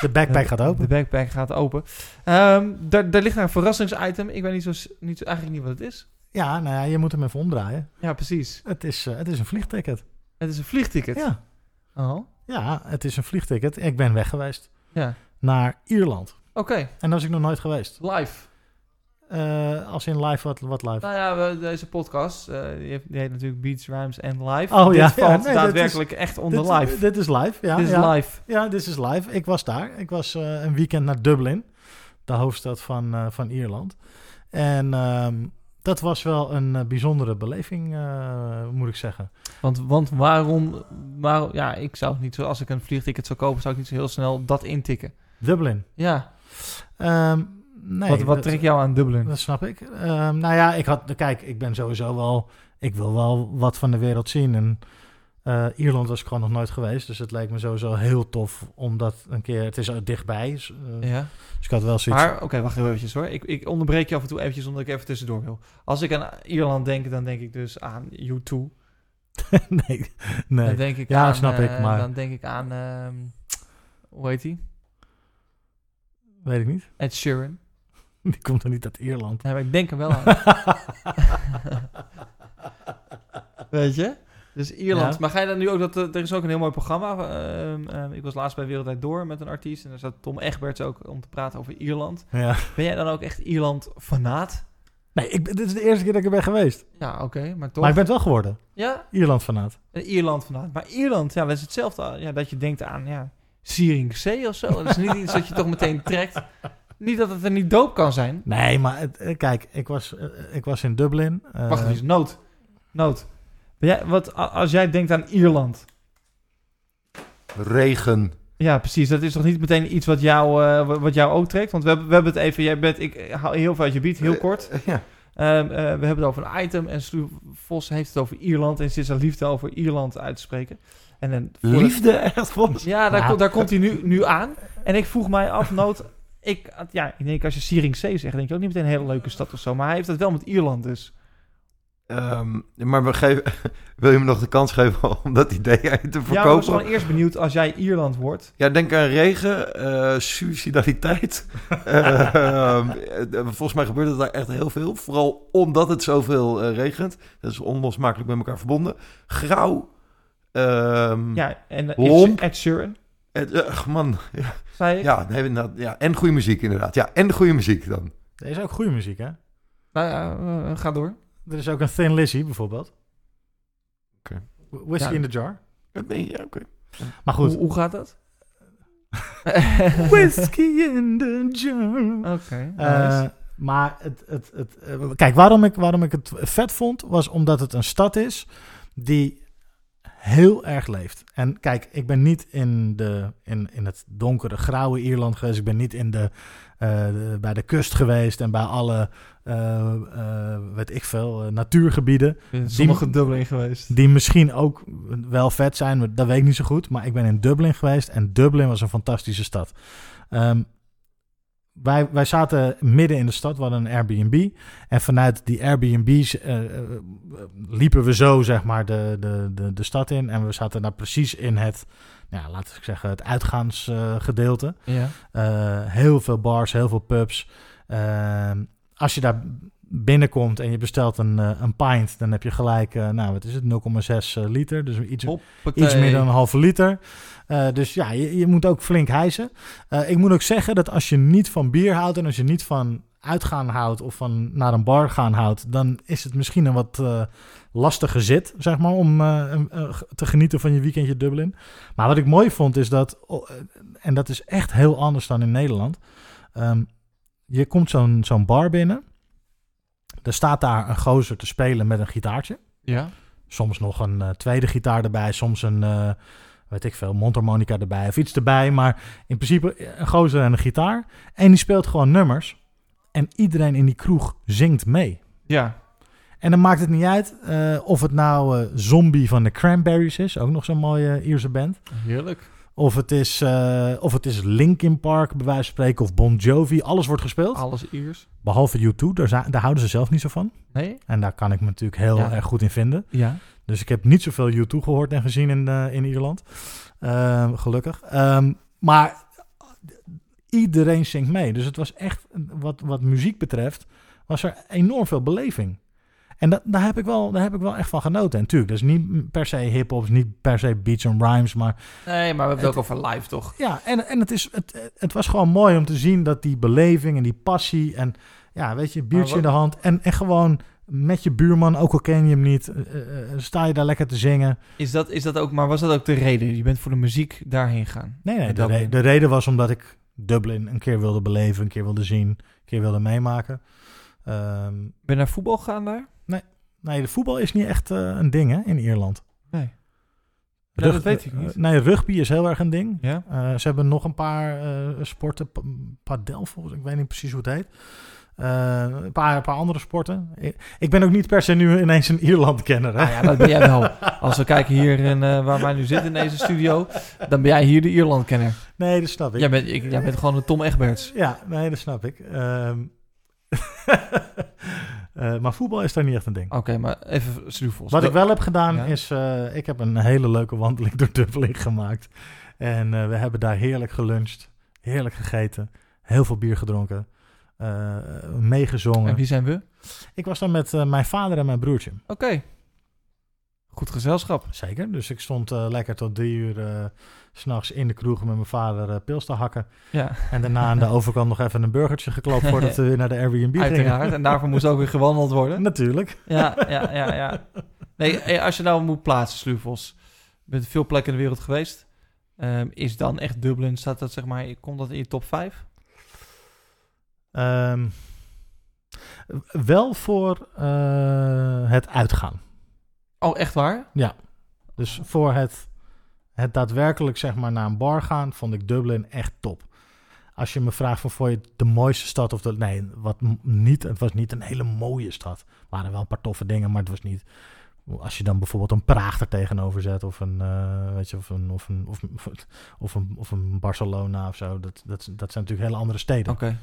De backpack gaat open. De backpack gaat open. Ehm daar, daar ligt een verrassingsitem. Ik weet niet zo, niet, eigenlijk niet wat het is. Ja, nou ja, je moet hem even omdraaien. Ja, precies. Het is, eh, het is een vliegticket. Het is een vliegticket. Ja. Oh, ja, het is een vliegticket. Ik ben weg geweest ja. naar Ierland. Oké, En daar was ik nog nooit geweest. live. Eh, als in live, wat, wat live? Nou ja, we- deze podcast, eh, die, heeft, die heet natuurlijk Beats, Rhymes en Live. Oh, dit ja, ja, valt nee, dat daadwerkelijk echt onder dit, live. Dit is live, ja. dit is ja. live. Ja, dit is live. Ik was daar. Ik was eh, een weekend naar Dublin. de hoofdstad van, van Ierland. En ehm, dat was wel een bijzondere beleving, moet ik zeggen. Want, want waarom, waarom... Ja, ik zou niet zo... Als ik een vliegticket zou kopen, zou ik niet zo heel snel dat intikken. Dublin. Ja. Ehm, nee, wat wat dat- trekt jou aan Dublin? Dat snap ik. Ehm, nou ja, ik had, kijk, ik ben sowieso wel, ik wil wel wat van de wereld zien. En eh, Ierland was ik gewoon nog nooit geweest, dus het leek me sowieso heel tof om dat een keer. Het is dichtbij, dus, eh, Ja. dus ik had wel zoiets. Maar, oké, wacht even hoor. Ik, ik onderbreek je af en toe eventjes omdat ik even tussendoor wil. Als ik aan Ierland denk, dan denk ik dus aan U2. *laughs* nee, nee. Dan denk ik Ja, aan, snap ik, eh, maar- Dan denk ik aan... ehm, hoe heet die? weet ik niet. Ed Sheeran. *laughs* Die komt er niet uit Ierland. Nee, maar ik denk er wel aan. *laughs* Weet je? Dus Ierland. Ja. Maar ga je dan nu ook dat... eh, Er is ook een heel mooi programma. ehm, ehm, ik was laatst bij Wereldwijd Door met een artiest. En daar zat Tom Egberts ook om te praten over Ierland. ja. Ben jij dan ook echt Ierland-fanaat? Nee, ik, dit is de eerste keer dat ik er ben geweest. Ja, oké. maar toch... Maar ik ben het wel geworden. Ja, Ierland fanaat. een Ierland-fanaat. Maar Ierland, ja, dat is hetzelfde. Ja, dat je denkt aan, ja, Zierikzee of zo. Dat is niet iets dat je toch meteen trekt. Niet dat het er niet doop kan zijn. Nee, maar het, eh, kijk, ik was, eh, ik was in Dublin. eh, Wacht even, nood. Nood. Ben jij, wat, als jij denkt aan Ierland... Regen. Ja, precies. Dat is toch niet meteen iets wat jou, eh, wat- jou ook trekt? Want we hebben, we hebben het even... Jij bent, ik haal heel veel uit je bied, heel kort. Eh, ja. Ehm, eh, we hebben het over een item en Stu Vos heeft het over Ierland en zit zijn liefde over Ierland uit te spreken. En de- Liefde *laughs* echt volgens. ja, daar, Ja. komt- daar komt hij nu, nu aan. En ik vroeg mij af, nood, ik, ja, ik denk als je Sieringzee zegt, denk je ook niet meteen een hele leuke stad of zo. Maar hij heeft het wel met Ierland dus. Ehm, maar we geven, *laughs* wil je me nog de kans geven om dat idee je te Ja, maar ik was verkopen? gewoon eerst benieuwd als jij Ierland wordt. Ja, denk aan regen, eh suicidaliteit. *laughs* Eh, volgens mij gebeurt het daar echt heel veel. Vooral omdat het zoveel eh, regent. Dat is onlosmakelijk met elkaar verbonden. Grauw. ehm, Ja, en. Ed Sheeran, eh, ugh, man. Ja, zei ik. ja, nee, inderdaad, ja, en goede muziek inderdaad. Ja, en de goede muziek dan. Er is ook goede muziek, hè? Nou ja, eh, ga door. Er is ook een Thin Lizzy, bijvoorbeeld. Oké. Whiskey Ja. in the Jar. Nee, ja, oké. Maar goed. Hoe, hoe gaat dat? *laughs* Whiskey in the Jar. Oké, Eh, nice. maar het, het, het, eh, kijk, waarom ik, waarom ik het vet vond, was omdat het een stad is die heel erg leeft. En kijk, ik ben niet in, de, in, in het donkere, grauwe Ierland geweest. Ik ben niet in de, eh, de- bij de kust geweest en bij alle, eh, eh, weet ik veel, natuurgebieden. In sommige Dublin geweest. Die misschien ook wel vet zijn, maar dat weet ik niet zo goed. Maar ik ben in Dublin geweest en Dublin was een fantastische stad. Ehm, wij, wij zaten midden in de stad, we hadden een Airbnb. En vanuit die Airbnb's eh, eh, liepen we zo, zeg maar, de, de, de, de stad in. En we zaten daar precies in het, ja, laten we zeggen, het uitgaansgedeelte. Ja. Eh, heel veel bars, heel veel pubs. Als je daar binnenkomt en je bestelt een, eh, een pint, dan heb je gelijk, eh, nou wat is het, 0,6 liter. Dus iets, Hoppatee. iets meer dan een halve liter. Eh, dus ja, je, je moet ook flink hijsen. Eh, ik moet ook zeggen dat als je niet van bier houdt en als je niet van uitgaan houdt of van naar een bar gaan houdt, dan is het misschien een wat eh, lastige zit, zeg maar, om eh, eh, te genieten van je weekendje Dublin. Maar wat ik mooi vond is dat, oh, eh, en dat is echt heel anders dan in Nederland. ehm, je komt zo'n zo'n bar binnen. Er staat daar een gozer te spelen met een gitaartje. Ja. Soms nog een eh, tweede gitaar erbij, soms een, eh, weet ik veel, mondharmonica erbij of iets erbij. Maar in principe eh, een gozer en een gitaar. En die speelt gewoon nummers. En iedereen in die kroeg zingt mee. Ja. En dan maakt het niet uit of het nou Zombie van de Cranberries is, ook nog zo'n mooie Ierse band. Heerlijk. Of het is, eh, of het is Linkin Park, bij wijze van spreken, of Bon Jovi. Alles wordt gespeeld. Alles Iers. Behalve U2, daar, daar houden ze zelf niet zo van. Nee? En daar kan ik me natuurlijk heel Ja. erg goed in vinden. Ja. Dus ik heb niet zoveel U2 gehoord en gezien in, eh, in Ierland. Ehm, gelukkig. Ehm, maar iedereen zingt mee. Dus het was echt, wat, wat muziek betreft, was er enorm veel beleving. En dat, daar, heb ik wel, daar heb ik wel echt van genoten. En natuurlijk, dat is niet per se hip-hop, niet per se beats and rhymes. Maar Nee, maar we hebben het ook over live, toch? ja, en, en het, is, het, het was gewoon mooi om te zien dat die beleving en die passie en ja, weet je, biertje in de hand en, en gewoon met je buurman, ook al ken je hem niet, eh, eh, sta je daar lekker te zingen. Is dat, is dat ook, maar was dat ook de reden? Je bent voor de muziek daarheen gaan? Nee, nee, de, re- de reden was omdat ik Dublin een keer wilde beleven, een keer wilde zien, een keer wilde meemaken. Ehm, Ben je naar voetbal gegaan daar? Nee, de voetbal is niet echt eh, een ding hè, in Ierland. Nee. Dat weet ik niet. eh, nee, rugby is heel erg een ding. Ja. Eh, ze hebben nog een paar eh, sporten, pa- padel volgens, ik weet niet precies hoe het heet. Een, paar, een paar andere sporten. Ik, ik ben ook niet per se nu ineens een Ierland-kenner. Hè? Nou ja, dat ben jij wel. Als we kijken hier in, waar wij nu zitten in deze studio, dan ben jij hier de Ierland-kenner. Nee, dat snap ik. Jij bent, ik, jij bent gewoon een Tom Egberts. Ja, nee, dat snap ik. Ehm, *laughs* eh, maar voetbal is daar niet echt een ding. Oké, maar even Sluvels. Wat ik wel heb gedaan Ja. is, eh, ik heb een hele leuke wandeling door Dublin gemaakt. En eh, we hebben daar heerlijk geluncht, heerlijk gegeten, heel veel bier gedronken, meegezongen. En wie zijn we? Ik was dan met mijn vader en mijn broertje. Oké. Goed gezelschap. Zeker, dus ik stond eh, lekker tot drie uur eh, s s'nachts in de kroeg met mijn vader eh, pils te hakken. Ja, En daarna aan de *laughs* overkant nog even een burgertje geklopt voordat we weer naar de Airbnb uiteraard. gingen. En daarvoor moest ook weer gewandeld worden. Natuurlijk. Ja, ja, ja, ja. Nee, eh, als je nou moet plaatsen, Sluvels. Je bent veel plekken in de wereld geweest. Ehm, is dan echt Dublin, staat dat zeg maar, komt dat in je top 5? Ehm, wel voor eh, het uitgaan. Oh, echt waar? Dus voor het, het daadwerkelijk zeg maar naar een bar gaan, vond ik Dublin echt top. Als je me vraagt van vond je de mooiste stad of de... Nee, wat niet, het was niet een hele mooie stad. Er waren wel een paar toffe dingen, maar het was niet... Als je dan bijvoorbeeld een Praag er tegenover zet of een, eh, weet je, of een, of een, of, of een, of een Barcelona of zo. Dat, dat, dat zijn natuurlijk hele andere steden. Oké.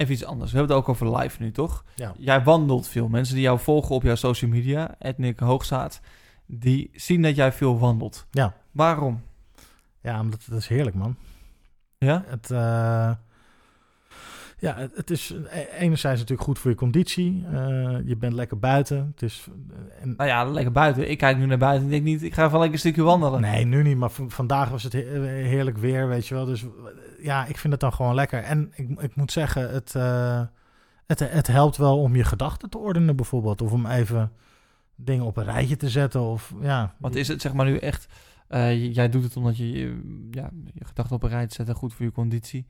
Even iets anders. We hebben het ook over live nu, toch? Ja. Jij wandelt veel. Mensen die jou volgen op jouw social media, Etnik Hoogstaat, die zien dat jij veel wandelt. Ja. Waarom? Ja, omdat dat is heerlijk, man. Ja? Het, eh, ja, het, het is e- enerzijds natuurlijk goed voor je conditie. Eh, je bent lekker buiten. Het is, eh, en, Nou ja, lekker buiten. Ik kijk nu naar buiten en denk niet, ik ga even lekker een stukje wandelen. nee, nu niet, maar vandaag was het he- heerlijk weer, weet je wel. Dus eh, ja, ik vind het dan gewoon lekker. En ik, ik moet zeggen, het, eh, het, het helpt wel om je gedachten te ordenen bijvoorbeeld. Of om even dingen op een rijtje te zetten. Of, ja, Wat is het zeg maar nu echt... eh, jij doet het omdat je eh, ja, je gedachten op een rij zet en goed voor je conditie.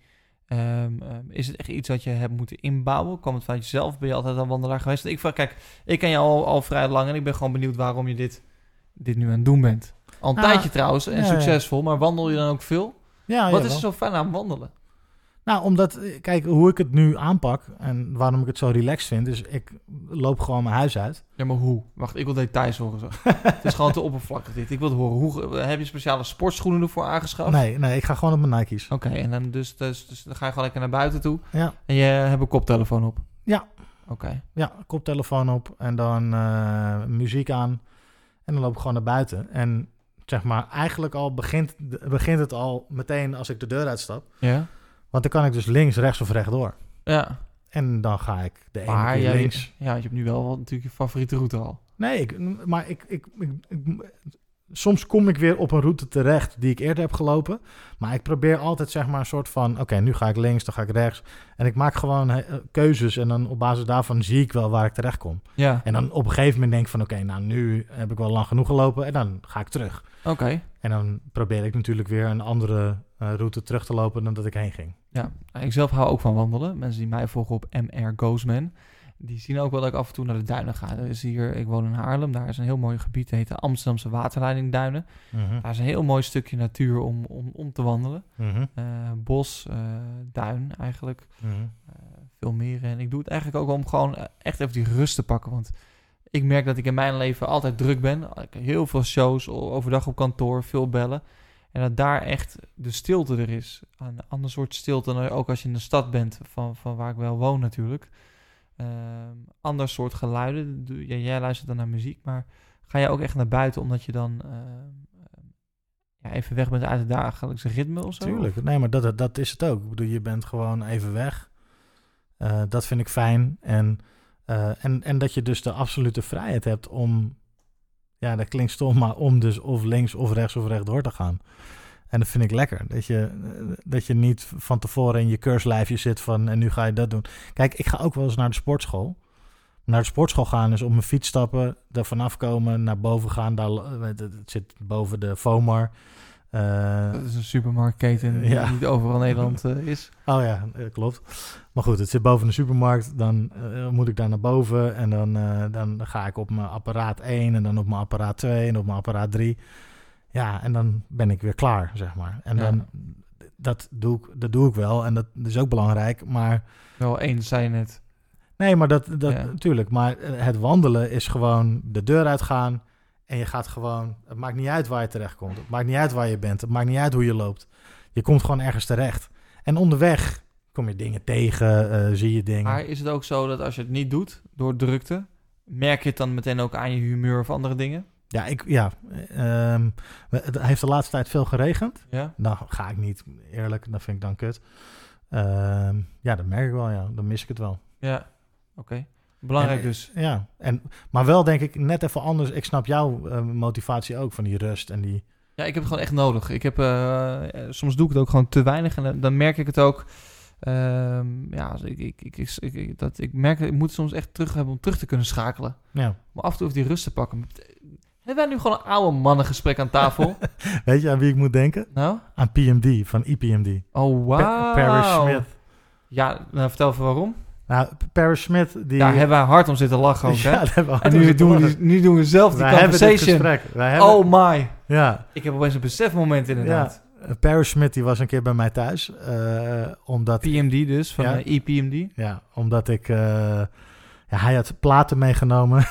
Ehm, ehm, is het echt iets wat je hebt moeten inbouwen? Kwam het vanuit jezelf? Ben je altijd een wandelaar geweest? Ik vraag, kijk, ik ken jou al, al vrij lang en ik ben gewoon benieuwd waarom je dit, dit nu aan het doen bent. Al een Nou, tijdje trouwens en ja, ja. succesvol, maar wandel je dan ook veel? ja wat jawel. is er zo fijn aan wandelen? Nou, omdat, eh, kijk, hoe ik het nu aanpak en waarom ik het zo relaxed vind, is ik loop gewoon mijn huis uit. Ja, maar hoe? Wacht, ik wil details horen zo. *laughs* het is gewoon te oppervlakkig dit. Ik wil het horen. Hoe, heb je speciale sportschoenen ervoor aangeschaft? Nee, nee, ik ga gewoon op mijn Nike's. Oké, en dan dus, dus, dus dan ga je gewoon lekker naar buiten toe. Ja, En je hebt een koptelefoon op. Ja. Oké. ja, koptelefoon op en dan eh, muziek aan. En dan loop ik gewoon naar buiten. En zeg maar, eigenlijk al begint, begint het al meteen als ik de deur uitstap. Ja. Want dan kan ik dus links, rechts of rechtdoor. Ja. En dan ga ik de ene Maar keer jij, links. ja, je hebt nu wel natuurlijk je favoriete route al. Nee, ik, maar ik, ik, ik, ik- soms kom ik weer op een route terecht die ik eerder heb gelopen. Maar ik probeer altijd zeg maar een soort van... Oké, nu ga ik links, dan ga ik rechts. En ik maak gewoon eh, keuzes. En dan op basis daarvan zie ik wel waar ik terecht kom. Ja. En dan op een gegeven moment denk ik van... Oké, nou nu heb ik wel lang genoeg gelopen. En dan ga ik terug. Oké. En dan probeer ik natuurlijk weer een andere route terug te lopen dan dat ik heen ging. Ja. Ik zelf hou ook van wandelen. Mensen die mij volgen op MR Goesman. Die zien ook wel dat ik af en toe naar de duinen ga. Er is hier, ik woon in Haarlem. Daar is een heel mooi gebied. Dat heet de Amsterdamse Waterleidingduinen. Mhm, Daar is een heel mooi stukje natuur om, om, om te wandelen. mhm, Eh, bos, eh, duin eigenlijk. mhm. eh, veel meer. En ik doe het eigenlijk ook om gewoon eh, echt even die rust te pakken. Want ik merk dat ik in mijn leven altijd druk ben. Ik heb heel veel shows, overdag op kantoor, veel bellen. En dat daar echt de stilte er is. Een ander soort stilte dan ook als je in de stad bent, van, van waar ik wel woon natuurlijk. Ehm, ander soort geluiden. Jij luistert dan naar muziek, maar ga je ook echt naar buiten omdat je dan ehm, ehm, ja, even weg bent uit het dagelijkse ritme of zo? Tuurlijk, nee, maar dat, dat is het ook. Ik bedoel, je bent gewoon even weg. Eh, dat vind ik fijn. En, eh, en, en dat je dus de absolute vrijheid hebt om, ja, dat klinkt stom, maar om dus of links of rechts of rechtdoor te gaan. En dat vind ik lekker. Dat je, dat je niet van tevoren in je keurslijfje zit van en nu ga je dat doen. Kijk, ik ga ook wel eens naar de sportschool. Naar de sportschool gaan is op mijn fiets stappen, er vanaf komen, naar boven gaan. Daar, eh, het zit boven de FOMAR. Eh, Dat is een supermarktketen die Ja. niet overal in Nederland eh, is. *laughs* Oh ja, eh, klopt. Maar goed, het zit boven de supermarkt. Dan moet ik daar naar boven. En dan, dan ga ik op mijn apparaat 1. En dan op mijn apparaat 2. En op mijn apparaat 3. Ja, en dan ben ik weer klaar, zeg maar. En Ja. dan, dat doe, ik, dat doe ik wel. En dat is ook belangrijk. Maar Wel één zei je net. nee, maar dat, dat Ja. natuurlijk. Maar het wandelen is gewoon de deur uitgaan. En je gaat gewoon... Het maakt niet uit waar je terecht komt. Het maakt niet uit waar je bent. Het maakt niet uit hoe je loopt. Je komt gewoon ergens terecht. En onderweg kom je dingen tegen, eh, zie je dingen. Maar is het ook zo dat als je het niet doet, door drukte, merk je het dan meteen ook aan je humeur of andere dingen? Ja, ik, ja ehm, het heeft de laatste tijd veel geregend. Ja. Dan ga ik niet, eerlijk, dat vind ik dan kut. Ehm, ja, dat merk ik wel, ja. Dan mis ik het wel. Ja. Oké. Belangrijk En, dus. Ja, en, maar wel denk ik net even anders. Ik snap jouw eh, motivatie ook van die rust en die... Ja, ik heb het gewoon echt nodig. Ik heb, eh, eh, soms doe ik het ook gewoon te weinig en dan, dan merk ik het ook. Ehm, ja, ik, ik, ik, ik, dat, ik merk, ik moet soms echt terug hebben om terug te kunnen schakelen. Ja. Maar af en toe even die rust te pakken. Hebben wij nu gewoon een oude mannengesprek aan tafel? *laughs* Weet je aan wie ik moet denken? nou? Aan PMD, van IPMD. Oh, Pa- wauw. Paris Smith. Ja, nou, vertel even waarom. Nou, Paris Smith, die... Daar hebben wij hard om zitten lachen ook, *laughs* hè? Ja, daar hebben we en nu doen, we, nu doen we zelf die Wij conversation. hebben, Oh my. ja, Ik heb opeens een besefmoment inderdaad. ja. Paris Smith die was een keer bij mij thuis. eh, omdat PMD dus, van Ja. EPMD. Ja, omdat ik... eh, ja, hij had platen meegenomen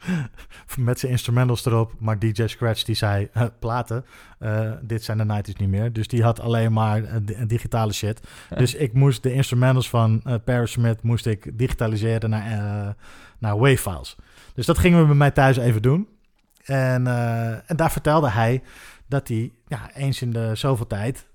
*laughs* met zijn instrumentals erop. Maar DJ Scratch die zei, "Eh, platen, eh, dit zijn de 90s niet meer. Dus die had alleen maar eh, di- digitale shit. Ja. Dus ik moest de instrumentals van eh Paris Smith moest ik digitaliseren naar, eh naar WAV-files. Dus dat gingen we bij mij thuis even doen. En, eh, en daar vertelde hij dat hij ja, eens in de zoveel tijd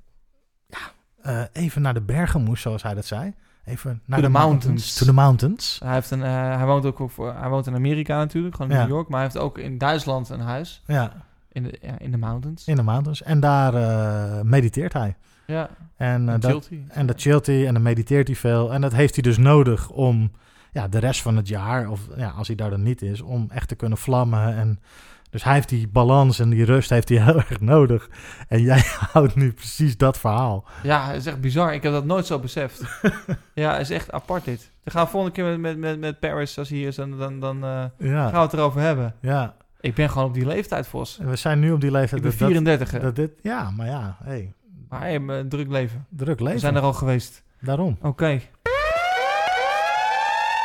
ja, eh, even naar de bergen moest, zoals hij dat zei. Even naar the de mountains. To the mountains. Hij, heeft een, eh, hij, woont ook, op- hij woont in Amerika natuurlijk, gewoon in Ja. New York. Maar hij heeft ook in Duitsland een huis. Ja, In de, ja, in de mountains. in de mountains. En daar eh, mediteert hij. Ja, En, eh, en dat, en dat chillt hij en dan mediteert hij veel. En dat heeft hij dus nodig om ja, de rest van het jaar, of ja, als hij daar dan niet is, om echt te kunnen vlammen. En dus hij heeft die balans en die rust heeft hij *laughs* heel erg nodig. En jij *laughs* houdt nu precies dat verhaal. Ja, het is echt bizar. Ik heb dat nooit zo beseft. *laughs* ja, het is echt apart dit. Dan gaan we volgende keer met, met, met, met Paris, als hij hier is, dan, dan, dan eh, gaan we het erover hebben. ja. Ik ben gewoon op die leeftijd, Vos. En we zijn nu op die leeftijd. Ik ben dat- 34, hè. dat, dit, ja, maar ja, hey, Maar hij heeft een druk leven. druk We leven. zijn er al geweest. Daarom. Oké.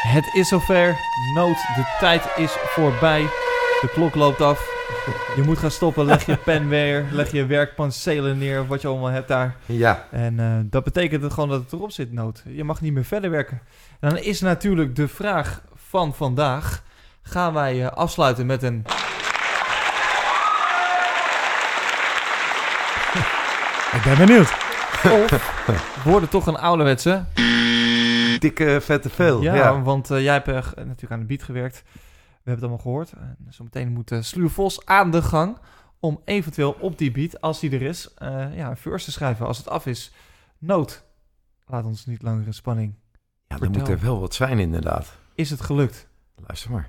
Het is zover. Nood, de tijd is voorbij. De klok loopt af. Je moet gaan stoppen. Leg je pen weer. Leg je werkpancelen neer. Of wat je allemaal hebt daar. Ja, En eh, dat betekent het gewoon dat het erop zit, Nood. Je mag niet meer verder werken. En dan is natuurlijk de vraag van vandaag. Gaan wij eh, afsluiten met een... *laughs* Ik ben benieuwd. Of worden toch een ouderwetse? dikke vette veel. Ja, Ja, want eh, jij hebt natuurlijk aan de beat gewerkt. We hebben het allemaal gehoord. En zometeen moet uh, Sluur Vos aan de gang om eventueel op die beat, als die er is, eh, ja, een verse te schrijven als het af is. Nood. Laat ons niet langer in spanning. Ja, dan moet er wel wat zijn inderdaad. Is het gelukt? Luister maar.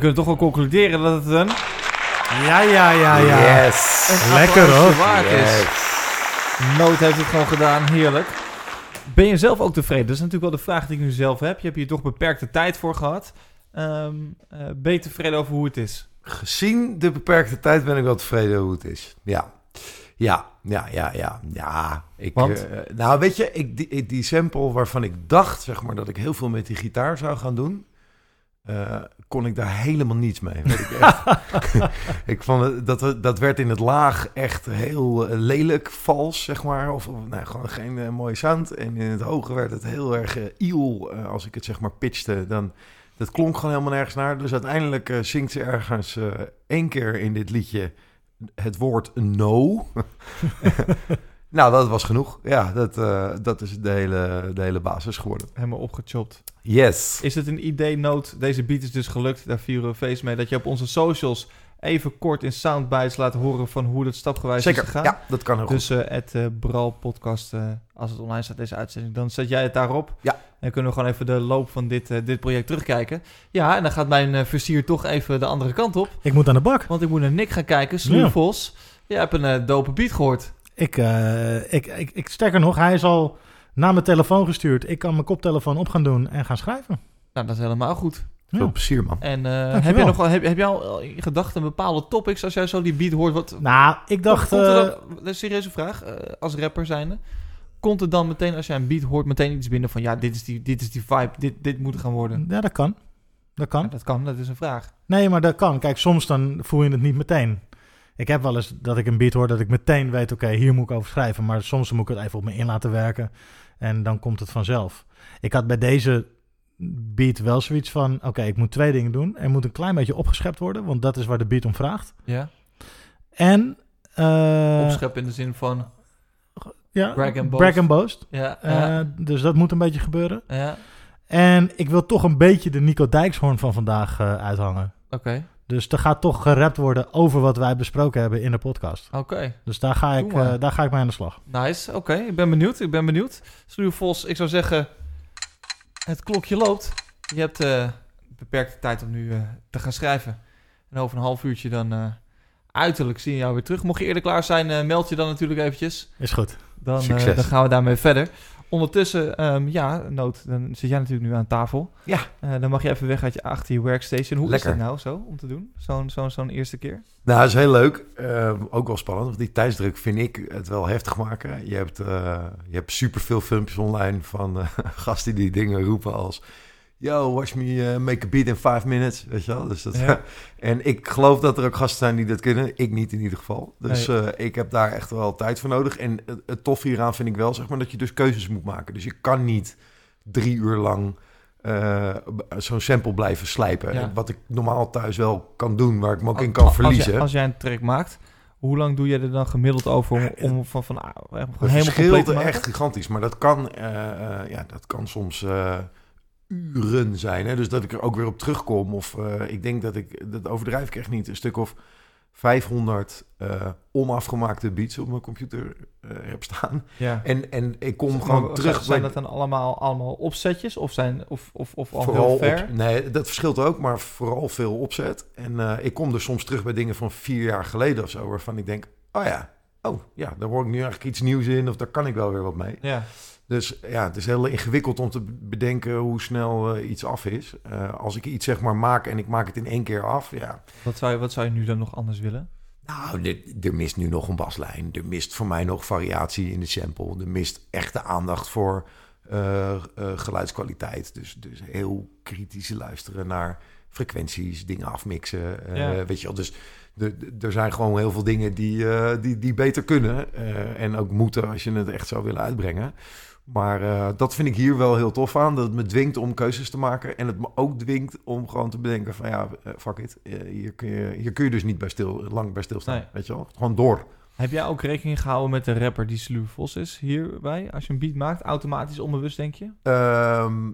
Kunnen we toch wel concluderen dat het een, Ja, ja, ja, ja. Yes. een Lekker, hoor. waard is. Nood heeft het gewoon gedaan, heerlijk. Ben je zelf ook tevreden? Dat is natuurlijk wel de vraag die ik nu zelf heb. Je hebt hier toch beperkte tijd voor gehad. Ehm, eh, ben je tevreden over hoe het is? Gezien de beperkte tijd ben ik wel tevreden hoe het is. Ja. Ja, ja, ja, ja. ja ik, Want? eh, nou, weet je, ik, die, die sample waarvan ik dacht, zeg maar, dat ik heel veel met die gitaar zou gaan doen. eh, kon ik daar helemaal niets mee. Weet ik, echt. *laughs* ik vond het, dat, dat werd in het laag echt heel eh, lelijk, vals, zeg maar. Of, nou, gewoon geen eh, mooie sound. En in het hoge werd het heel erg eh, iel. als ik het zeg maar pitchte, dan... Dat klonk gewoon helemaal nergens naar. Dus uiteindelijk zingt ze ergens één keer in dit liedje het woord no. *laughs* nou, dat was genoeg. Ja, dat, eh, dat is de hele, de hele basis geworden. Helemaal opgechopt. Yes. Is het een idee-noot? Deze beat is dus gelukt. Daar vieren we feest mee. Dat je op onze socials even kort in soundbites laat horen van hoe het stapgewijs Zeker. is gegaan. Ja, dat kan heel goed. Dus eh het eh, Bral podcast, eh, als het online staat, deze uitzending, dan zet jij het daarop. Ja. En dan kunnen we gewoon even de loop van dit, eh, dit project terugkijken. Ja, en dan gaat mijn versier toch even de andere kant op. Ik moet aan de bak. Want ik moet naar Nick gaan kijken. Sloer Ja. Jij hebt een dope beat gehoord. Ik, eh, ik, ik, ik sterker nog, hij is al naar mijn telefoon gestuurd. Ik kan mijn koptelefoon op gaan doen en gaan schrijven. Nou, dat is helemaal goed. Veel Ja. plezier, man. En eh, heb, je nog, wel- heb, heb jij al in gedachten bepaalde topics als jij zo die beat hoort? Wat, Nou, ik dacht... er eh, dan, dat is een serieuze vraag, eh, als rapper zijnde. Komt er dan meteen, als jij een beat hoort, meteen iets binnen van... ja, dit is die, dit is die vibe, dit, dit moet gaan worden? ja, dat kan. Dat kan. Ja, dat kan, dat is een vraag. Nee, maar dat kan. Kijk, soms dan voel je het niet meteen. Ik heb wel eens dat ik een beat hoor dat ik meteen weet, oké, hier moet ik over schrijven. Maar soms moet ik het even op me in laten werken en dan komt het vanzelf. Ik had bij deze beat wel zoiets van, oké, ik moet twee dingen doen. Er moet een klein beetje opgeschept worden, want dat is waar de beat om vraagt. Ja? En... Opschep in de zin van... ja, brag and boast. brag and boast. Ja, Eh, ja, Dus dat moet een beetje gebeuren. ja. En ik wil toch een beetje de Nico Dijkshoorn van vandaag eh, uithangen. oké. Dus er gaat toch gerapt worden over wat wij besproken hebben in de podcast. Oké, Dus daar ga ik, eh, daar ga ik mee aan de slag. nice. Oké, ik ben benieuwd, ik ben benieuwd. Sluwe Vos, ik zou zeggen... Het klokje loopt. Je hebt eh, beperkte tijd om nu eh, te gaan schrijven. En over een half uurtje dan... eh, uiterlijk zien we jou weer terug. Mocht je eerder klaar zijn, meld je dan natuurlijk eventjes. Is goed. Dan, Succes. dan gaan we daarmee verder. Ondertussen, ehm, ja, Noot, dan zit jij natuurlijk nu aan tafel. Ja. Eh, dan mag je even weg uit je, achter je workstation. Hoe Lekker. is dat nou zo om te doen? Zo'n zo'n zo'n eerste keer? Nou, dat is heel leuk. Eh, ook wel spannend, want die tijdsdruk vind ik het wel heftig maken. Je hebt, eh, je hebt superveel filmpjes online van *laughs* gasten die dingen roepen als... Yo, watch me eh, make a beat in five minutes, weet je wel. Dus dat, Ja. *laughs* en ik geloof dat er ook gasten zijn die dat kunnen. Ik niet in ieder geval. Dus Nee. eh, ik heb daar echt wel tijd voor nodig. En het, het tof hieraan vind ik wel, zeg maar, dat je dus keuzes moet maken. Dus je kan niet drie uur lang eh, zo'n sample blijven slijpen. Ja. Wat ik normaal thuis wel kan doen, waar ik me ook in Als- kan als verliezen. jij- Als jij een track maakt, hoe lang doe je er dan gemiddeld over om, om van, van ah, Het helemaal compleet te verschilt echt gigantisch, maar dat kan, ja, dat kan soms uren zijn. Hè? Dus dat ik er ook weer op terugkom. Of eh, ik denk dat ik, dat overdrijf ik echt niet, een stuk of 500 eh, onafgemaakte beats op mijn computer eh, heb staan. Ja. En, en ik kom gewoon terug Zijn dat dan allemaal, allemaal opzetjes? Of, zijn, of, of, of al vooral heel ver? op, nee, dat verschilt ook, maar vooral veel opzet. En ik kom dus soms terug bij dingen van vier jaar geleden of zo, waarvan ik denk, oh ja, oh ja, daar hoor ik nu eigenlijk iets nieuws in, of daar kan ik wel weer wat mee. Ja. Dus ja, het is heel ingewikkeld om te bedenken hoe snel eh, iets af is. Eh, als ik iets zeg maar maak en ik maak het in één keer af, ja. Wat, zou je, wat zou je nu dan nog anders willen? Nou, er, mist nu nog een baslijn. Er mist voor mij nog variatie in de sample. Er mist echte aandacht voor eh, geluidskwaliteit. Dus, dus heel kritisch luisteren naar frequenties, dingen afmixen. Ja. Weet je wel, dus er- er zijn gewoon heel veel dingen die, die, die beter kunnen. en ook moeten als je het echt zou willen uitbrengen. Maar eh, dat vind ik hier wel heel tof aan. Dat het me dwingt om keuzes te maken. En het me ook dwingt om gewoon te bedenken van ja, eh, fuck it. Eh, hier, kun je, hier kun je dus niet bij stil, lang bij stilstaan. Nee. Weet je wel? Gewoon door. Heb jij ook rekening gehouden met de rapper die Sluwe Vos is hierbij? Als je een beat maakt, automatisch onbewust denk je? Ehm,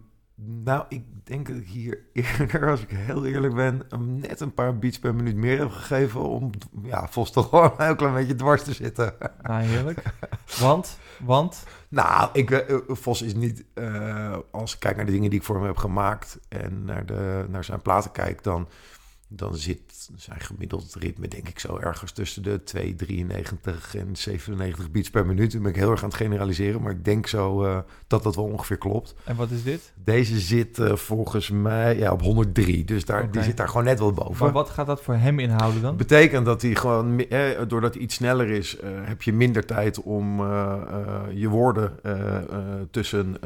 nou, ik denk dat ik hier *laughs* eerder, als ik heel eerlijk ben, net een paar beats per minuut meer heb gegeven om ja, Vos toch gewoon een heel klein beetje dwars te zitten. Nou, heerlijk. *laughs* Want, want, Nou, ik, eh, Vos is niet, eh, als ik kijk naar de dingen die ik voor hem heb gemaakt en naar, de, naar zijn platen kijk, dan, dan zit zijn gemiddeld ritme denk ik zo ergens tussen de 2,93 en 97 beats per minuut. Dan ben ik heel erg aan het generaliseren, maar ik denk zo eh, dat dat wel ongeveer klopt. en wat is dit? Deze zit eh, volgens mij ja, op 103, dus daar, die zit daar gewoon net wel boven. Maar wat gaat dat voor hem inhouden dan? Betekent dat hij gewoon, eh, doordat hij iets sneller is, eh, heb je minder tijd om je woorden tussen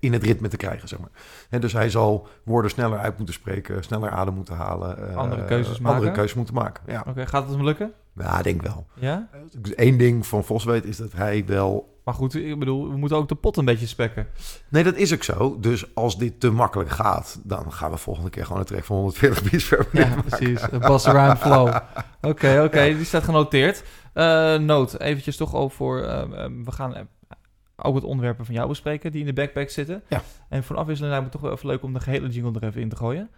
in het ritme te krijgen, zeg maar. Hè, dus hij zal woorden sneller uit moeten spreken, sneller adem moeten halen. eh, Andere keuzes Andere maken? keuzes moeten maken, ja. Oké, gaat het hem lukken? Ja, ik denk wel. Ja? Eén ding van Vos weet is dat hij wel Maar goed, ik bedoel, we moeten ook de pot een beetje spekken. Nee, dat is ook zo. Dus als dit te makkelijk gaat, dan gaan we volgende keer gewoon een track van 140 beats per minuut Ja, precies. Bas Around Flow. Oké, oké, die staat genoteerd. Eh noot, eventjes toch over... eh, eh, we gaan ook het onderwerpen van jou bespreken die in de backpack zitten. Ja. En voor afwisseling lijkt me toch wel even leuk om de gehele jingle er even in te gooien.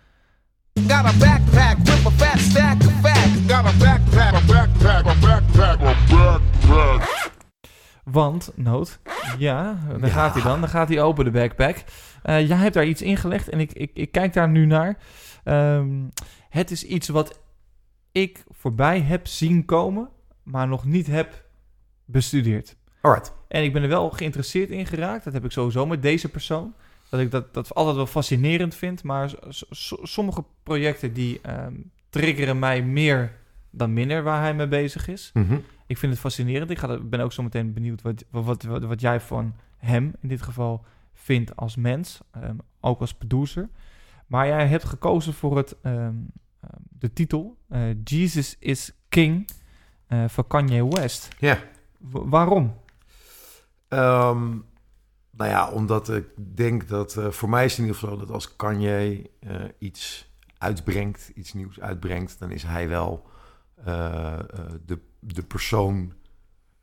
Got a backpack with a fat stack of facts. Got a backpack, a backpack, a backpack, a backpack. Want, Noot, ja, daar Ja. gaat hij dan. Dan gaat hij open, de backpack. Eh, jij hebt daar iets ingelegd en ik, ik, ik kijk daar nu naar. Ehm, het is iets wat ik voorbij heb zien komen, maar nog niet heb bestudeerd. Alright. En ik ben er wel geïnteresseerd in geraakt. Dat heb ik sowieso met deze persoon. Dat ik dat, dat altijd wel fascinerend vind. Maar sommige projecten die ehm, triggeren mij meer dan minder waar hij mee bezig is. Mhm. Ik vind het fascinerend. Ik ga, ben ook zo meteen benieuwd wat, wat, wat, wat jij van hem in dit geval vindt als mens. ehm, ook als producer. Maar jij hebt gekozen voor het, ehm, de titel eh, Jesus is King eh, van Kanye West. Ja. Waarom? Ehm, nou ja, omdat ik denk dat eh, voor mij is het in ieder geval dat als Kanye eh, iets uitbrengt, iets nieuws uitbrengt, dan is hij wel eh, de, de persoon.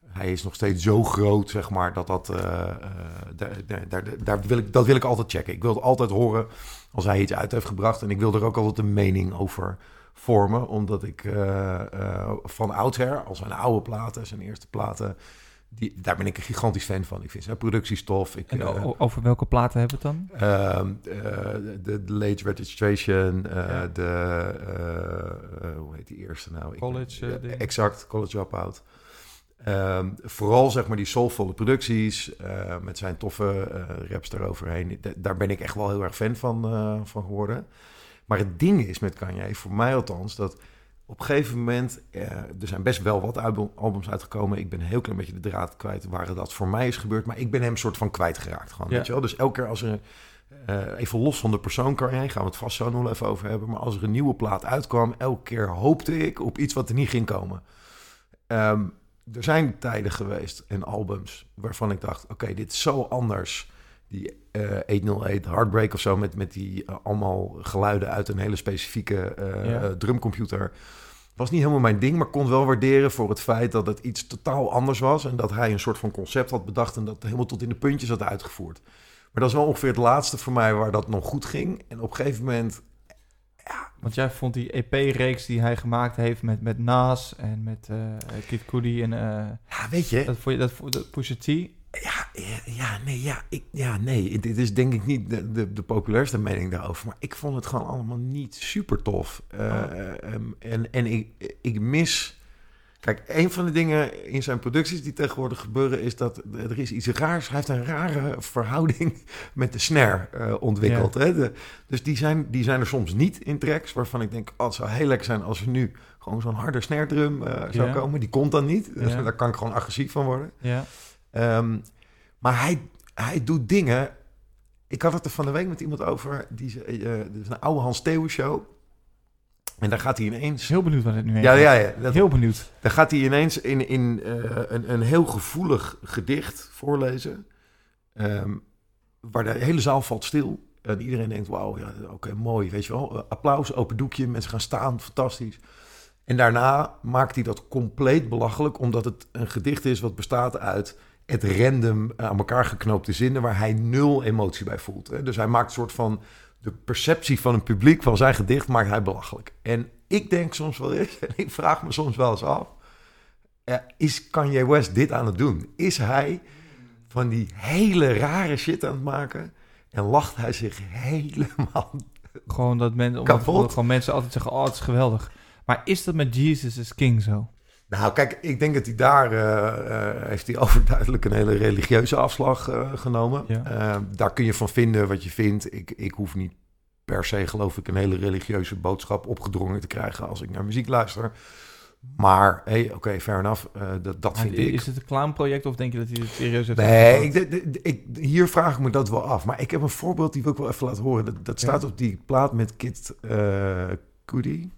Hij is nog steeds zo groot, zeg maar, dat dat. daar, daar, daar, wil ik, dat wil ik altijd checken. Ik wil altijd horen als hij iets uit heeft gebracht. En ik wil er ook altijd een mening over vormen. Omdat ik van oudsher, als zijn oude platen, zijn eerste platen. Die, daar ben ik een gigantisch fan van. Ik vind zijn productiestof. Ik, En eh, o- over welke platen hebben we het dan? Ehm, eh, de, de late registration, eh, Ja. de, hoe heet die eerste nou? Ik- College, ja, ding. exact, College Dropout. Ehm, vooral zeg maar die soulvolle producties met zijn toffe eh, raps eroverheen. Da- daar ben ik echt wel heel erg fan van, van geworden. Maar het ding is met Kanye, voor mij althans, dat op een gegeven moment... eh, er zijn best wel wat album- albums uitgekomen. Ik ben een heel klein beetje de draad kwijt waar dat voor mij is gebeurd. Maar ik ben hem soort van kwijtgeraakt gewoon, Ja. weet je wel? Dus elke keer als er... eh, even los van de persoon Kanye, gaan we het vast zo nog even over hebben. Maar als er een nieuwe plaat uitkwam, elke keer hoopte ik op iets wat er niet ging komen. Ehm, er zijn tijden geweest en albums waarvan ik dacht: oké, dit is zo anders. Die eh 808 Heartbreak of zo, met, met die eh, allemaal geluiden uit een hele specifieke eh, Ja. eh, drumcomputer. Was niet helemaal mijn ding, maar kon wel waarderen voor het feit dat het iets totaal anders was. En dat hij een soort van concept had bedacht en dat helemaal tot in de puntjes had uitgevoerd. Maar dat is wel ongeveer het laatste voor mij waar dat nog goed ging. En op een gegeven moment Want jij vond die EP-reeks die hij gemaakt heeft met, met Nas en met eh Kid Cudi en eh, Ja, weet je, dat, vond je, dat, dat Pusha T. ja, ja, nee, ja, ik, ja, nee, dit is denk ik niet de, de, de populairste mening daarover, maar ik vond het gewoon allemaal niet super tof. Eh, ehm, en en ik, ik mis, kijk, een van de dingen in zijn producties die tegenwoordig gebeuren is dat er is iets raars, hij heeft een rare verhouding *laughs* met de snare eh, ontwikkeld. Hè? De, dus die zijn, die zijn er soms niet in tracks, waarvan ik denk, oh, het zou heel lekker zijn als er nu gewoon zo'n harde snare drum eh, zou Ja. komen. Die komt dan niet, dus *laughs* Ja. daar kan ik gewoon agressief van worden. Ja. Ehm, maar hij, hij doet dingen. Ik had het er van de week met iemand over. Die, ze- eh, er is een oude Hans Theo show. En daar gaat hij ineens. heel benieuwd waar dit nu heen Ja, ja, ja. Dat, Heel benieuwd. daar gaat hij ineens in, in eh, een, een heel gevoelig gedicht voorlezen. Ehm, waar de hele zaal valt stil. En iedereen denkt, wauw, ja, oké, mooi. Weet je wel, applaus, open doekje, mensen gaan staan, fantastisch. En daarna maakt hij dat compleet belachelijk, omdat het een gedicht is wat bestaat uit het random aan elkaar geknoopte zinnen waar hij nul emotie bij voelt. Hè? Dus hij maakt een soort van de perceptie van een publiek van zijn gedicht maakt hij belachelijk. En ik denk soms wel eens, *laughs* en ik vraag me soms wel eens af, eh, is Kanye West dit aan het doen? Is hij van die hele rare shit aan het maken en lacht hij zich helemaal *laughs* Gewoon dat men, Kapot. gewoon mensen altijd zeggen, oh, het is geweldig. Maar is dat met Jesus is King zo? Nou, kijk, ik denk dat hij daar eh, heeft hij *laughs* overduidelijk een hele religieuze afslag eh, genomen. Ja. Daar kun je van vinden wat je vindt. Ik, ik hoef niet per se, geloof ik, een hele religieuze boodschap opgedrongen te krijgen als ik naar muziek luister. Maar, hey, oké, fair enough. dat, dat vind ik. Is het een clownproject of denk je dat hij het serieus heeft Nee, ik, hier vraag ik me dat wel af. Maar ik heb een voorbeeld die wil ik wel even laten horen. Dat, dat Ja. staat op die plaat met Kid uh, Cudi.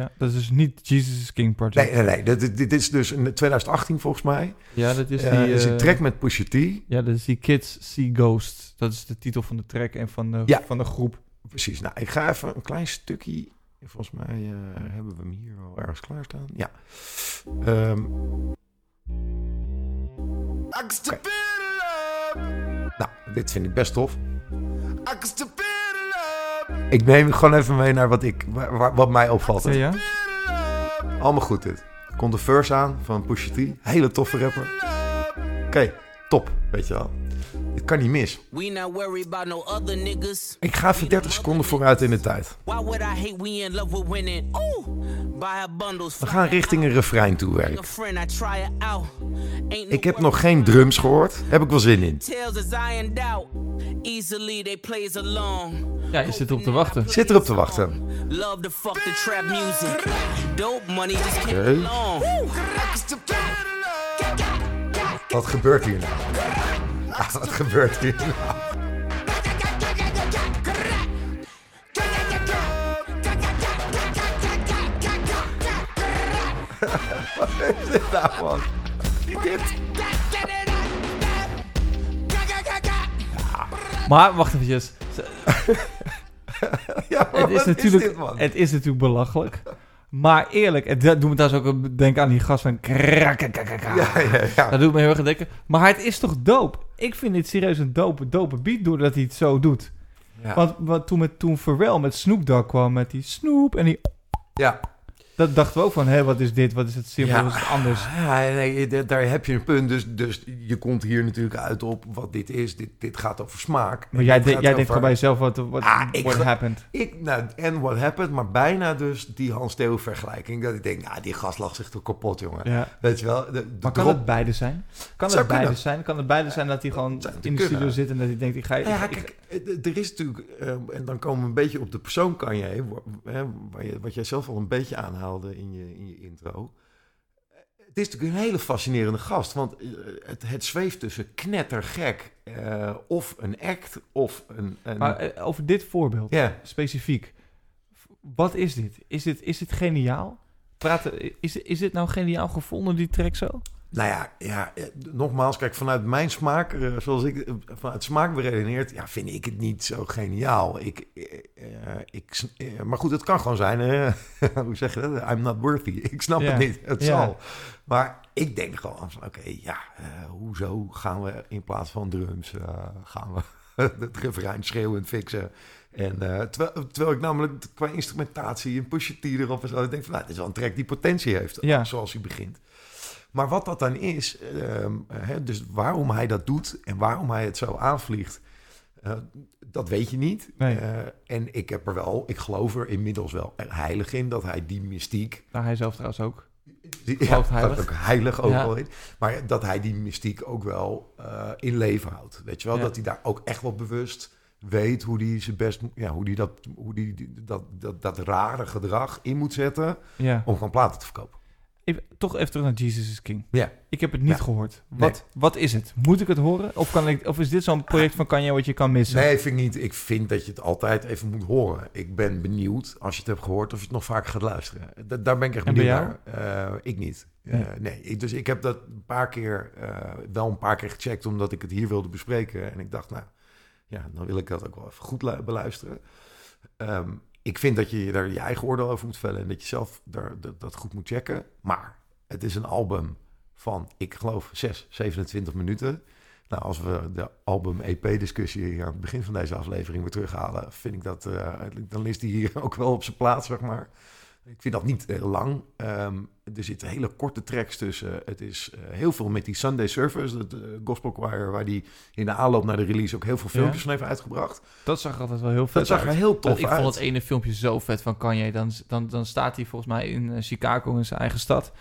Ja, dat is dus niet Jesus is King Project. Nee, nee, nee. Dit, dit- dit is dus in 2018 volgens mij. Ja, dat is Eh, die... dat is een eh, track met Pusha T. Ja, dat is die Kids See Ghosts. Dat is de titel van de track en van de, Ja. van de groep. Precies. Nou, ik ga even een klein stukje. Volgens mij eh, hebben we hem hier al ergens klaarstaan. Ja. Ehm, Oké. Nou, dit vind ik best tof. Ik neem gewoon even mee naar wat, ik, wat mij opvalt. Ja, ja? Allemaal goed dit. Komt de verse aan van Pusha T. Hele toffe rapper. Oké, top. Weet je wel. Dit kan niet mis. Ik ga even 30 seconden vooruit in de tijd. We gaan richting een refrein toe werken. Ik heb nog geen drums gehoord. Heb ik wel zin in. Ja, je zit erop te wachten. Zit erop te wachten. Love the Wat gebeurt hier nou? Ja, wat gebeurt hier nou? Wat is dit nou, man? Dit. Maar wacht eventjes. Ja, maar Het is, natuurlijk, dit, het is natuurlijk belachelijk. Maar eerlijk, het dat doet me trouwens ook denken aan die gast van... Ja, ja, ja. Dat doet me heel erg denken. Maar het is toch dope? Ik vind dit serieus een dope, dope beat doordat hij het zo doet. Ja. Want wat, toen, met, toen Pharrell met Snoop Dogg kwam met die Snoop en die... ja. Dat dachten we ook van, hé, wat is dit? Wat is het simpel? Ja. Wat is het anders? Ja, nee, daar heb je een punt. Dus, dus je komt hier natuurlijk uit op wat dit is. Dit, dit gaat over smaak. Maar jij, de- jij denkt gewoon bij jezelf, wat what, Ah, ik what happened? Ik, nou, en what happened, maar bijna dus die Hans Theo vergelijking. Dat ik denk, nou, die gast lag zich toch kapot, jongen. Ja. Weet je wel? De, de Maar kan drop- het beide zijn? Kan het beide kunnen. zijn? Kan het beide zijn dat hij gewoon in de studio zit en dat hij denkt, ik ga... Nou ja, ik- kijk, eh, er is natuurlijk, eh, en dan komen we een beetje op de persoon kan je, hè, waar je, wat jij zelf al een beetje aanhaalde in je, in je intro. Het is natuurlijk een hele fascinerende gast, want eh, het, het zweeft tussen knettergek eh, of een act of een... een Maar eh, over dit voorbeeld, ja, specifiek. Wat is dit? Is dit, is dit geniaal? Praten, is, is dit nou geniaal gevonden, die track zo? Nou ja, ja, eh, nogmaals, kijk, vanuit mijn smaak, eh, zoals ik eh, vanuit smaak beredeneerd, ja, vind ik het niet zo geniaal. Ik, ik, maar goed, het kan gewoon zijn, eh, *laughs* hoe zeg je dat? I'm not worthy. *laughs* Ik snap Ja. het niet, het Ja. zal. Maar ik denk gewoon van, oké, ja, hoezo gaan we in plaats van drums, gaan we *laughs* het refrein schreeuwend fixen. En terwijl, terwijl ik namelijk qua instrumentatie en Pusha T erop en zo, ik denk van, nou, dit is wel een track die potentie heeft, Ja. zoals hij begint. Maar wat dat dan is, ehm, hè, dus waarom hij dat doet en waarom hij het zo aanvliegt, eh, dat weet je niet. Nee. Eh, en ik heb er wel, ik geloof er inmiddels wel heilig in dat hij die mystiek, Nou, hij zelf trouwens ook. die, ja, heilig. dat ook heilig ook Ja. wel in, maar dat hij die mystiek ook wel eh, in leven houdt. Weet je wel, Ja. dat hij daar ook echt wel bewust weet hoe hij zijn best, ja, hoe hij dat, hoe die, die- dat, dat, dat rare gedrag in moet zetten om gewoon platen te verkopen. Even, toch even terug naar Jesus is King. Ja. Ik heb het niet Ja. gehoord. Nee. Wat, wat is het? Moet ik het horen? Of, kan ik, of is dit zo'n project van Kanye wat je kan missen? Nee, vind ik niet. Ik vind dat je het altijd even moet horen. Ik ben benieuwd, als je het hebt gehoord, of je het nog vaker gaat luisteren. Da- daar ben ik echt benieuwd naar. Eh, ik niet. Eh, Nee. nee, ik, dus ik heb dat een paar keer, eh, wel een paar keer gecheckt, omdat ik het hier wilde bespreken. En ik dacht, nou, ja, dan wil ik dat ook wel even goed lu- beluisteren. Ehm, ik vind dat je daar je eigen oordeel over moet vellen en dat je zelf daar, dat, goed moet checken. Maar het is een album van, ik geloof, 6, 27 minuten. Nou, als we de album-EP-discussie aan het begin van deze aflevering weer terughalen, vind ik dat, eh, dan is die hier *laughs* ook wel op zijn plaats, zeg maar. Ik vind dat niet heel lang. Ehm, er zitten hele korte tracks tussen. Het is eh, heel veel met die Sunday Service, het eh, gospel choir, waar die in de aanloop naar de release ook heel veel filmpjes Ja. van heeft uitgebracht. Dat zag er altijd wel heel vet Dat zag er heel tof ik uit. vond het ene filmpje zo vet van Kanye. Dan, dan, dan staat hij volgens mij in eh, Chicago in zijn eigen stad.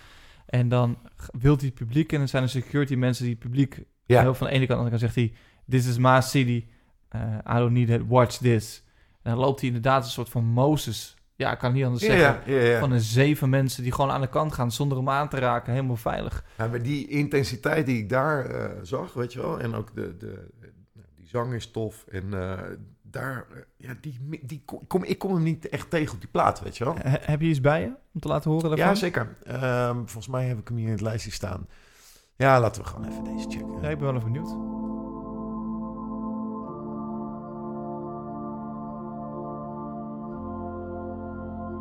En dan wil hij het publiek. En dan zijn er security mensen die het publiek... Ja. Heel van de ene kant. En dan zegt hij... This is my city. Uh, I don't need it. Watch this. En dan loopt hij inderdaad een soort van Mozes ja, ik kan niet anders zeggen. ja, ja, ja. Van een zeven mensen die gewoon aan de kant gaan zonder hem aan te raken, helemaal veilig. Ja, maar die intensiteit die ik daar eh, zag, weet je wel, en ook de, de, die zang is tof. En eh, daar, eh, ja, die, die kom, ik kom hem niet echt tegen op die plaat, weet je wel. He- heb je iets bij je om te laten horen daarvan? Ja, zeker. Ehm, volgens mij heb ik hem hier in het lijstje staan. Ja, laten we gewoon even deze checken. Ja, ik ben wel even benieuwd.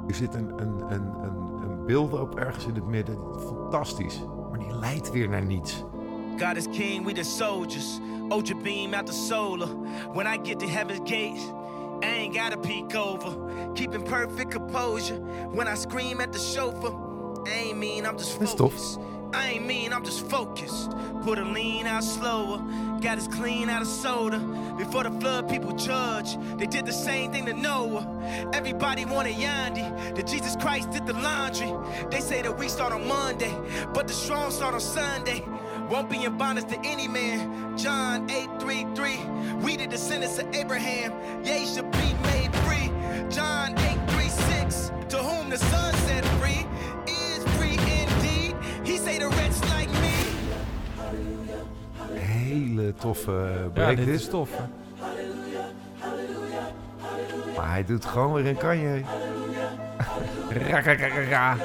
Er zit een, een, een, een, een beeld op ergens in het midden. Fantastisch. Maar die leidt weer naar niets. God is king, we the soldiers. Ultra beam out the solar. When I get to heaven's gates, I ain't gotta peek over. Keeping perfect composure. When I scream at the chauffeur, I ain't mean, I'm just focused. I ain't mean, I'm just focused. Put a lean out slower. Got us clean out of soda. Before the flood, people judge. They did the same thing to Noah. Everybody wanted Yandy. That Jesus Christ did the laundry. They say that we start on Monday, but the strong start on Sunday. Won't be in bondage to any man. John 8:33. We the descendants of Abraham. Ye should be made free. John 8:36. To whom the Son Hele toffe Ja, break dit dit. is tof. hè. Maar hij doet gewoon weer een kanje. Ra, ra, ra, ra, ra.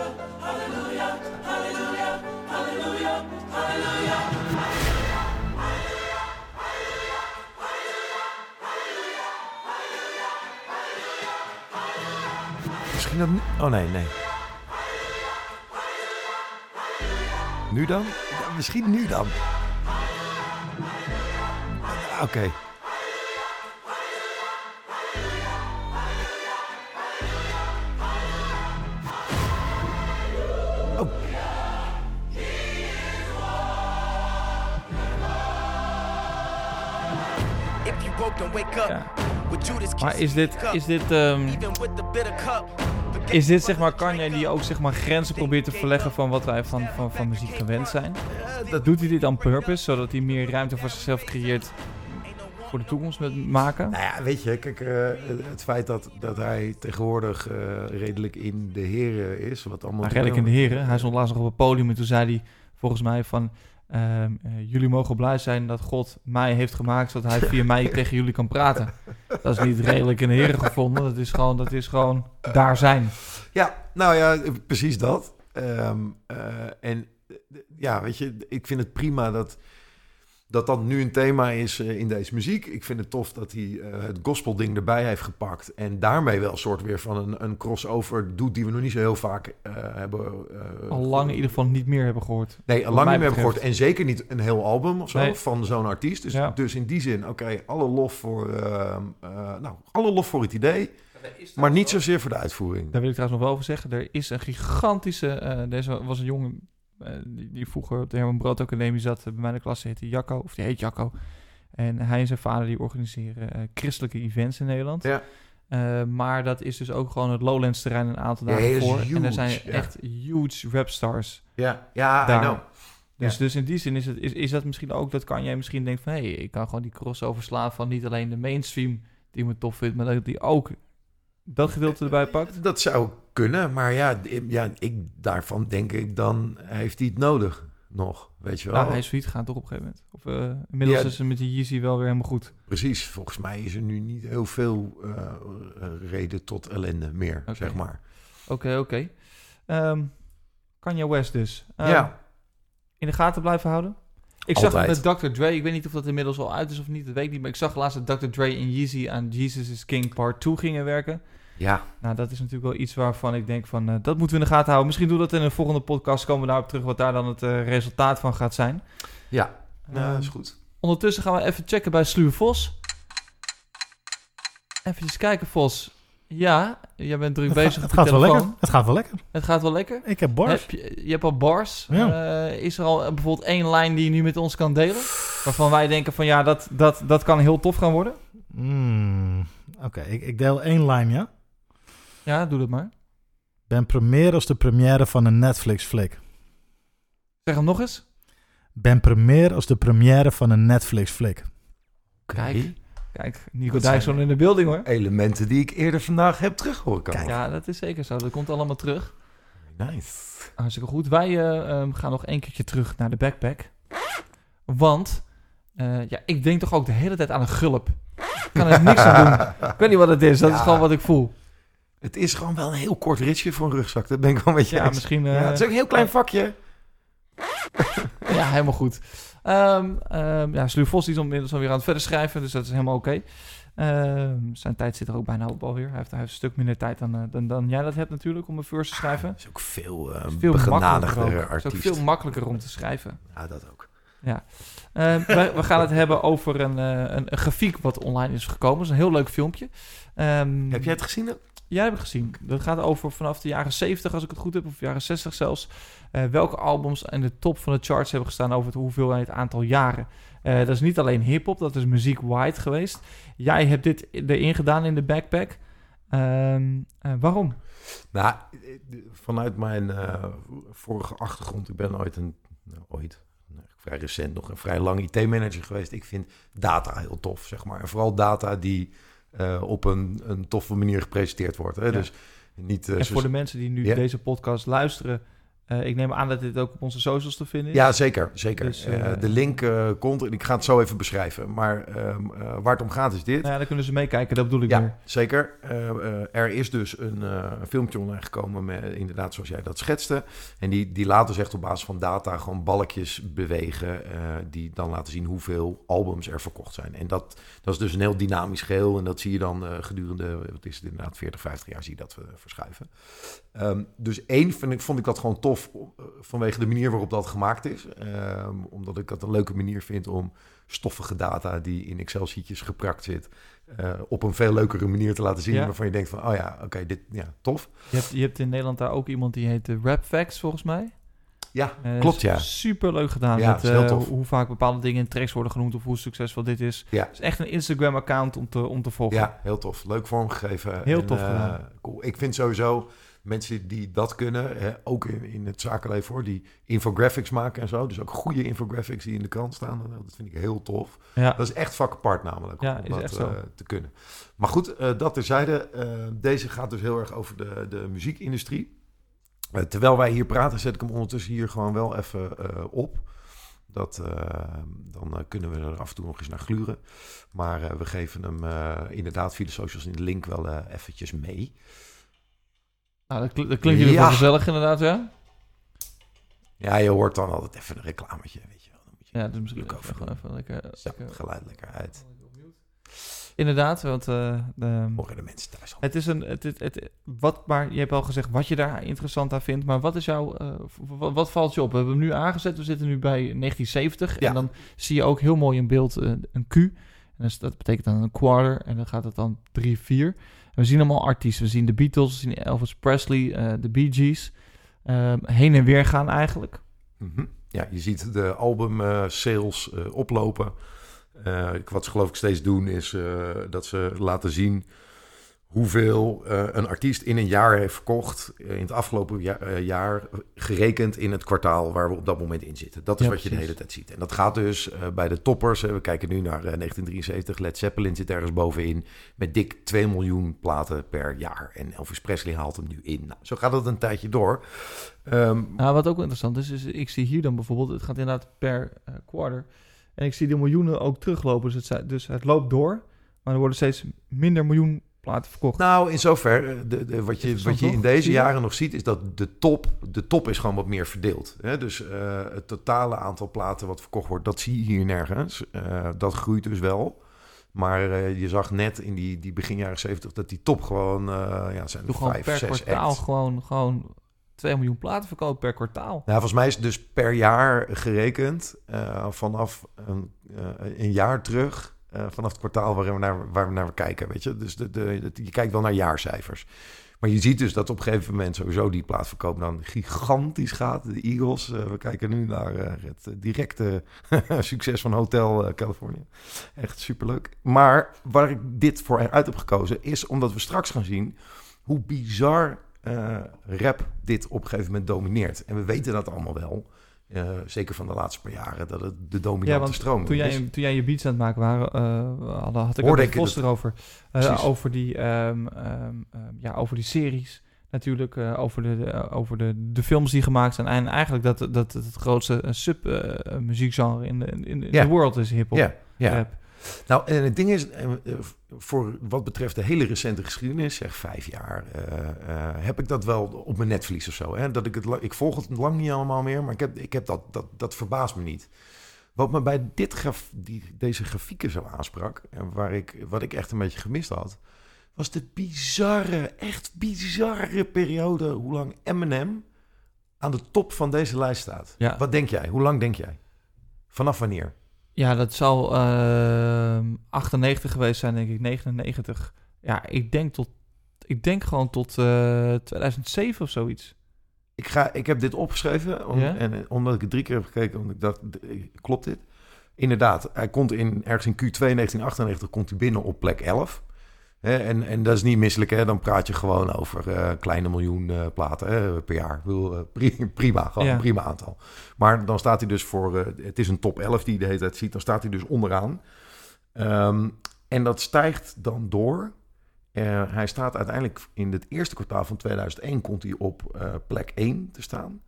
Misschien dat... nu- Oh nee, nee. Nu dan? Ja, misschien nu dan. Oké. Oh. Ja. Maar is dit, cup. is dit, ehm, is dit zeg maar Kanye die ook zeg maar grenzen probeert te verleggen van wat wij van, van, van muziek gewend zijn? Dat Doet hij dit on purpose, zodat hij meer ruimte voor zichzelf creëert voor de toekomst met maken? Nou ja, weet je, kijk, eh, het feit dat, dat hij tegenwoordig eh, redelijk in de heren is, wat allemaal... Redelijk in de heren. Hij stond laatst nog op het podium en toen zei hij volgens mij van... ehm, eh, jullie mogen blij zijn dat God mij heeft gemaakt... zodat hij via mij *laughs* tegen jullie kan praten. Dat is niet redelijk in de heren gevonden. Dat is gewoon, dat is gewoon daar zijn. Ja, nou ja, precies dat. Ehm, eh, en ja, weet je, ik vind het prima dat dat, dat nu een thema is eh, in deze muziek. Ik vind het tof dat hij eh, het gospelding erbij heeft gepakt. En daarmee wel een soort weer van een, een crossover doet die we nog niet zo heel vaak eh, hebben. eh, Al lang in ieder geval niet meer hebben gehoord. Nee, al lang niet meer hebben gehoord. En zeker niet een heel album of zo Nee. van zo'n artiest. Dus, Ja. dus in die zin, oké, alle lof voor, nou, alle lof voor het idee. Maar niet zozeer voor de uitvoering. Daar wil ik trouwens nog wel over zeggen. Er is een gigantische... deze was een jongen die, die vroeger op de Herman Brood Academie zat. eh, bij mij in de klas heet hij Jacco. Of die heet Jacco. En hij en zijn vader die organiseren eh, christelijke events in Nederland. Ja. Eh, maar dat is dus ook gewoon het Lowlands terrein een aantal dagen voor. en er zijn ja. echt huge rapstars. Ja, ja, Daar. I know. Dus, Ja. dus in die zin is, het, is, is dat misschien ook dat kan jij misschien denken van... hé, hey, ik kan gewoon die crossover slaan van niet alleen de mainstream die me tof vindt... maar dat die ook dat gedeelte erbij pakt. Dat zou kunnen, maar ja, ja ik, daarvan denk ik dan heeft hij het nodig nog, weet je wel. Nou, hij is failliet gegaan toch op een gegeven moment. Of eh, inmiddels Ja. is het met die Yeezy wel weer helemaal goed. Precies, volgens mij is er nu niet heel veel eh, reden tot ellende meer, zeg maar. Oké, oké. Ehm Kanye West dus. Ehm, ja, In de gaten blijven houden. Ik zag Altijd. het met Dr. Dre. Ik weet niet of dat inmiddels al uit is of niet. Dat weet ik niet. Maar ik zag laatst dat Dr. Dre en Yeezy aan Jesus is King Part 2 gingen werken. ja, Nou, dat is natuurlijk wel iets waarvan ik denk van... eh, dat moeten we in de gaten houden. Misschien doen we dat in een volgende podcast. Komen we daarop terug wat daar dan het eh, resultaat van gaat zijn. ja. Nou, Ehm, dat is goed. Ondertussen gaan we even checken bij Sluwe Vos. Even kijken, Vos. Ja, jij bent druk Het, bezig gaat, het gaat wel lekker. Het gaat wel lekker. Het gaat wel lekker. Ik heb bars. Heb je, je hebt al bars. Ja. Eh, is er al bijvoorbeeld één lijn die je nu met ons kan delen? Waarvan wij denken van ja, dat, dat, dat kan heel tof gaan worden. Mm, Oké, ik, ik deel één lijn, ja. Ja, doe dat maar. Ben premier als de première van een Netflix-flik. Zeg hem nog eens. Ben premier als de première van een Netflix-flik. Kijk. Kijk, Nico Dijkshoorn in de building hoor. Elementen die ik eerder vandaag heb terug horen komen. Ja, dat is zeker zo. Dat komt allemaal terug. Nice. Hartstikke goed. Wij eh, ehm, gaan nog één keertje terug naar de backpack. Want eh, ja, ik denk toch ook de hele tijd aan een gulp. Ik kan er niks aan doen. *laughs* Ik weet niet wat het is. Dat is gewoon wat ik voel. Het is gewoon wel een heel kort ritje voor een rugzak. Dat ben ik wel met je Ja, eens. misschien... eh, Ja, het is ook een heel klein vakje. Ja, helemaal goed. Ehm ja, Sluw Vos is inmiddels alweer aan het verder schrijven, dus dat is helemaal oké. Ehm, zijn tijd zit er ook bijna op alweer. Hij heeft, hij heeft een stuk minder tijd dan, eh, dan, dan jij dat hebt natuurlijk om een verse te schrijven. Dat is ook veel, uh, is veel makkelijker Het is ook artiest. veel makkelijker om te schrijven. Ja, dat ook. Ehm, we, we gaan het hebben over een, eh, een, een grafiek wat online is gekomen. Dat is een heel leuk filmpje. Heb jij het gezien? Ja, heb ik gezien. Dat gaat over vanaf de jaren 70, als ik het goed heb, of jaren 60 zelfs. Eh, welke albums in de top van de charts hebben gestaan over het hoeveelheid aantal jaren. Eh, dat is niet alleen hip-hop, dat is muziek wide geweest. Jij hebt dit erin gedaan in de backpack. Ehm, eh, waarom? Nou, vanuit mijn vorige achtergrond, ik ben ooit een, nou, ooit, nou, vrij recent nog een vrij lang IT-manager geweest. Ik vind data heel tof, zeg maar. En vooral data die op een, een toffe manier gepresenteerd wordt. Hè? Ja. Dus niet... eh, en voor de mensen die nu Ja. deze podcast luisteren, eh, ik neem aan dat dit ook op onze socials te vinden is. Ja, zeker. zeker. Dus, Eh, eh, de link komt, ik ga het zo even beschrijven. Maar ehm, eh, waar het om gaat is dit. Nou ja, dan kunnen ze meekijken, dat bedoel ik Ja, meer. zeker. Er is dus een, filmpje online gekomen, met, inderdaad zoals jij dat schetste. En die, die laat dus echt op basis van data gewoon balkjes bewegen, die dan laten zien hoeveel albums er verkocht zijn. En dat, dat is dus een heel dynamisch geheel. En dat zie je dan gedurende, wat is het inderdaad, 40, 50 jaar zie je dat verschuiven. Ehm, dus één vind ik, vond ik dat gewoon tof eh, vanwege de manier waarop dat gemaakt is. Ehm, omdat ik dat een leuke manier vind om stoffige data die in Excel-sheetjes geprakt zit, eh, op een veel leukere manier te laten zien. Ja. Waarvan je denkt van, oh ja, oké, dit, ja, tof. Je hebt, je hebt in Nederland daar ook iemand die heet eh, Rap Facts, volgens mij. Ja, klopt ja. Super leuk gedaan. Ja, met is heel tof. hoe vaak bepaalde dingen in tracks worden genoemd of hoe succesvol dit is. Ja. Het is echt een Instagram-account om te, om te volgen. Ja, heel tof. Leuk vormgegeven. Heel En, tof gedaan. Cool. Ik vind sowieso mensen die dat kunnen, hè, ook in, in het zakenleven hoor, die infographics maken en zo. Dus ook goede infographics die in de krant staan. Dat vind ik heel tof. Ja. Dat is echt vak apart namelijk, Ja, om is dat echt zo. eh, te kunnen. Maar goed, eh, dat terzijde. eh deze gaat dus heel erg over de, de muziekindustrie. Terwijl wij hier praten, zet ik hem ondertussen hier gewoon wel even op. Dat, dan kunnen we er af en toe nog eens naar gluren. Maar we geven hem inderdaad via de socials in de link wel eventjes mee. Nou, dat, kl- dat klinkt Ja. geval gezellig inderdaad, ja? Ja, je hoort dan altijd even een reclametje, weet je wel. Dan moet je Ja, dus misschien Druk even, even lekker... Lekker- geluid lekker uit. Inderdaad, want eh, de, Horen de mensen thuis al. het is een... Het, het, het- wat, maar je hebt al gezegd wat je daar interessant aan vindt, maar wat is jouw... eh, wat valt je op? We hebben hem nu aangezet, we zitten nu bij 1970 Ja. en dan zie je ook heel mooi in beeld eh, een Q. En dus dat betekent dan een quarter en dan gaat het dan 3, 4. We zien allemaal artiesten. We zien de Beatles, we zien Elvis Presley, eh, de Bee Gees. Ehm, heen en weer gaan eigenlijk. Mhm. Ja, je ziet de album eh, sales eh, oplopen. Wat ze geloof ik steeds doen is dat ze laten zien hoeveel eh, een artiest in een jaar heeft verkocht. eh, in het afgelopen eh, jaar gerekend in het kwartaal waar we op dat moment in zitten. Dat is Ja, wat je de hele tijd ziet. En dat gaat dus bij de toppers. we kijken nu naar eh, 1973. Led Zeppelin zit ergens bovenin met dik 2 miljoen platen per jaar. En Elvis Presley haalt hem nu in. Nou, zo gaat het een tijdje door. Nou, wat ook interessant is, is ik zie hier dan bijvoorbeeld, het gaat inderdaad per eh, quarter. En ik zie de miljoenen ook teruglopen. Dus het, dus het loopt door, maar er worden steeds minder miljoen platen verkocht. Nou, in zover, eh, de, de, wat, je, wat je in deze jaren nog ziet, is dat de top, de top is gewoon wat meer verdeeld. Hè? Dus eh, het totale aantal platen wat verkocht wordt, dat zie je hier nergens. Eh, dat groeit dus wel. Maar je zag net in die, die begin jaren 70 dat die top gewoon, ja, zijn gewoon vijf, per zes kwartaal gewoon, gewoon 2 miljoen platen verkopen per kwartaal. Nou, volgens mij is het dus per jaar gerekend vanaf een, een jaar terug. Eh, vanaf het kwartaal waar we naar, waar we naar kijken, weet je. Dus de, de, je kijkt wel naar jaarcijfers. Maar je ziet dus dat op een gegeven moment sowieso die plaatsverkoop dan gigantisch gaat. De Eagles, eh, we kijken nu naar eh, het directe *laughs* succes van Hotel California. Echt superleuk. Maar waar ik dit voor uit heb gekozen is omdat we straks gaan zien hoe bizar rap dit op een gegeven moment domineert. En we weten dat allemaal wel. Eh, zeker van de laatste paar jaren, dat het de Ja, dominante want stroom toen is. jij, toen jij je beats aan het maken waren, eh, had ik het Vos het. erover. Eh, over, die, ehm, ehm, ehm, ja, over die series natuurlijk, over, de, over de, de films die gemaakt zijn. En eigenlijk dat, dat het grootste sub-muziekgenre in de, in, in Ja. de world is hip-hop. Ja, ja. rap. Nou, en het ding is, eh, voor wat betreft de hele recente geschiedenis, zeg vijf jaar, eh, eh, heb ik dat wel op mijn netvlies of zo. Hè? Dat ik, het, ik volg het lang niet allemaal meer, maar ik heb, ik heb dat, dat, dat verbaast me niet. Wat me bij dit graf, die, deze grafieken zo aansprak, en waar ik, wat ik echt een beetje gemist had, was de bizarre, echt bizarre periode hoe lang Eminem aan de top van deze lijst staat. Ja. Wat denk jij? Hoe lang denk jij? Vanaf wanneer? Ja, dat zal ehm 98 geweest zijn, denk ik. 99. Ja, ik denk tot... Ik denk gewoon tot eh 2007 of zoiets. Ik, ga, ik heb dit opgeschreven, om, en, eh, omdat ik het drie keer heb gekeken, omdat ik dacht, eh, klopt dit? Inderdaad, hij komt in, ergens in Q2 1998 komt hij binnen op plek 11. Hè, en, en dat is niet misselijk, hè? dan praat je gewoon over eh, kleine miljoen eh, platen hè, per jaar. Ik bedoel, eh, pri- *laughs* prima, gewoon Ja. een prima aantal. Maar dan staat hij dus voor, het is een top 11 die je de hele tijd ziet, dan staat hij dus onderaan. Ehm, en dat stijgt dan door. Hij staat uiteindelijk in het eerste kwartaal van 2001 komt hij op plek 1 te staan.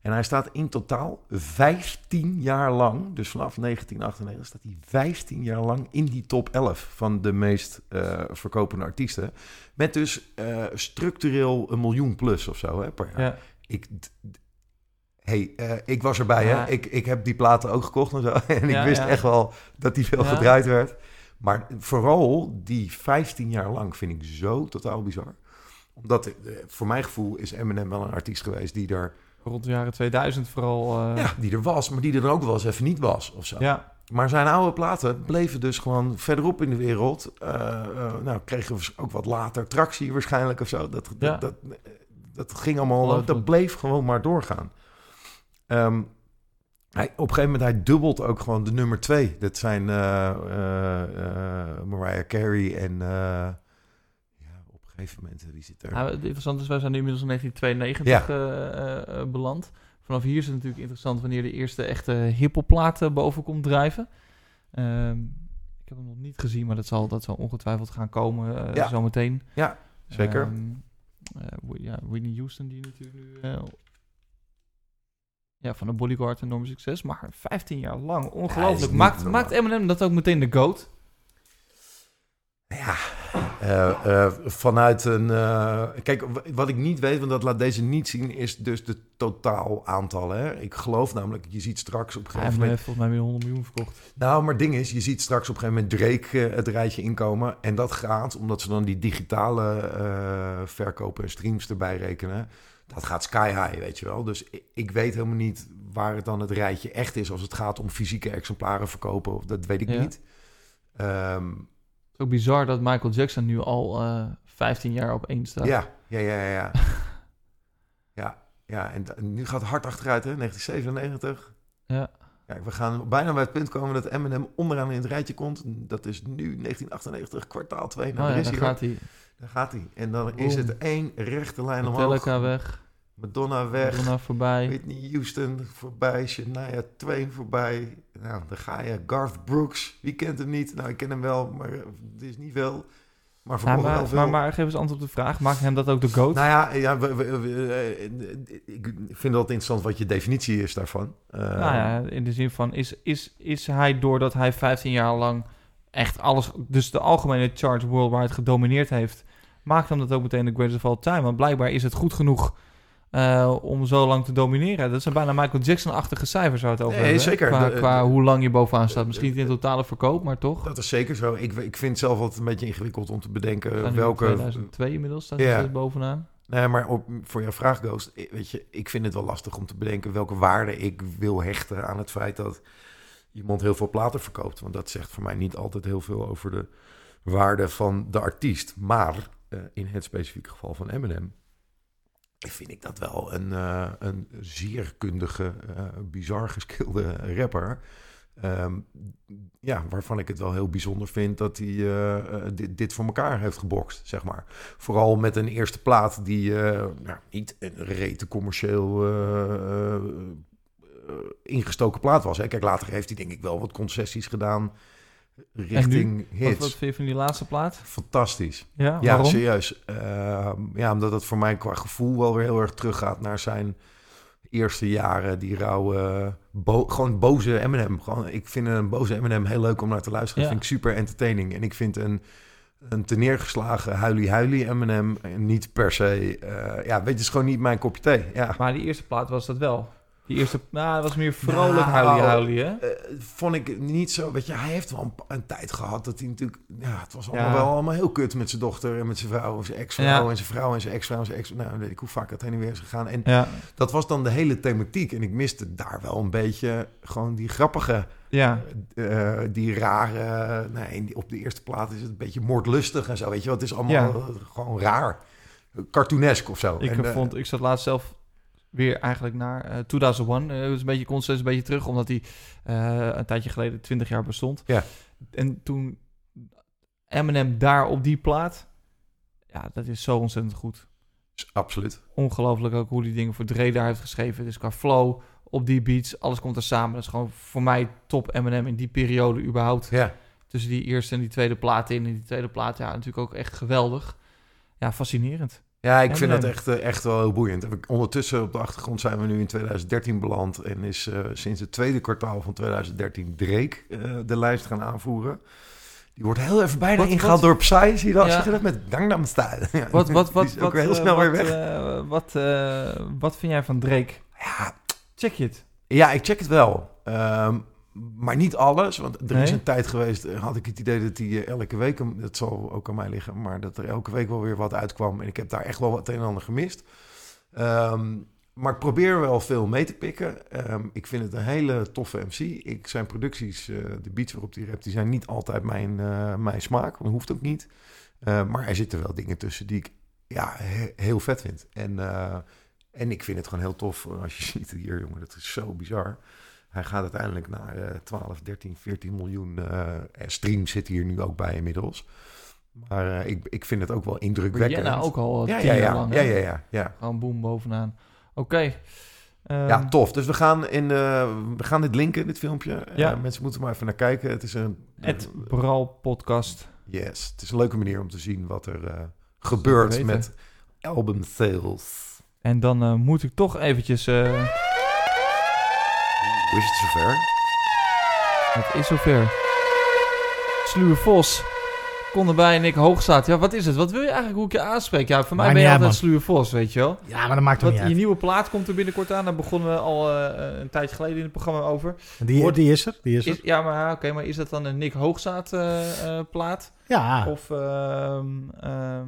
En hij staat in totaal 15 jaar lang, dus vanaf 1998 staat hij 15 jaar lang in die top 11 van de meest eh, verkopende artiesten. Met dus eh, structureel een miljoen plus of zo hè, per jaar. Ja. Ik, hey, eh, ik was erbij, Ja. hè? Ik, ik heb die platen ook gekocht en zo. *laughs* En ik wist echt wel dat die veel gedraaid werd. Maar vooral die 15 jaar lang vind ik zo totaal bizar. Omdat, voor mijn gevoel, is Eminem wel een artiest geweest die er, Rond de jaren 2000 vooral. eh, ja, die er was, maar die er ook wel eens even niet was of zo. ja. Maar zijn oude platen bleven dus gewoon verderop in de wereld. Eh, eh, nou, kregen we ook wat later tractie waarschijnlijk of zo. Dat, dat, Ja. dat, dat ging allemaal, dat bleef gewoon maar doorgaan. Ehm, hij, op een gegeven moment, hij dubbelt ook gewoon de nummer twee. Dat zijn Mariah Carey en... eh, ja, op een gegeven moment, die zit er... Nou, het interessante is, wij zijn nu inmiddels in 1992 eh, eh, beland. Vanaf hier is het natuurlijk interessant wanneer de eerste echte hippelplaat eh, boven komt drijven. Ehm, ik heb hem nog niet gezien, maar dat zal, dat zal ongetwijfeld gaan komen Ja. zometeen. Ja, zeker. Whi- ja, Whitney Houston, die natuurlijk nu... ja, van de Bodyguard enorm succes. Maar 15 jaar lang, ongelooflijk. maakt, maakt Eminem dat ook meteen de GOAT? Ja, eh, eh, vanuit een... eh, kijk, wat ik niet weet, want dat laat deze niet zien... is dus de totaal aantallen. Hè? Ik geloof namelijk, je ziet straks op een Hij gegeven heeft moment... volgens mij weer 100 miljoen verkocht. Nou, maar het ding is, je ziet straks op een gegeven moment Drake het rijtje inkomen. En dat gaat, omdat ze dan die digitale verkopen en streams erbij rekenen... dat gaat sky high, weet je wel. Dus ik, ik weet helemaal niet waar het dan het rijtje echt is... als het gaat om fysieke exemplaren verkopen. Of, dat weet ik Ja. niet. Ehm, is ook bizar dat Michael Jackson nu al eh 15 jaar op één staat. Ja, ja, ja, ja. Ja, *laughs* ja, en, nu gaat het hard achteruit, hè? 1997. Ja. Ja, we gaan bijna bij het punt komen dat Eminem onderaan in het rijtje komt. Dat is nu 1998, kwartaal 2. Nou, Oh daar ja, is daar hij, gaat hij. Daar gaat hij. En dan is het één rechte lijn omhoog. Metallica weg. Madonna weg. Madonna voorbij. Whitney Houston voorbij. Shania Twain voorbij. Nou, dan ga je. Garth Brooks. Wie kent hem niet? Nou, ik ken hem wel, maar het is niet veel. Maar Ja, verkocht wel maar, veel. maar, maar geef eens antwoord op de vraag. Maakt hem dat ook de GOAT? Nou ja, ja we- we- we- eh, ik vind het altijd interessant wat je definitie is daarvan. Eh, nou ja, in de zin van, is, is, is hij doordat hij 15 jaar lang echt alles, dus de algemene charts worldwide gedomineerd heeft, maakt hem dat ook meteen de greatest of all time? Want blijkbaar is het goed genoeg eh, om zo lang te domineren. Dat zijn bijna Michael Jackson-achtige cijfers zou het over Nee, hebben, zeker. Qua, De- qua de- hoe lang je bovenaan staat. Misschien niet in totale verkoop, maar toch? Dat is zeker zo. Ik, ik vind zelf altijd een beetje ingewikkeld om te bedenken welke... 2002 inmiddels staat steeds bovenaan. Nee, maar op, voor jouw vraag, Ghost, weet je, ik vind het wel lastig om te bedenken welke waarde ik wil hechten aan het feit dat iemand heel veel platen verkoopt. Want dat zegt voor mij niet altijd heel veel over de waarde van de artiest. Maar eh, in het specifieke geval van Eminem vind ik dat wel een, eh, een zeer kundige, eh, bizar geskilde rapper. Ehm, ja, waarvan ik het wel heel bijzonder vind dat hij eh, dit, voor elkaar heeft gebokst, zeg maar. Vooral met een eerste plaat die nou, niet een rete commercieel ingestoken plaat was. Hè. Kijk, later heeft hij denk ik wel wat concessies gedaan richting hits. wat vind je van die laatste plaat? Fantastisch. Ja, Ja, waarom? serieus. Ehm, ja, omdat het voor mij qua gevoel wel weer heel erg teruggaat naar zijn eerste jaren. Die rauwe, bo- gewoon boze Eminem. Gewoon, ik vind een boze Eminem heel leuk om naar te luisteren. Ja. Dat vind ik super entertaining. En ik vind een, een teneergeslagen huilie-huilie Eminem niet per se... eh, ja, weet je, het is gewoon niet mijn kopje thee. Ja. Maar die eerste plaat was dat wel. Die eerste, nou, dat was meer vrolijk Nou, huilie huilie, hè? Eh, vond ik niet zo. Weet je, hij heeft wel een, tijd gehad dat hij natuurlijk. Ja, het was allemaal Ja. wel allemaal heel kut met zijn dochter en met zijn vrouw en zijn ex-vrouw Ja. en zijn vrouw en zijn ex-vrouw en zijn ex. Nou, weet ik hoe vaak het heen en weer is gegaan. En Ja, dat was dan de hele thematiek. En ik miste daar wel een beetje gewoon die grappige, ja. eh, die rare. Nee, die- op de eerste plaat is het een beetje moordlustig en zo. Weet je, wat is allemaal gewoon raar, cartoonesk of zo. Ik, En, eh, vond, ik zat laatst zelf weer eigenlijk naar eh 2001. Eh, Het was een beetje constant, een beetje terug, omdat hij eh, een tijdje geleden 20 jaar bestond. Ja. En toen Eminem daar op die plaat, ja, dat is zo ontzettend goed. absoluut. Ongelooflijk ook hoe die dingen voor Dre daar heeft geschreven. Dus qua flow, op die beats, alles komt er samen. Dat is gewoon voor mij top Eminem in die periode überhaupt. Ja. Tussen die eerste en die tweede plaat in. En die tweede plaat, ja, natuurlijk ook echt geweldig. Ja, fascinerend. Ja, ik vind dat dan- echt, eh, echt wel heel boeiend. Ondertussen op de achtergrond zijn we nu in 2013 beland. En is eh, sinds het tweede kwartaal van 2013 Drake eh, de lijst gaan aanvoeren. Die wordt heel even bijna Wat- ingehaald wat- door Psy. Zie je dat? Ja. Zeg je dat met Gangnam Style? *laughs* Ja, Wat, wat, wat, is ook wat, weer heel eh, snel wat, weer weg. eh, wat, eh, wat vind jij van Drake? Ja, Check je het? Ja, ik check het wel. Ehm, maar niet alles. Want er is een tijd geweest, eh, had ik het idee dat hij eh, elke week, dat zal ook aan mij liggen, maar dat er elke week wel weer wat uitkwam. En ik heb daar echt wel wat een en ander gemist. Ehm, maar ik probeer wel veel mee te pikken. Ehm, ik vind het een hele toffe MC. Ik, zijn producties, eh, de beats waarop hij rapt, die zijn niet altijd mijn, mijn smaak. Dat hoeft ook niet. Eh, maar er zitten wel dingen tussen die ik ja, he- heel vet vind. En, en ik vind het gewoon heel tof als je *laughs* ziet hier, jongen, dat is zo bizar. Hij gaat uiteindelijk naar eh 12, 13, 14 miljoen eh, en streams zit hier nu ook bij inmiddels. Maar eh, ik, ik vind het ook wel indrukwekkend. Rihanna ook al eh, ja, ja, ja, lang. ja, ja, ja, ja. Gewoon boom bovenaan. Oké. Ehm, ja, tof. Dus we gaan, in, eh, we gaan dit linken, dit filmpje. Ja. Eh, mensen moeten maar even naar kijken. Het is een... Het Bral podcast. Yes, het is een leuke manier om te zien wat er eh, gebeurt met album sales. En dan eh, moet ik toch eventjes... Hoe is het zover? het is zover. Sluwe Vos. Kon erbij en ik hoog staat. Ja, wat is het? Wat wil je eigenlijk hoe ik je aanspreek? Ja, voor mij ben je altijd Sluwe Vos, weet je wel. Ja, maar dat maakt toch niet je uit. nieuwe plaat komt er binnenkort aan. Daar begonnen we al eh, een tijdje geleden in het programma over. Die, Wordt- die is er, die is er. Is, ja, maar oké, maar is dat dan een Nick Hoogstaat eh, eh, plaat? Ja, Of, ehm, ehm,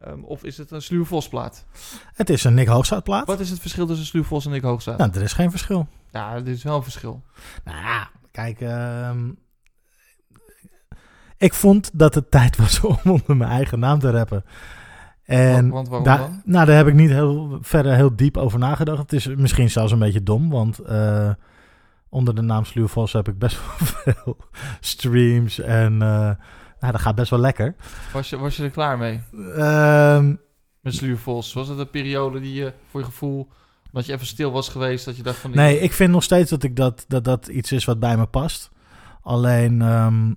ehm, of is het een Sluwe Vos plaat? het is een Nick Hoogzoutplaat. Wat is het verschil tussen Sluwe Vos en Nick Hoogstaat? Nou, er is geen verschil. Ja, er is wel een verschil. Nou ja, kijk, ik vond dat het *laughs* tijd was om onder mijn eigen naam te rappen. En Want- daar, dan? Nou, daar heb ik niet heel, verder heel diep over nagedacht. Het is misschien zelfs een beetje dom, want eh, onder de naam Sluwe Vos heb ik best *laughs* wel veel streams. En eh, nou, dat gaat best wel lekker. Was je, was je er klaar mee? Ehm, Met Sluwe Vos? Was het een periode die je voor je gevoel... dat je even stil was geweest, dat je dacht van... nee, ik vind nog steeds dat, ik dat, dat dat iets is wat bij me past. Alleen ehm,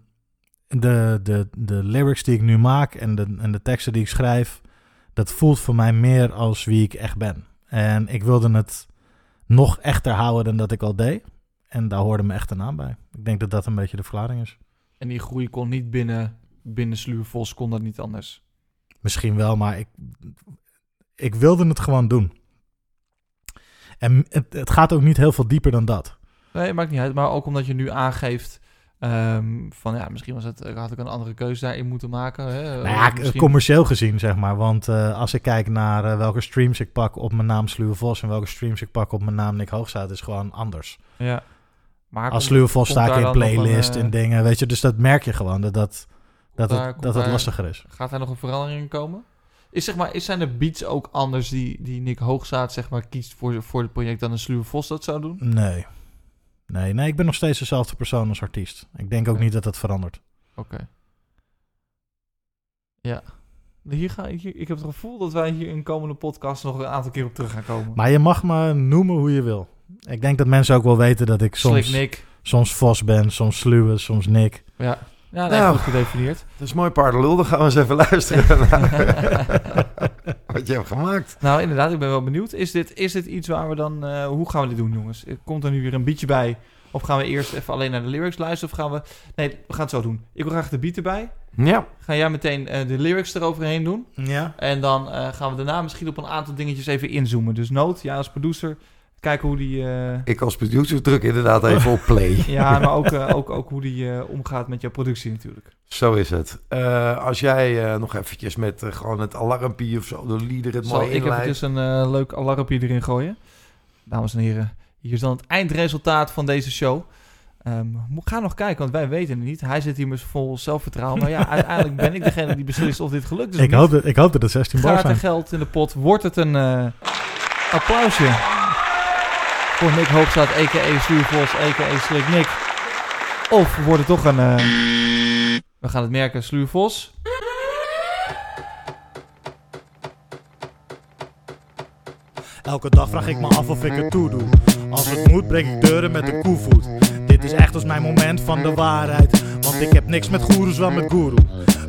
de, de, de lyrics die ik nu maak en de, en de teksten die ik schrijf, dat voelt voor mij meer als wie ik echt ben. En ik wilde het nog echter houden dan dat ik al deed. En daar hoorde me echt een naam bij. Ik denk dat dat een beetje de verklaring is. En die groei kon niet binnen, binnen Sluwe Vos, kon dat niet anders. Misschien wel, maar ik, ik wilde het gewoon doen. En het, het gaat ook niet heel veel dieper dan dat. Nee, maakt niet uit. Maar ook omdat je nu aangeeft... ehm, van ja, misschien was het, eh, had ik een andere keuze daarin moeten maken. Hè? Nou ja, misschien- commercieel gezien, zeg maar. Want eh, als ik kijk naar eh, welke streams ik pak op mijn naam Sluwe Vos... en welke streams ik pak op mijn naam Nick Hoogstaat, is gewoon anders. Ja. Maar Als Sluwe Vos sta ik in een, playlist en dingen, weet je. Dus dat merk je gewoon, dat, dat, dat, daar- het, dat het lastiger is. Gaat daar nog een verandering in komen? Is, zeg maar, is, zijn de beats ook anders die, die Nick Hoogstaat zeg maar, kiest voor, voor het project dan een Sluwe Vos dat zou doen? Nee. Nee, nee, ik ben nog steeds dezelfde persoon als artiest. Ik denk ook niet dat dat verandert. Oké. Ja. Hier ga, hier, ik heb het gevoel dat wij hier in komende podcast nog een aantal keer op terug gaan komen. Maar je mag me noemen hoe je wil. Ik denk dat mensen ook wel weten dat ik soms, Slick Nick. soms Vos ben, soms Sluwe, soms Nick. Ja, ja Nou. goed gedefinieerd. Dat is mooi paardenlul. Dan gaan we eens even luisteren *laughs* naar wat je hebt gemaakt. Nou, inderdaad, ik ben wel benieuwd. Is dit, is dit iets waar we dan... eh, hoe gaan we dit doen, jongens? Komt er nu weer een beatje bij? Of gaan we eerst even alleen naar de lyrics luisteren? Of gaan we... Nee, we gaan het zo doen. Ik wil graag de beat erbij. Ja, Ga jij meteen eh, de lyrics eroverheen doen? Ja. En dan eh, gaan we daarna misschien op een aantal dingetjes even inzoomen. Dus Noot, ja als producer, kijken hoe die... eh, ik als producer druk inderdaad even op play. *laughs* ja, maar ook, eh, ook, ook hoe die eh, omgaat met jouw productie natuurlijk. Zo is het. Eh, als jij eh, nog eventjes met gewoon het alarmpie of zo, de leader het Zal mooi ik inleidt. eventjes een eh, leuk alarmpje erin gooien? Dames en heren, hier is dan het eindresultaat van deze show. Ehm, ga nog kijken, want wij weten het niet. Hij zit hier met vol zelfvertrouwen. Maar ja, *laughs* uiteindelijk ben ik degene die beslist of dit gelukt is of Ik hoop, dat, ik hoop dat het 16 bars Gaat er zijn. geld in de pot? Wordt het een eh, applausje voor Nick Hoogstraat, a.k.a. Sluurvos, a.k.a. Slick Nick? Of wordt het toch een... eh, we gaan het merken, Sluurvos. Elke dag vraag ik me af of ik het toe doe. Als het moet, breek ik deuren met de koevoet. Dit is echt als mijn moment van de waarheid. Want ik heb niks met goeroes, wel met guru.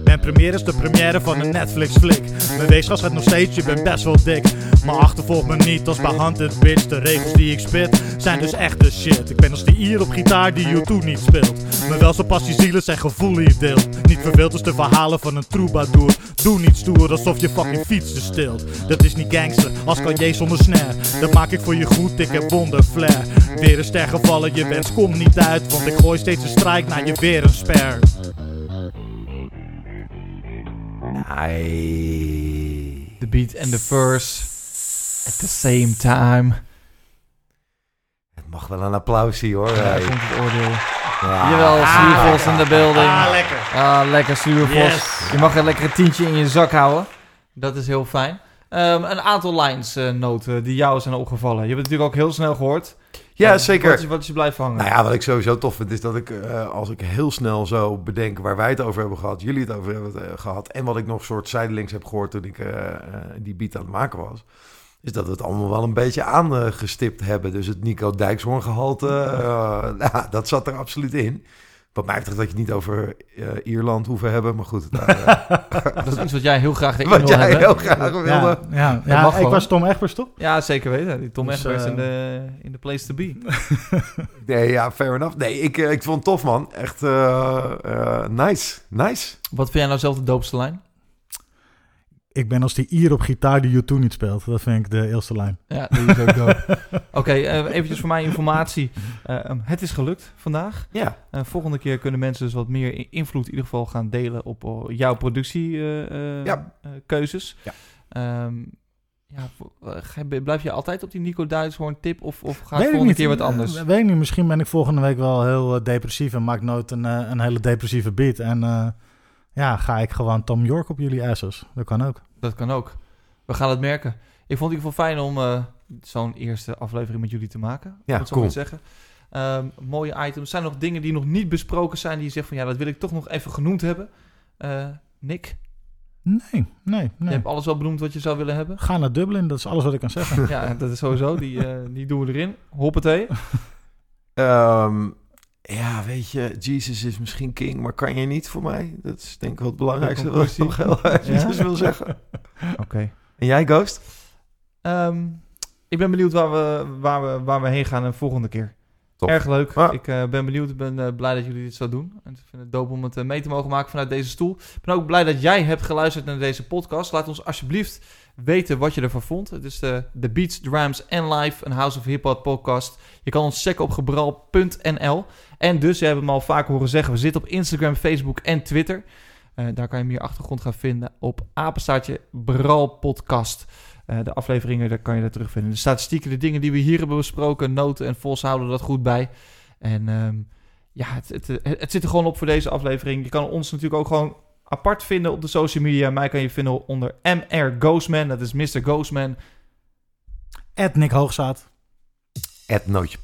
Mijn première is de première van een Netflix-flik. Mijn weegschaal gaat nog steeds, je bent best wel dik. Maar achtervolg me niet als bij Bitch. De regels die ik spit zijn dus echt de shit. Ik ben als die ier op gitaar die YouTube niet speelt. Maar wel zo pas die zielen zijn gevoel lief deelt. Niet verveeld als de verhalen van een troubadour. Doe niet stoer alsof je fucking fietsen stilt. Dat is niet gangster, als kan je zonder snare. Dat maak ik voor je goed, ik heb wonderflair. Weer een ster gevallen, je wens komt niet uit. Want ik gooi steeds een strijk naar je weer een De beat en de verse at the same time. Het mag wel een applausje hoor. Hey. komt het oordeel. Ja. Jawel, Sluurvos in de building. Ah, lekker. Ah, lekker Sluurvos. Yes. Je mag een lekker tientje in je zak houden. Dat is heel fijn. Ehm, een aantal lines eh, noten die jou zijn opgevallen. Je hebt het natuurlijk ook heel snel gehoord. Ja, zeker. is, wat is je blijven hangen? Nou ja, wat ik sowieso tof vind is dat ik, eh, als ik heel snel zo bedenk waar wij het over hebben gehad, jullie het over hebben eh, gehad, en wat ik nog soort zijdelings heb gehoord toen ik eh, die beat aan het maken was, is dat we het allemaal wel een beetje aangestipt hebben. Dus het Nico Dijkshoorn gehalte, eh, *laughs* nou, dat zat er absoluut in. Wat mij betreft dat je het niet over eh, Ierland hoeven hebben, maar goed. daar, *laughs* eh, Dat is iets wat jij heel graag *laughs* erin wat jij hebben. heel graag wilde. Ja, ja, ik gewoon. was Tom Egbers toch? Ja, zeker weten. Die Tom Dus, Egbers eh, in, de, in de place to be. *laughs* Nee, ja, fair enough. Nee, ik, ik vond het tof, man. Echt eh, eh, nice, nice. Wat vind jij nou zelf de doopste lijn? Ik ben als die Ier op gitaar die YouTube niet speelt. Dat vind ik de eerste lijn. Ja, die is ook dope. *laughs* Oké, eh, eventjes voor mijn informatie. Eh, um, het is gelukt vandaag. Ja, Eh, volgende keer kunnen mensen dus wat meer invloed in ieder geval gaan delen op jouw productiekeuzes. Ja. keuzes. Ja. Ehm, ja, blijf je altijd op die Nico Duitshoorn tip of, of gaat Weet ik volgende niet. keer wat anders? Weet ik niet. Misschien ben ik volgende week wel heel depressief en maak nooit een, een hele depressieve beat. En eh, ja, ga ik gewoon Tom York op jullie asses. Dat kan ook. Dat kan ook. We gaan het merken. Ik vond het in ieder geval fijn om eh, zo'n eerste aflevering met jullie te maken. Ja, dat zo cool. zeggen. Ehm, mooie items. Zijn er nog dingen die nog niet besproken zijn die je zegt van ja, dat wil ik toch nog even genoemd hebben? Eh, Nick, Nee, nee, je nee. hebt alles wel benoemd wat je zou willen hebben. Ga naar Dublin, dat is alles wat ik kan zeggen. *laughs* ja, dat is sowieso. Die, eh, die doen we erin. Hoppatee. *laughs* Ehm, ja, weet je, Jesus is misschien king, maar kan je niet voor mij? Dat is denk ik wel het belangrijkste wat ik nog heel eventjes wil zeggen. *laughs* Oké. En jij, Ghost? Ehm, ik ben benieuwd waar we, waar, we, waar we heen gaan de volgende keer. Top. Erg leuk. Ja. Ik eh, ben benieuwd. Ik ben eh, blij dat jullie dit zo doen. En ik vind het dope om het eh, mee te mogen maken vanuit deze stoel. Ik ben ook blij dat jij hebt geluisterd naar deze podcast. Laat ons alsjeblieft weten wat je ervan vond. Het is de, de Beats, Drums en Live, een House of Hip Hop podcast. Je kan ons checken op gebral.nl. En dus, je hebt hem al vaak horen zeggen, we zitten op Instagram, Facebook en Twitter. Eh, daar kan je meer achtergrond gaan vinden op apenstaartje Bral Podcast. Eh, de afleveringen, daar kan je dat terugvinden. De statistieken, de dingen die we hier hebben besproken, noten en Vos houden dat goed bij. En ehm, ja, het, het, het, het zit er gewoon op voor deze aflevering. Je kan ons natuurlijk ook gewoon apart vinden op de social media. Mij kan je vinden onder MR Ghostman, dat is Mr. Ghostman. Ed Nick Hoogzaad. Ed Nootje.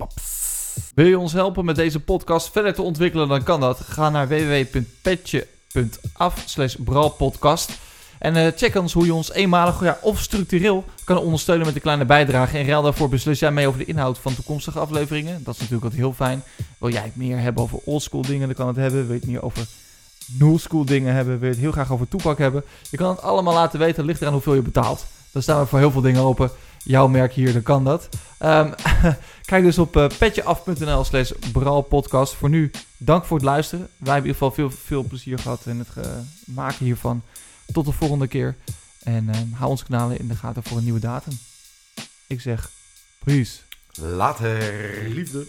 Wil je ons helpen met deze podcast verder te ontwikkelen, dan kan dat. Ga naar www.petje.af slash bralpodcast. En eh, check ons hoe je ons eenmalig ja, of structureel kan ondersteunen met een kleine bijdrage. En ruil daarvoor beslis jij mee over de inhoud van toekomstige afleveringen. Dat is natuurlijk altijd heel fijn. Wil jij het meer hebben over oldschool dingen, dan kan het hebben. Wil je het meer over new school dingen hebben, wil je het heel graag over toepak hebben. Je kan het allemaal laten weten, ligt eraan hoeveel je betaalt. Dan staan we voor heel veel dingen open. Jouw merk hier, dan kan dat. Ehm, *laughs* kijk dus op uh, petjeaf.nl slash bralpodcast. Voor nu, dank voor het luisteren. Wij hebben in ieder geval veel, veel plezier gehad in het eh, maken hiervan. Tot de volgende keer. En ehm, hou onze kanalen in de gaten voor een nieuwe datum. Ik zeg, peace. Later. Liefde.